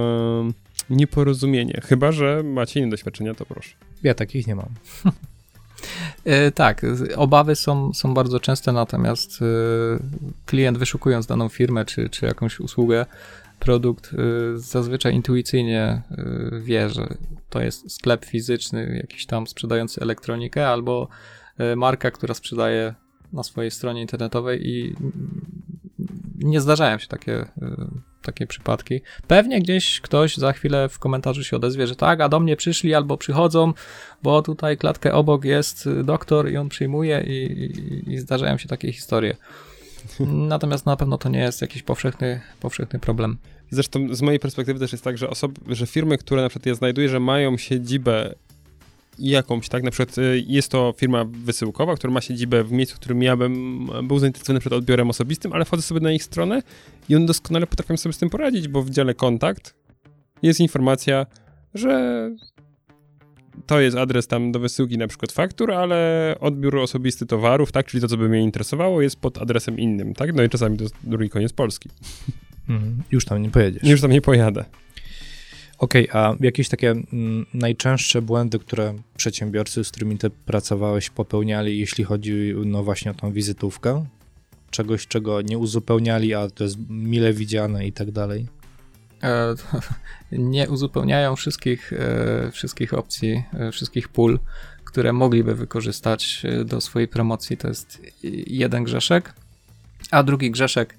nieporozumienie. Chyba, że macie inne doświadczenia, to proszę. Ja takich nie mam. E, tak, obawy są, są bardzo częste, natomiast e, klient wyszukując daną firmę czy, czy jakąś usługę, produkt, e, zazwyczaj intuicyjnie wie, że to jest sklep fizyczny, jakiś tam sprzedający elektronikę, albo marka, która sprzedaje na swojej stronie internetowej i nie zdarzają się takie, y, takie przypadki. Pewnie gdzieś ktoś za chwilę w komentarzu się odezwie, że tak, a do mnie przyszli albo przychodzą, bo tutaj klatkę obok jest doktor i on przyjmuje i, i, i zdarzają się takie historie. Natomiast na pewno to nie jest jakiś powszechny, powszechny problem. Zresztą z mojej perspektywy też jest tak, że osoby, że firmy, które na przykład ja znajduję, że mają siedzibę jakąś, tak? Na przykład y, jest to firma wysyłkowa, która ma siedzibę w miejscu, w którym ja bym był zainteresowany przed odbiorem osobistym, ale wchodzę sobie na ich stronę i one doskonale potrafią sobie z tym poradzić, bo w dziale kontakt jest informacja, że to jest adres tam do wysyłki na przykład faktur, ale odbiór osobisty towarów, tak, czyli to, co by mnie interesowało, jest pod adresem innym, tak? No i czasami to jest drugi koniec Polski. Mhm. Już tam nie pojedziesz. Już tam nie pojadę. Okej, okay, a jakieś takie mm, najczęstsze błędy, które przedsiębiorcy, z którymi ty pracowałeś, popełniali, jeśli chodzi no właśnie o tą wizytówkę? Czegoś, czego nie uzupełniali, a to jest mile widziane i tak dalej? E, nie uzupełniają wszystkich, e, wszystkich opcji, e, wszystkich pól, które mogliby wykorzystać do swojej promocji. To jest jeden grzeszek, a drugi grzeszek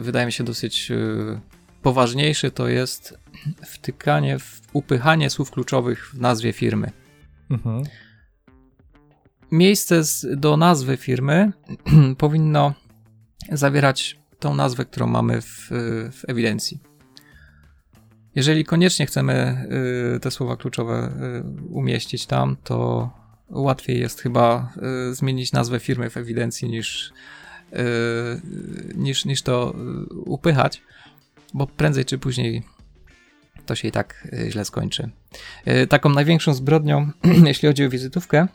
wydaje mi się dosyć poważniejszy to jest wtykanie, upychanie słów kluczowych w nazwie firmy. Mhm. Miejsce z, do nazwy firmy powinno zawierać tą nazwę, którą mamy w, w ewidencji. Jeżeli koniecznie chcemy y, te słowa kluczowe y, umieścić tam, to łatwiej jest chyba y, zmienić nazwę firmy w ewidencji niż, niż, niż to upychać bo prędzej czy później to się i tak źle skończy. Taką największą zbrodnią, jeśli chodzi o wizytówkę,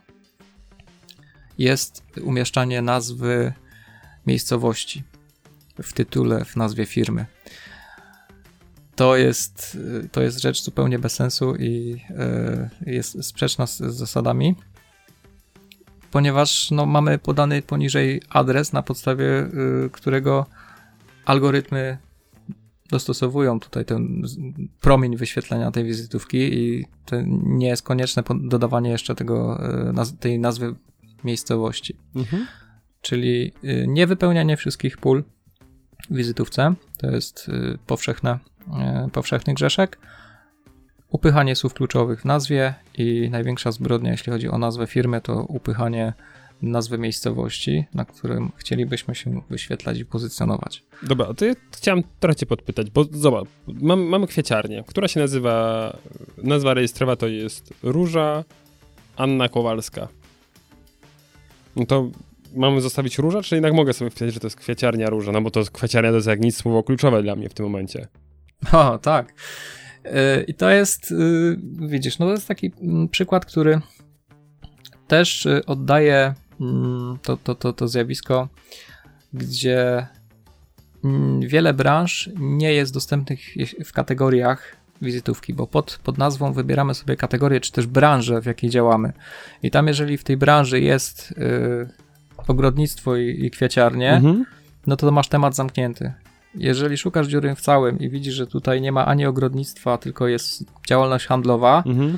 jest umieszczanie nazwy miejscowości w tytule, w nazwie firmy. To jest, e, to jest rzecz zupełnie bez sensu i jest sprzeczna z, z zasadami, ponieważ no, mamy podany poniżej adres, na podstawie którego algorytmy dostosowują tutaj ten promień wyświetlenia tej wizytówki i to nie jest konieczne dodawanie jeszcze tego, e, tej nazwy miejscowości. Mhm. Czyli e, nie wypełnianie wszystkich pól wizytówce, to jest e, powszechne, powszechny grzeszek. Upychanie słów kluczowych w nazwie i największa zbrodnia, jeśli chodzi o nazwę firmy, to upychanie nazwy miejscowości, na którym chcielibyśmy się wyświetlać i pozycjonować. Dobra, to ja chciałem trochę cię podpytać, bo zobacz, mam, mamy kwieciarnię, która się nazywa, nazwa rejestrowa to jest Róża Anna Kowalska. No to mamy zostawić Róża, czy jednak mogę sobie wpisać, że to jest kwieciarnia Róża, no bo to kwieciarnia to jest jak nic słowo kluczowe dla mnie w tym momencie. O, tak. Y, I to jest, y, widzisz, no to jest taki mm, przykład, który też y, oddaje mm, to, to, to, to zjawisko, gdzie mm, wiele branż nie jest dostępnych w kategoriach wizytówki, bo pod, pod nazwą wybieramy sobie kategorię, czy też branżę, w jakiej działamy. I tam, jeżeli w tej branży jest ogrodnictwo i, i kwiaciarnie, mhm. no to masz temat zamknięty. Jeżeli szukasz dziury w całym i widzisz, że tutaj nie ma ani ogrodnictwa, tylko jest działalność handlowa, mhm.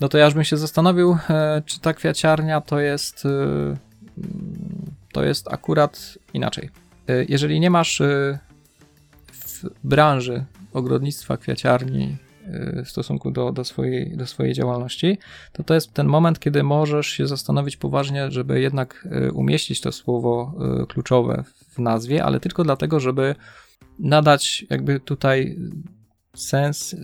no to ja bym się zastanowił, e, czy ta kwiaciarnia to jest e, to jest akurat inaczej. E, jeżeli nie masz w branży ogrodnictwa, kwiaciarni w stosunku do, do, swojej, do swojej działalności, to to jest ten moment, kiedy możesz się zastanowić poważnie, żeby jednak e, umieścić to słowo kluczowe w nazwie, ale tylko dlatego, żeby nadać jakby tutaj sens y,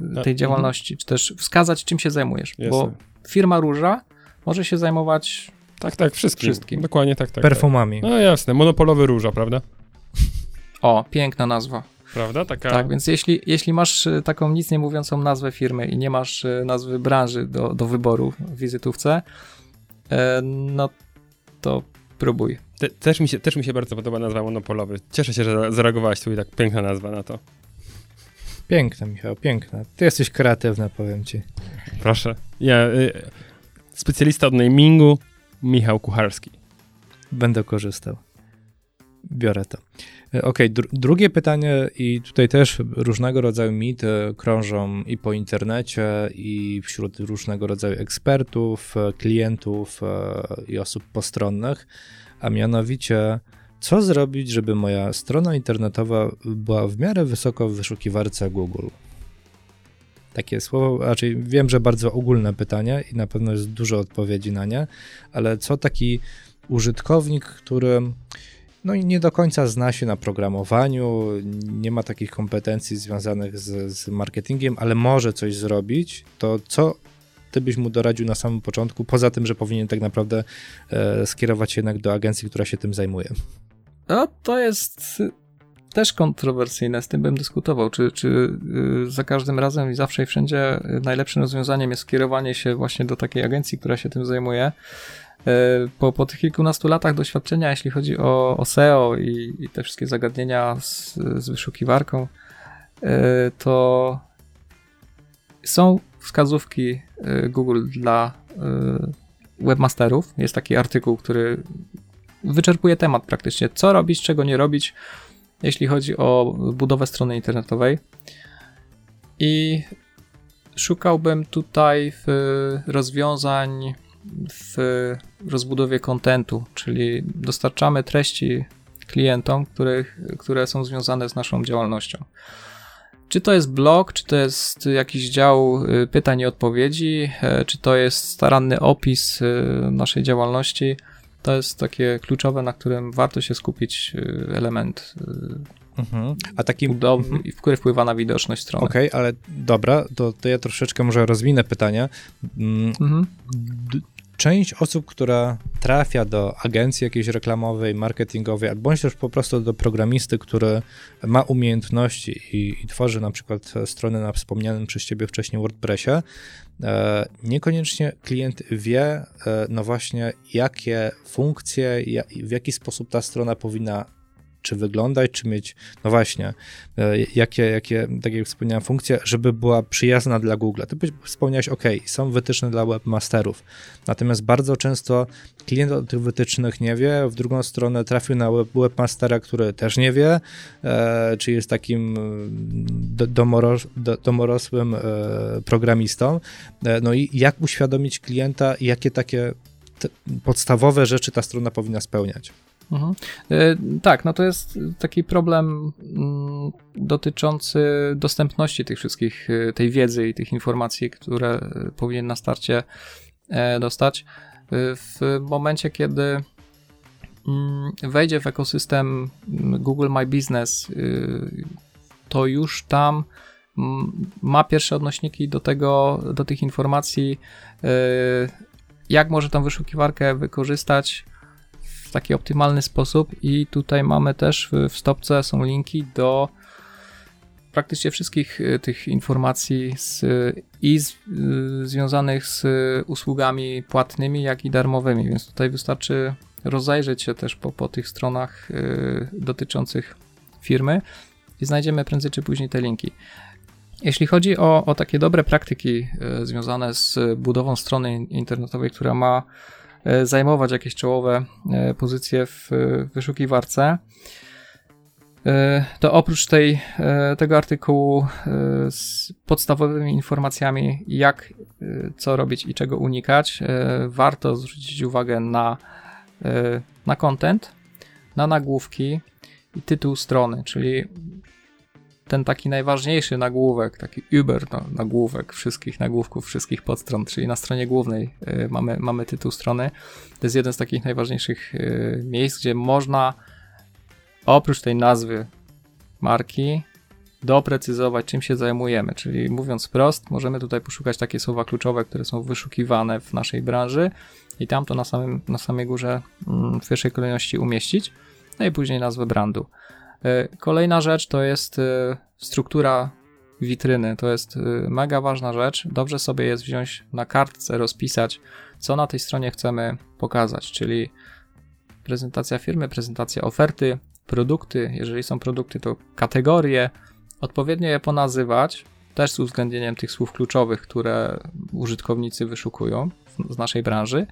tej mhm. działalności, czy też wskazać, czym się zajmujesz. Jasne. Bo firma Róża może się zajmować tak, tak, wszystkim. wszystkim. Dokładnie tak, tak. Perfumami. Tak. No jasne, monopolowy Róża, prawda? O, piękna nazwa. Prawda? Taka... Tak, więc jeśli, jeśli masz y, taką nic nie mówiącą nazwę firmy i nie masz y, nazwy branży do, do wyboru w wizytówce, no to próbuj. Te, też, mi się, też mi się bardzo podoba nazwa monopolowy. Cieszę się, że zareagowałeś tu i tak piękna nazwa na to. Piękne, Michał, piękne. Ty jesteś kreatywny, powiem ci. Proszę. Ja, y, specjalista od namingu, Michał Kucharski. Będę korzystał. Biorę to. Y, ok, dr drugie pytanie, i tutaj też różnego rodzaju mity krążą i po internecie, i wśród różnego rodzaju ekspertów, klientów y, i osób postronnych, a mianowicie co zrobić, żeby moja strona internetowa była w miarę wysoko w wyszukiwarce Google? Takie słowo, raczej wiem, że bardzo ogólne pytanie i na pewno jest dużo odpowiedzi na nie, ale co taki użytkownik, który no i nie do końca zna się na programowaniu, nie ma takich kompetencji związanych z, z marketingiem, ale może coś zrobić, to co ty byś mu doradził na samym początku, poza tym, że powinien tak naprawdę e, skierować jednak do agencji, która się tym zajmuje? No, to jest też kontrowersyjne, z tym bym dyskutował, czy, czy y, za każdym razem i zawsze i wszędzie najlepszym rozwiązaniem jest skierowanie się właśnie do takiej agencji, która się tym zajmuje. Y, po, po tych kilkunastu latach doświadczenia, jeśli chodzi o, o SEO i, i, te wszystkie zagadnienia z, z wyszukiwarką, y, to są wskazówki Google dla webmasterów. Jest taki artykuł, który wyczerpuje temat praktycznie. Co robić, czego nie robić, jeśli chodzi o budowę strony internetowej. I szukałbym tutaj rozwiązań w rozbudowie kontentu, czyli dostarczamy treści klientom, których, które są związane z naszą działalnością. Czy to jest blog, czy to jest jakiś dział y, pytań i odpowiedzi, e, czy to jest staranny opis y, naszej działalności, to jest takie kluczowe, na którym warto się skupić y, element mhm. A taki mhm. który wpływa na widoczność strony. Okej, okay, ale dobra, to, to ja troszeczkę może rozwinę pytanie. Mm, mhm część osób, która trafia do agencji jakiejś reklamowej, marketingowej, albo też po prostu do programisty, który ma umiejętności i, i tworzy na przykład stronę na wspomnianym przez ciebie wcześniej WordPressie, e, niekoniecznie klient wie, e, no właśnie, jakie funkcje, w jaki sposób ta strona powinna czy wyglądać, czy mieć, no właśnie, e, jakie, jakie tak jak wspomniałem, funkcje, żeby była przyjazna dla Google. Ty wspomniałeś, ok, są wytyczne dla webmasterów, natomiast bardzo często klient o tych wytycznych nie wie, w drugą stronę trafił na web, webmastera, który też nie wie, e, czy jest takim do, domoros, do, domorosłym e, programistą. E, no i jak uświadomić klienta, jakie takie podstawowe rzeczy ta strona powinna spełniać? Mhm. E, tak, no to jest taki problem mm, dotyczący dostępności tych wszystkich, e, tej wiedzy i tych informacji, które e, powinien na starcie dostać. W momencie, kiedy mm, wejdzie w ekosystem mm, Google My Business, to już tam ma pierwsze odnośniki do tego, do tych informacji, jak może tą wyszukiwarkę wykorzystać w taki optymalny sposób i tutaj mamy też w, stopce są linki do praktycznie wszystkich y, tych informacji z, i z, y, związanych z usługami płatnymi, jak i darmowymi, więc tutaj wystarczy rozejrzeć się też po, po tych stronach y, dotyczących firmy i znajdziemy prędzej czy później te linki. Jeśli chodzi o, o takie dobre praktyki y, związane z budową strony internetowej, która ma y, zajmować jakieś czołowe y, pozycje w wyszukiwarce, E, to oprócz tej, e, tego artykułu e, z podstawowymi informacjami, jak, co robić i czego unikać, warto zwrócić uwagę na, na content, na nagłówki i tytuł strony, czyli ten taki najważniejszy nagłówek, taki Uber no, nagłówek wszystkich nagłówków, wszystkich podstron, czyli na stronie głównej mamy, mamy tytuł strony. To jest jeden z takich najważniejszych miejsc, gdzie można oprócz tej nazwy marki, doprecyzować, czym się zajmujemy. Czyli mówiąc prost, możemy tutaj poszukać takie słowa kluczowe, które są wyszukiwane w naszej branży i tam to na, samym, na samej górze mm, w pierwszej kolejności umieścić, no i później nazwę brandu. E, kolejna rzecz to jest e, struktura witryny. To jest e, mega ważna rzecz. Dobrze sobie jest wziąć na kartce, rozpisać, co na tej stronie chcemy pokazać, czyli prezentacja firmy, prezentacja oferty, produkty, jeżeli są produkty, to kategorie, odpowiednio je ponazywać, też z uwzględnieniem tych słów kluczowych, które użytkownicy wyszukują z naszej branży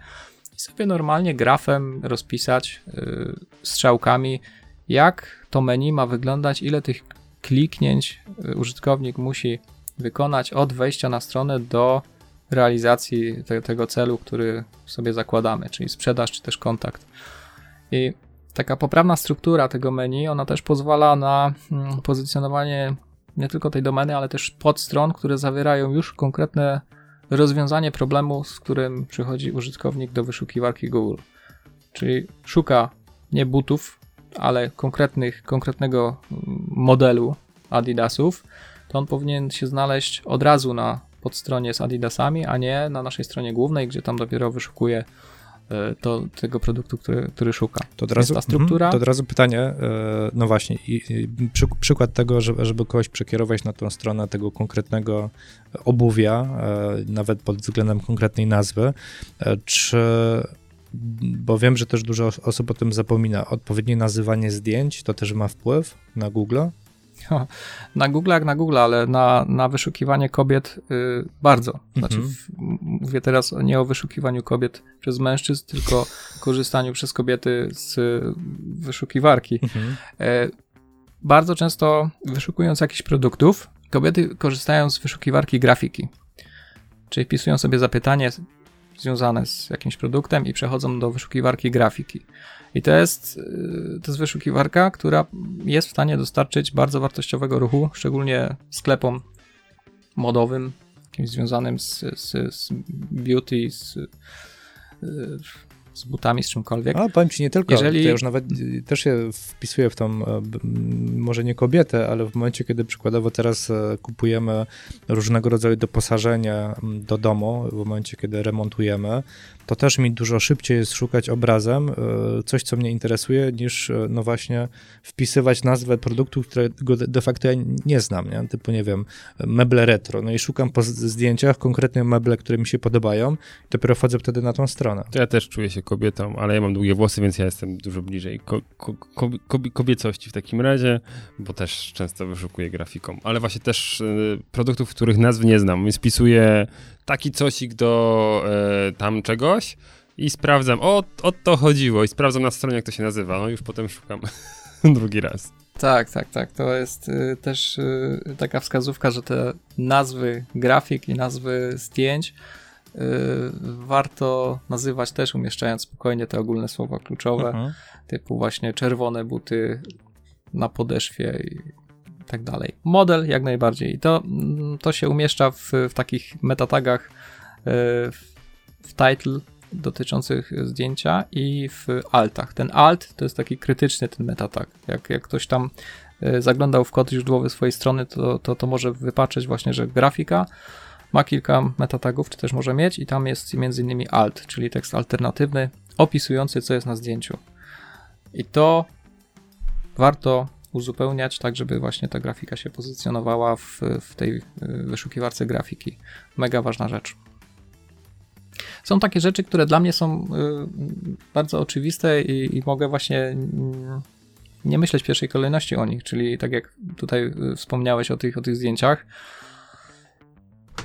i sobie normalnie grafem rozpisać yy, strzałkami, jak to menu ma wyglądać, ile tych kliknięć yy, użytkownik musi wykonać od wejścia na stronę do realizacji te, tego celu, który sobie zakładamy, czyli sprzedaż czy też kontakt. I taka poprawna struktura tego menu, ona też pozwala na mm, pozycjonowanie nie tylko tej domeny, ale też podstron, które zawierają już konkretne rozwiązanie problemu, z którym przychodzi użytkownik do wyszukiwarki Google. Czyli szuka nie butów, ale konkretnych, konkretnego modelu Adidasów, to on powinien się znaleźć od razu na podstronie z Adidasami, a nie na naszej stronie głównej, gdzie tam dopiero wyszukuje E, to, tego produktu, który, który szuka. To od, razu, ta struktura. Mhm, to od razu pytanie, e, no właśnie, i, i przy, przykład tego, żeby, żeby kogoś przekierować na tą stronę tego konkretnego obuwia, e, nawet pod względem konkretnej nazwy, czy bo wiem, że też dużo osób o tym zapomina. Odpowiednie nazywanie zdjęć to też ma wpływ na Google? Na Google jak na Google, ale na, na wyszukiwanie kobiet y, bardzo. Znaczy, mhm. w, mówię teraz nie o wyszukiwaniu kobiet przez mężczyzn, tylko korzystaniu przez kobiety z wyszukiwarki. Mhm. E, bardzo często wyszukując jakichś produktów, kobiety korzystają z wyszukiwarki grafiki. Czyli wpisują sobie zapytanie związane z jakimś produktem i przechodzą do wyszukiwarki grafiki. I to jest, y, to jest wyszukiwarka, która jest w stanie dostarczyć bardzo wartościowego ruchu, szczególnie sklepom modowym, jakimś związanym z, z, z beauty, z, y, z butami, z czymkolwiek. A powiem ci nie tylko, Jeżeli... ja już nawet y, też się wpisuję w tą, e, może nie kobietę, ale w momencie, kiedy przykładowo teraz e, kupujemy różnego rodzaju doposażenie do domu, w momencie, kiedy remontujemy, to też mi dużo szybciej jest szukać obrazem e, coś, co mnie interesuje, niż e, no właśnie wpisywać nazwę produktu, którego de facto ja nie znam, nie? typu nie wiem, meble retro, no i szukam po zdjęciach konkretnie meble, które mi się podobają i dopiero wchodzę wtedy na tą stronę. To ja też czuję się kobietą, ale ja mam długie włosy, więc ja jestem dużo bliżej ko ko ko kobiecości w takim razie, bo też często wyszukuję grafiką, ale właśnie też y, produktów, których nazw nie znam, więc wpisuję taki cosik do e, tam czegoś i sprawdzam, o, o to chodziło i sprawdzam na stronie, jak to się nazywa, no już potem szukam drugi raz. Tak, tak, tak. To jest y, też y, taka wskazówka, że te nazwy grafik i nazwy zdjęć y, warto nazywać też umieszczając spokojnie te ogólne słowa kluczowe, uh-huh. typu właśnie czerwone buty na podeszwie i tak dalej. Model jak najbardziej. To, mm, to się umieszcza w, w takich metatagach e, w, w title dotyczących zdjęcia i w altach. Ten alt to jest taki krytyczny ten metatag. Jak, jak ktoś tam e, zaglądał w kod źródłowy swojej strony, to, to, to może wypatrzeć właśnie, że grafika ma kilka metatagów, czy też może mieć i tam jest innymi alt, czyli tekst alternatywny opisujący co jest na zdjęciu. I to warto uzupełniać, tak żeby właśnie ta grafika się pozycjonowała w, w tej y, wyszukiwarce grafiki. Mega ważna rzecz. Są takie rzeczy, które dla mnie są y, bardzo oczywiste i, i mogę właśnie nie myśleć w pierwszej kolejności o nich, czyli tak jak tutaj y, wspomniałeś o tych, o tych zdjęciach,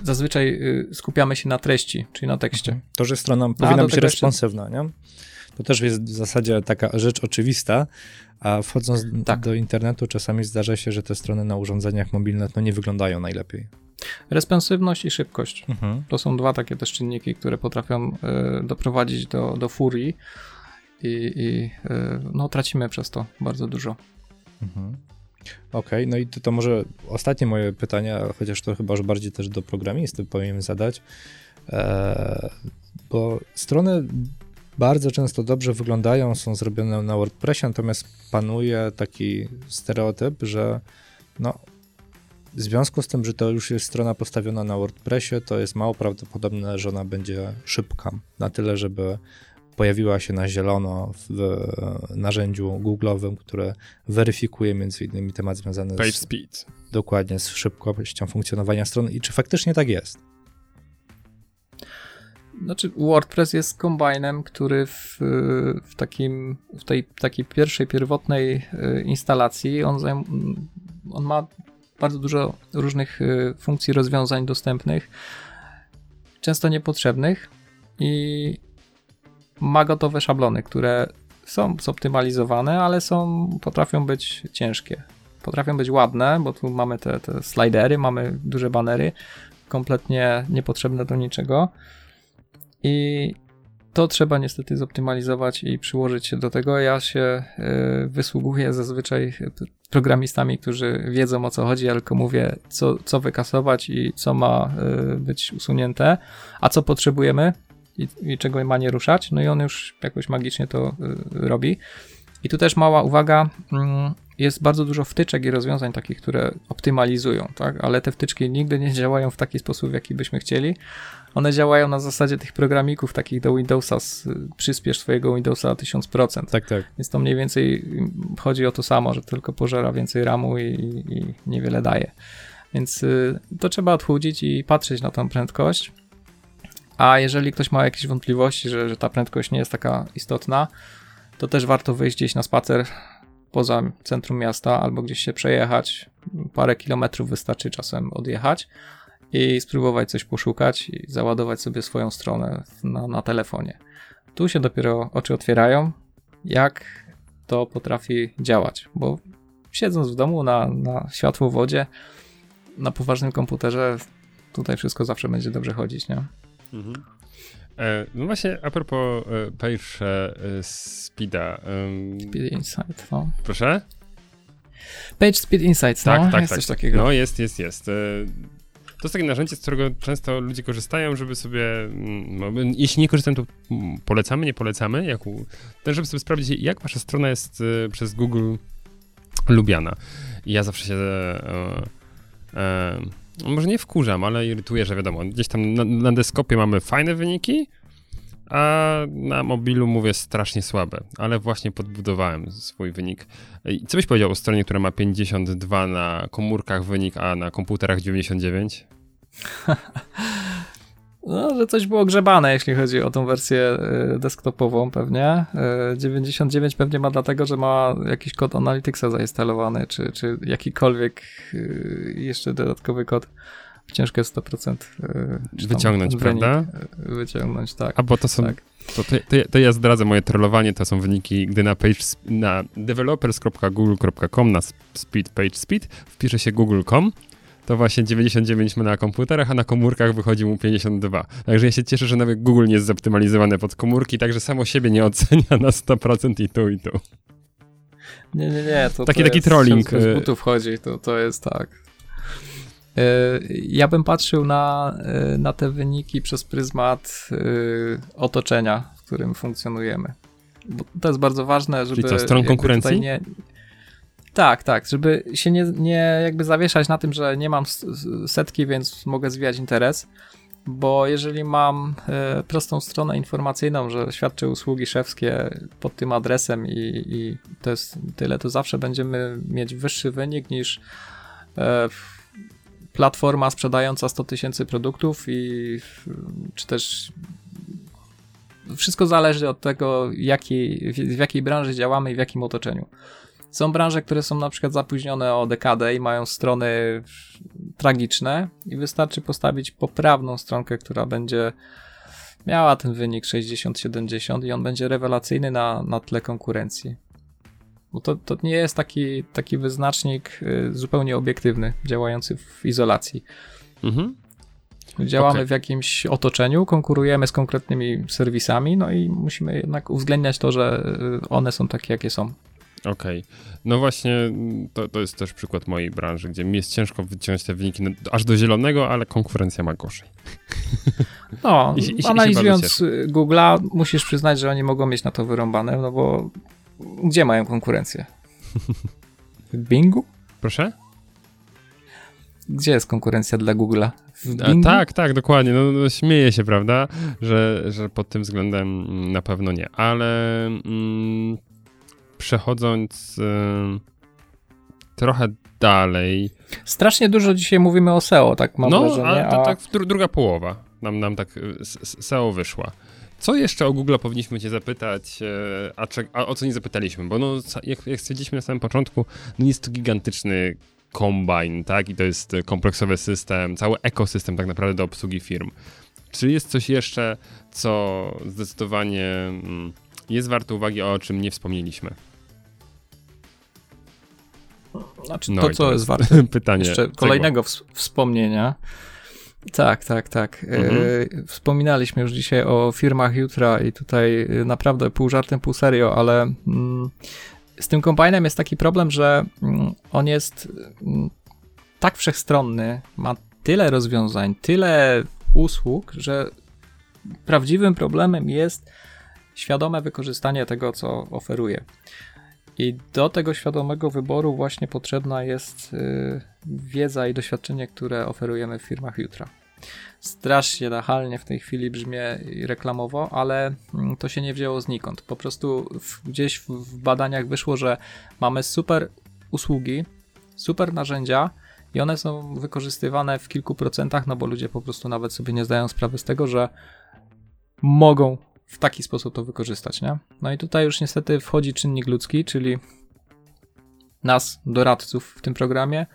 zazwyczaj skupiamy się na treści, czyli na tekście. Mhm. To, że strona powinna być responsywna, nie? To też jest w zasadzie taka rzecz oczywista, a wchodząc tak. do internetu czasami zdarza się, że te strony na urządzeniach mobilnych no, nie wyglądają najlepiej. Responsywność i szybkość. Mhm. To są dwa takie też czynniki, które potrafią y, doprowadzić do, do furii i, i y, no, tracimy przez to bardzo dużo. Mhm. Okej, okay, no i to, to, może ostatnie moje pytania, chociaż to chyba już bardziej też do programisty powinien zadać, e, bo strony bardzo często dobrze wyglądają, są zrobione na WordPressie, natomiast panuje taki stereotyp, że no, w związku z tym, że to już jest strona postawiona na WordPressie, to jest mało prawdopodobne, że ona będzie szybka. Na tyle, żeby pojawiła się na zielono w narzędziu Google'owym, które weryfikuje między innymi temat związany Page z speed. Dokładnie, z szybkością funkcjonowania strony i czy faktycznie tak jest? Znaczy, WordPress jest kombajnem, który w, w, takim, w tej takiej pierwszej, pierwotnej e, instalacji on, zajm, on ma bardzo dużo różnych e, funkcji, rozwiązań dostępnych, często niepotrzebnych i ma gotowe szablony, które są zoptymalizowane, ale są, potrafią być ciężkie. Potrafią być ładne, bo tu mamy te, te slidery, mamy duże banery, kompletnie niepotrzebne do niczego i to trzeba niestety zoptymalizować i przyłożyć się do tego. Ja się e, wysługuję zazwyczaj programistami, którzy wiedzą o co chodzi, ja tylko mówię, co, co wykasować i co ma e, być usunięte, a co potrzebujemy i, i czego ma nie ruszać. No i on już jakoś magicznie to e, robi. I tu też mała uwaga, mm, jest bardzo dużo wtyczek i rozwiązań takich, które optymalizują, tak? ale te wtyczki nigdy nie działają w taki sposób, w jaki byśmy chcieli. One działają na zasadzie tych programików takich do Windowsa, przyspiesz swojego Windowsa o 1000%. Tak, tak. Więc to mniej więcej chodzi o to samo, że tylko pożera więcej RAMu i, i niewiele daje. Więc y, to trzeba odchudzić i patrzeć na tą prędkość. A jeżeli ktoś ma jakieś wątpliwości, że, że ta prędkość nie jest taka istotna, to też warto wyjść gdzieś na spacer poza centrum miasta albo gdzieś się przejechać. Parę kilometrów wystarczy czasem odjechać i spróbować coś poszukać i załadować sobie swoją stronę na, na telefonie. Tu się dopiero oczy otwierają, jak to potrafi działać, bo siedząc w domu na, na wodzie, na poważnym komputerze, tutaj wszystko zawsze będzie dobrze chodzić, nie? Mhm. E, no właśnie, a propos e, Page e, Speeda. Speed Insight, no. Proszę? Page Speed Insights, tak, no, tak, jest tak, coś takiego. No, jest, jest, jest. To jest takie narzędzie, z którego często ludzie korzystają, żeby sobie, mm, no, jeśli nie korzystają, to polecamy, nie polecamy, jak u, żeby sobie sprawdzić, jak wasza strona jest przez Google lubiana. I ja zawsze się e, e, może nie wkurzam, ale irytuje, że wiadomo, gdzieś tam na, na deskopie mamy fajne wyniki, a na mobilu mówię strasznie słabe, ale właśnie podbudowałem swój wynik. Co byś powiedział o stronie, która ma 52 na komórkach wynik, a na komputerach 99? No, że coś było grzebane, jeśli chodzi o tą wersję y, desktopową pewnie. 99 y, pewnie ma dlatego, że ma jakiś kod Analyticsa zainstalowany, czy, czy jakikolwiek y, jeszcze dodatkowy kod. Ciężko jest 100% wyciągnąć, prawda? Wyciągnąć, tak. A bo to są. Tak. To, to, to, ja zdradzę moje trollowanie, to są wyniki, gdy na page na developers.google.com na speed page speed wpisze się google.com to właśnie 99 ma na komputerach, a na komórkach wychodzi mu 52. Także ja się cieszę, że nawet Google nie jest zoptymalizowany pod komórki, także samo siebie nie ocenia na 100% i tu, i tu. Nie, nie, nie. To, taki to taki trolling. Z y- butów chodzi, to, to jest tak. Y, ja bym patrzył na, y, na te wyniki przez pryzmat otoczenia, w którym funkcjonujemy. Bo to jest bardzo ważne, żeby. Czyli co, stron konkurencji? Nie, tak, tak, żeby się nie, nie jakby zawieszać na tym, że nie mam setki, więc mogę zwijać interes. bo jeżeli mam e, prostą stronę informacyjną, że świadczę usługi szewskie pod tym adresem i, i to jest tyle, to zawsze będziemy mieć wyższy wynik niż e, platforma sprzedająca 100 tysięcy produktów i czy też wszystko zależy od tego, jaki, w jakiej branży działamy i w jakim otoczeniu. Są branże, które są na przykład zapóźnione o dekadę i mają strony tragiczne i wystarczy postawić poprawną stronkę, która będzie miała ten wynik 60-70 i on będzie rewelacyjny na, na tle konkurencji. Bo to, to nie jest taki, taki wyznacznik y, zupełnie obiektywny, działający w izolacji. Mhm. Działamy okay. w jakimś otoczeniu, konkurujemy z konkretnymi serwisami, no i musimy jednak uwzględniać to, że y, one są takie, jakie są. Okej. Okay. No właśnie, to, to jest też przykład mojej branży, gdzie mi jest ciężko wyciągnąć te wyniki aż do zielonego, ale konkurencja ma gorzej. No, I, i, analizując Google'a, musisz przyznać, że oni mogą mieć na to wyrąbane, no bo gdzie mają konkurencję? W Bingu? Proszę? Gdzie jest konkurencja dla Google'a? tak, tak, dokładnie. No, no, śmieję się, prawda, że, że pod tym względem na pewno nie, ale mm, przechodząc y, trochę dalej. Strasznie dużo dzisiaj mówimy o SEO, tak mam no, wrażenie. No, a... tak druga połowa nam, nam tak y, SEO wyszła. Co jeszcze o Google powinniśmy cię zapytać, e, a, a, o co nie zapytaliśmy? Bo no, jak, jak stwierdziliśmy na samym początku, no jest to gigantyczny kombine, tak? I to jest kompleksowy system, cały ekosystem tak naprawdę do obsługi firm. Czy jest coś jeszcze, co zdecydowanie mm, jest warte uwagi, o czym nie wspomnieliśmy? Znaczy, no to, co jest, warte pytanie jeszcze kolejnego wspomnienia, tak, tak, tak. E, mhm. Wspominaliśmy już dzisiaj o firmach jutra i tutaj e, naprawdę pół żartem, pół serio, ale mm, z tym kombajnem jest taki problem, że mm, on jest mm, tak wszechstronny, ma tyle rozwiązań, tyle usług, że prawdziwym problemem jest świadome wykorzystanie tego, co oferuje. I do tego świadomego wyboru właśnie potrzebna jest y, wiedza i doświadczenie, które oferujemy w firmach jutra. Strasznie nachalnie w tej chwili brzmie reklamowo, ale mm, to się nie wzięło znikąd. Po prostu gdzieś w badaniach wyszło, że mamy super usługi, super narzędzia i one są wykorzystywane w kilku procentach, no bo ludzie po prostu nawet sobie nie zdają sprawy z tego, że mogą w taki sposób to wykorzystać, nie? No i tutaj już niestety wchodzi czynnik ludzki, czyli nas, doradców w tym programie,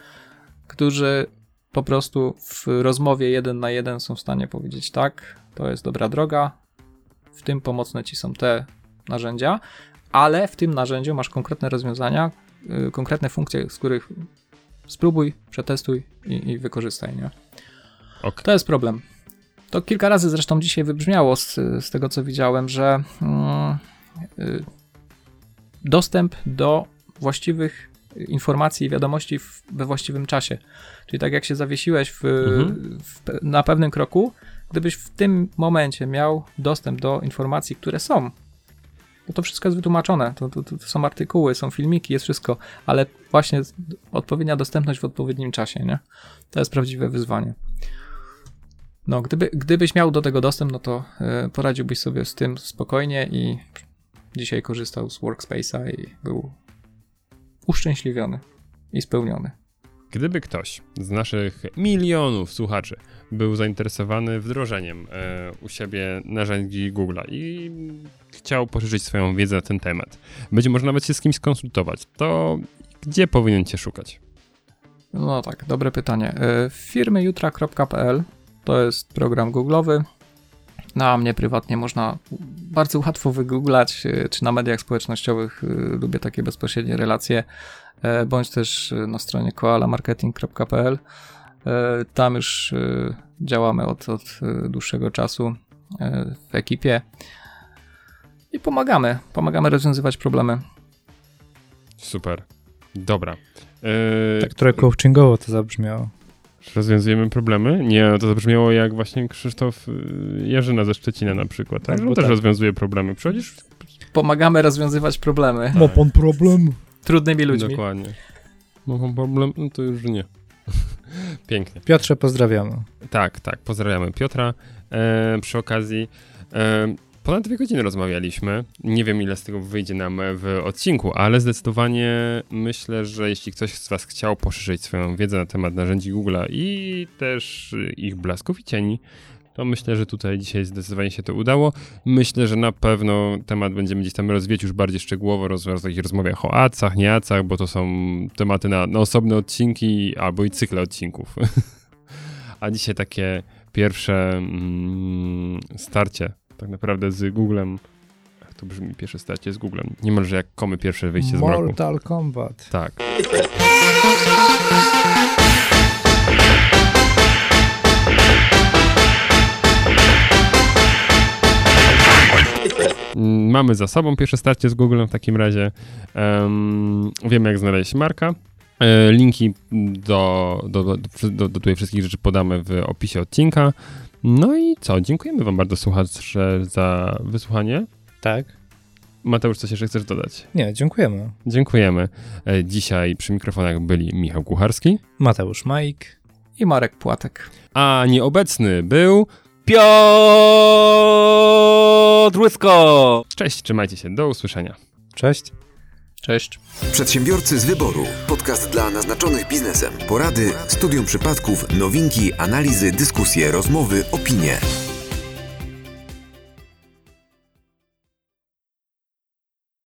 którzy po prostu w rozmowie jeden na jeden są w stanie powiedzieć tak, to jest dobra droga, w tym pomocne ci są te narzędzia, ale w tym narzędziu masz konkretne rozwiązania, yy, konkretne funkcje, z których spróbuj, przetestuj i, i wykorzystaj, nie? Okay. To jest problem. To kilka razy zresztą dzisiaj wybrzmiało z, z tego, co widziałem, że yy, dostęp do właściwych informacji i wiadomości w, we właściwym czasie. Czyli tak jak się zawiesiłeś w, mhm. w, na pewnym kroku, gdybyś w tym momencie miał dostęp do informacji, które są, no to wszystko jest wytłumaczone. To, to, to, są artykuły, są filmiki, jest wszystko, ale właśnie odpowiednia dostępność w odpowiednim czasie, nie? To jest prawdziwe wyzwanie. No, gdyby, gdybyś miał do tego dostęp, no to y, poradziłbyś sobie z tym spokojnie i dzisiaj korzystał z Workspace'a i był uszczęśliwiony i spełniony. Gdyby ktoś z naszych milionów słuchaczy był zainteresowany wdrożeniem e, u siebie narzędzi Google'a i chciał poszerzyć swoją wiedzę na ten temat, będzie może nawet się z kimś skonsultować, to gdzie powinien cię szukać? No tak, dobre pytanie. E, firmyjutra.pl to jest program Google'owy. Na mnie prywatnie można bardzo łatwo wygooglać, e, czy na mediach społecznościowych e, lubię takie bezpośrednie relacje, e, bądź też na stronie koalamarketing.pl. Tam już działamy od, od dłuższego czasu w ekipie i pomagamy. Pomagamy rozwiązywać problemy. Super. Dobra. Tak trochę coachingowo to zabrzmiało rozwiązujemy problemy? Nie, to zabrzmiało jak właśnie Krzysztof y, Jarzyna ze Szczecina na przykład, tak? On też tak. rozwiązuje problemy. Przychodzisz? Pomagamy rozwiązywać problemy. Tak. Ma pan problem? Trudnymi ludźmi. Dokładnie. Ma pan problem? No to już nie. Pięknie. Piotrze, pozdrawiamy. Tak, tak, pozdrawiamy Piotra. E, przy okazji, e, ponad dwie godziny rozmawialiśmy. Nie wiem, ile z tego wyjdzie nam w odcinku, ale zdecydowanie myślę, że jeśli ktoś z Was chciał poszerzyć swoją wiedzę na temat narzędzi Google'a i też ich blasków i cieni, to myślę, że tutaj dzisiaj zdecydowanie się to udało. Myślę, że na pewno temat będziemy gdzieś tam rozwijać już bardziej szczegółowo, roz, w takich rozmawiach o acach, nie acach, bo to są tematy na, na osobne odcinki albo i cykle odcinków. A dzisiaj takie pierwsze mm, starcie tak naprawdę z Googlem. Jak to brzmi pierwsze starcie z Googlem? Niemalże jak komy pierwsze wyjście z mroku. Mortal Kombat. Tak. Mm, Mamy za sobą pierwsze starcie z Googlem w takim razie. Um, wiemy, jak znaleźć Marka. E, linki do, do, do, do, do tutaj wszystkich rzeczy podamy w opisie odcinka. No i co? Dziękujemy Wam bardzo, słuchacze, za wysłuchanie. Tak? Mateusz, coś jeszcze chcesz dodać? Nie, dziękujemy. Dziękujemy. E, Dzisiaj przy mikrofonach byli Michał Kucharski, Mateusz Majk. I Marek Płatek. a nieobecny był. Piotr Łysko! Cześć, trzymajcie się, do usłyszenia. Cześć. Cześć. Przedsiębiorcy z wyboru. Podcast dla naznaczonych biznesem. Porady, studium przypadków, nowinki, analizy, dyskusje, rozmowy, opinie.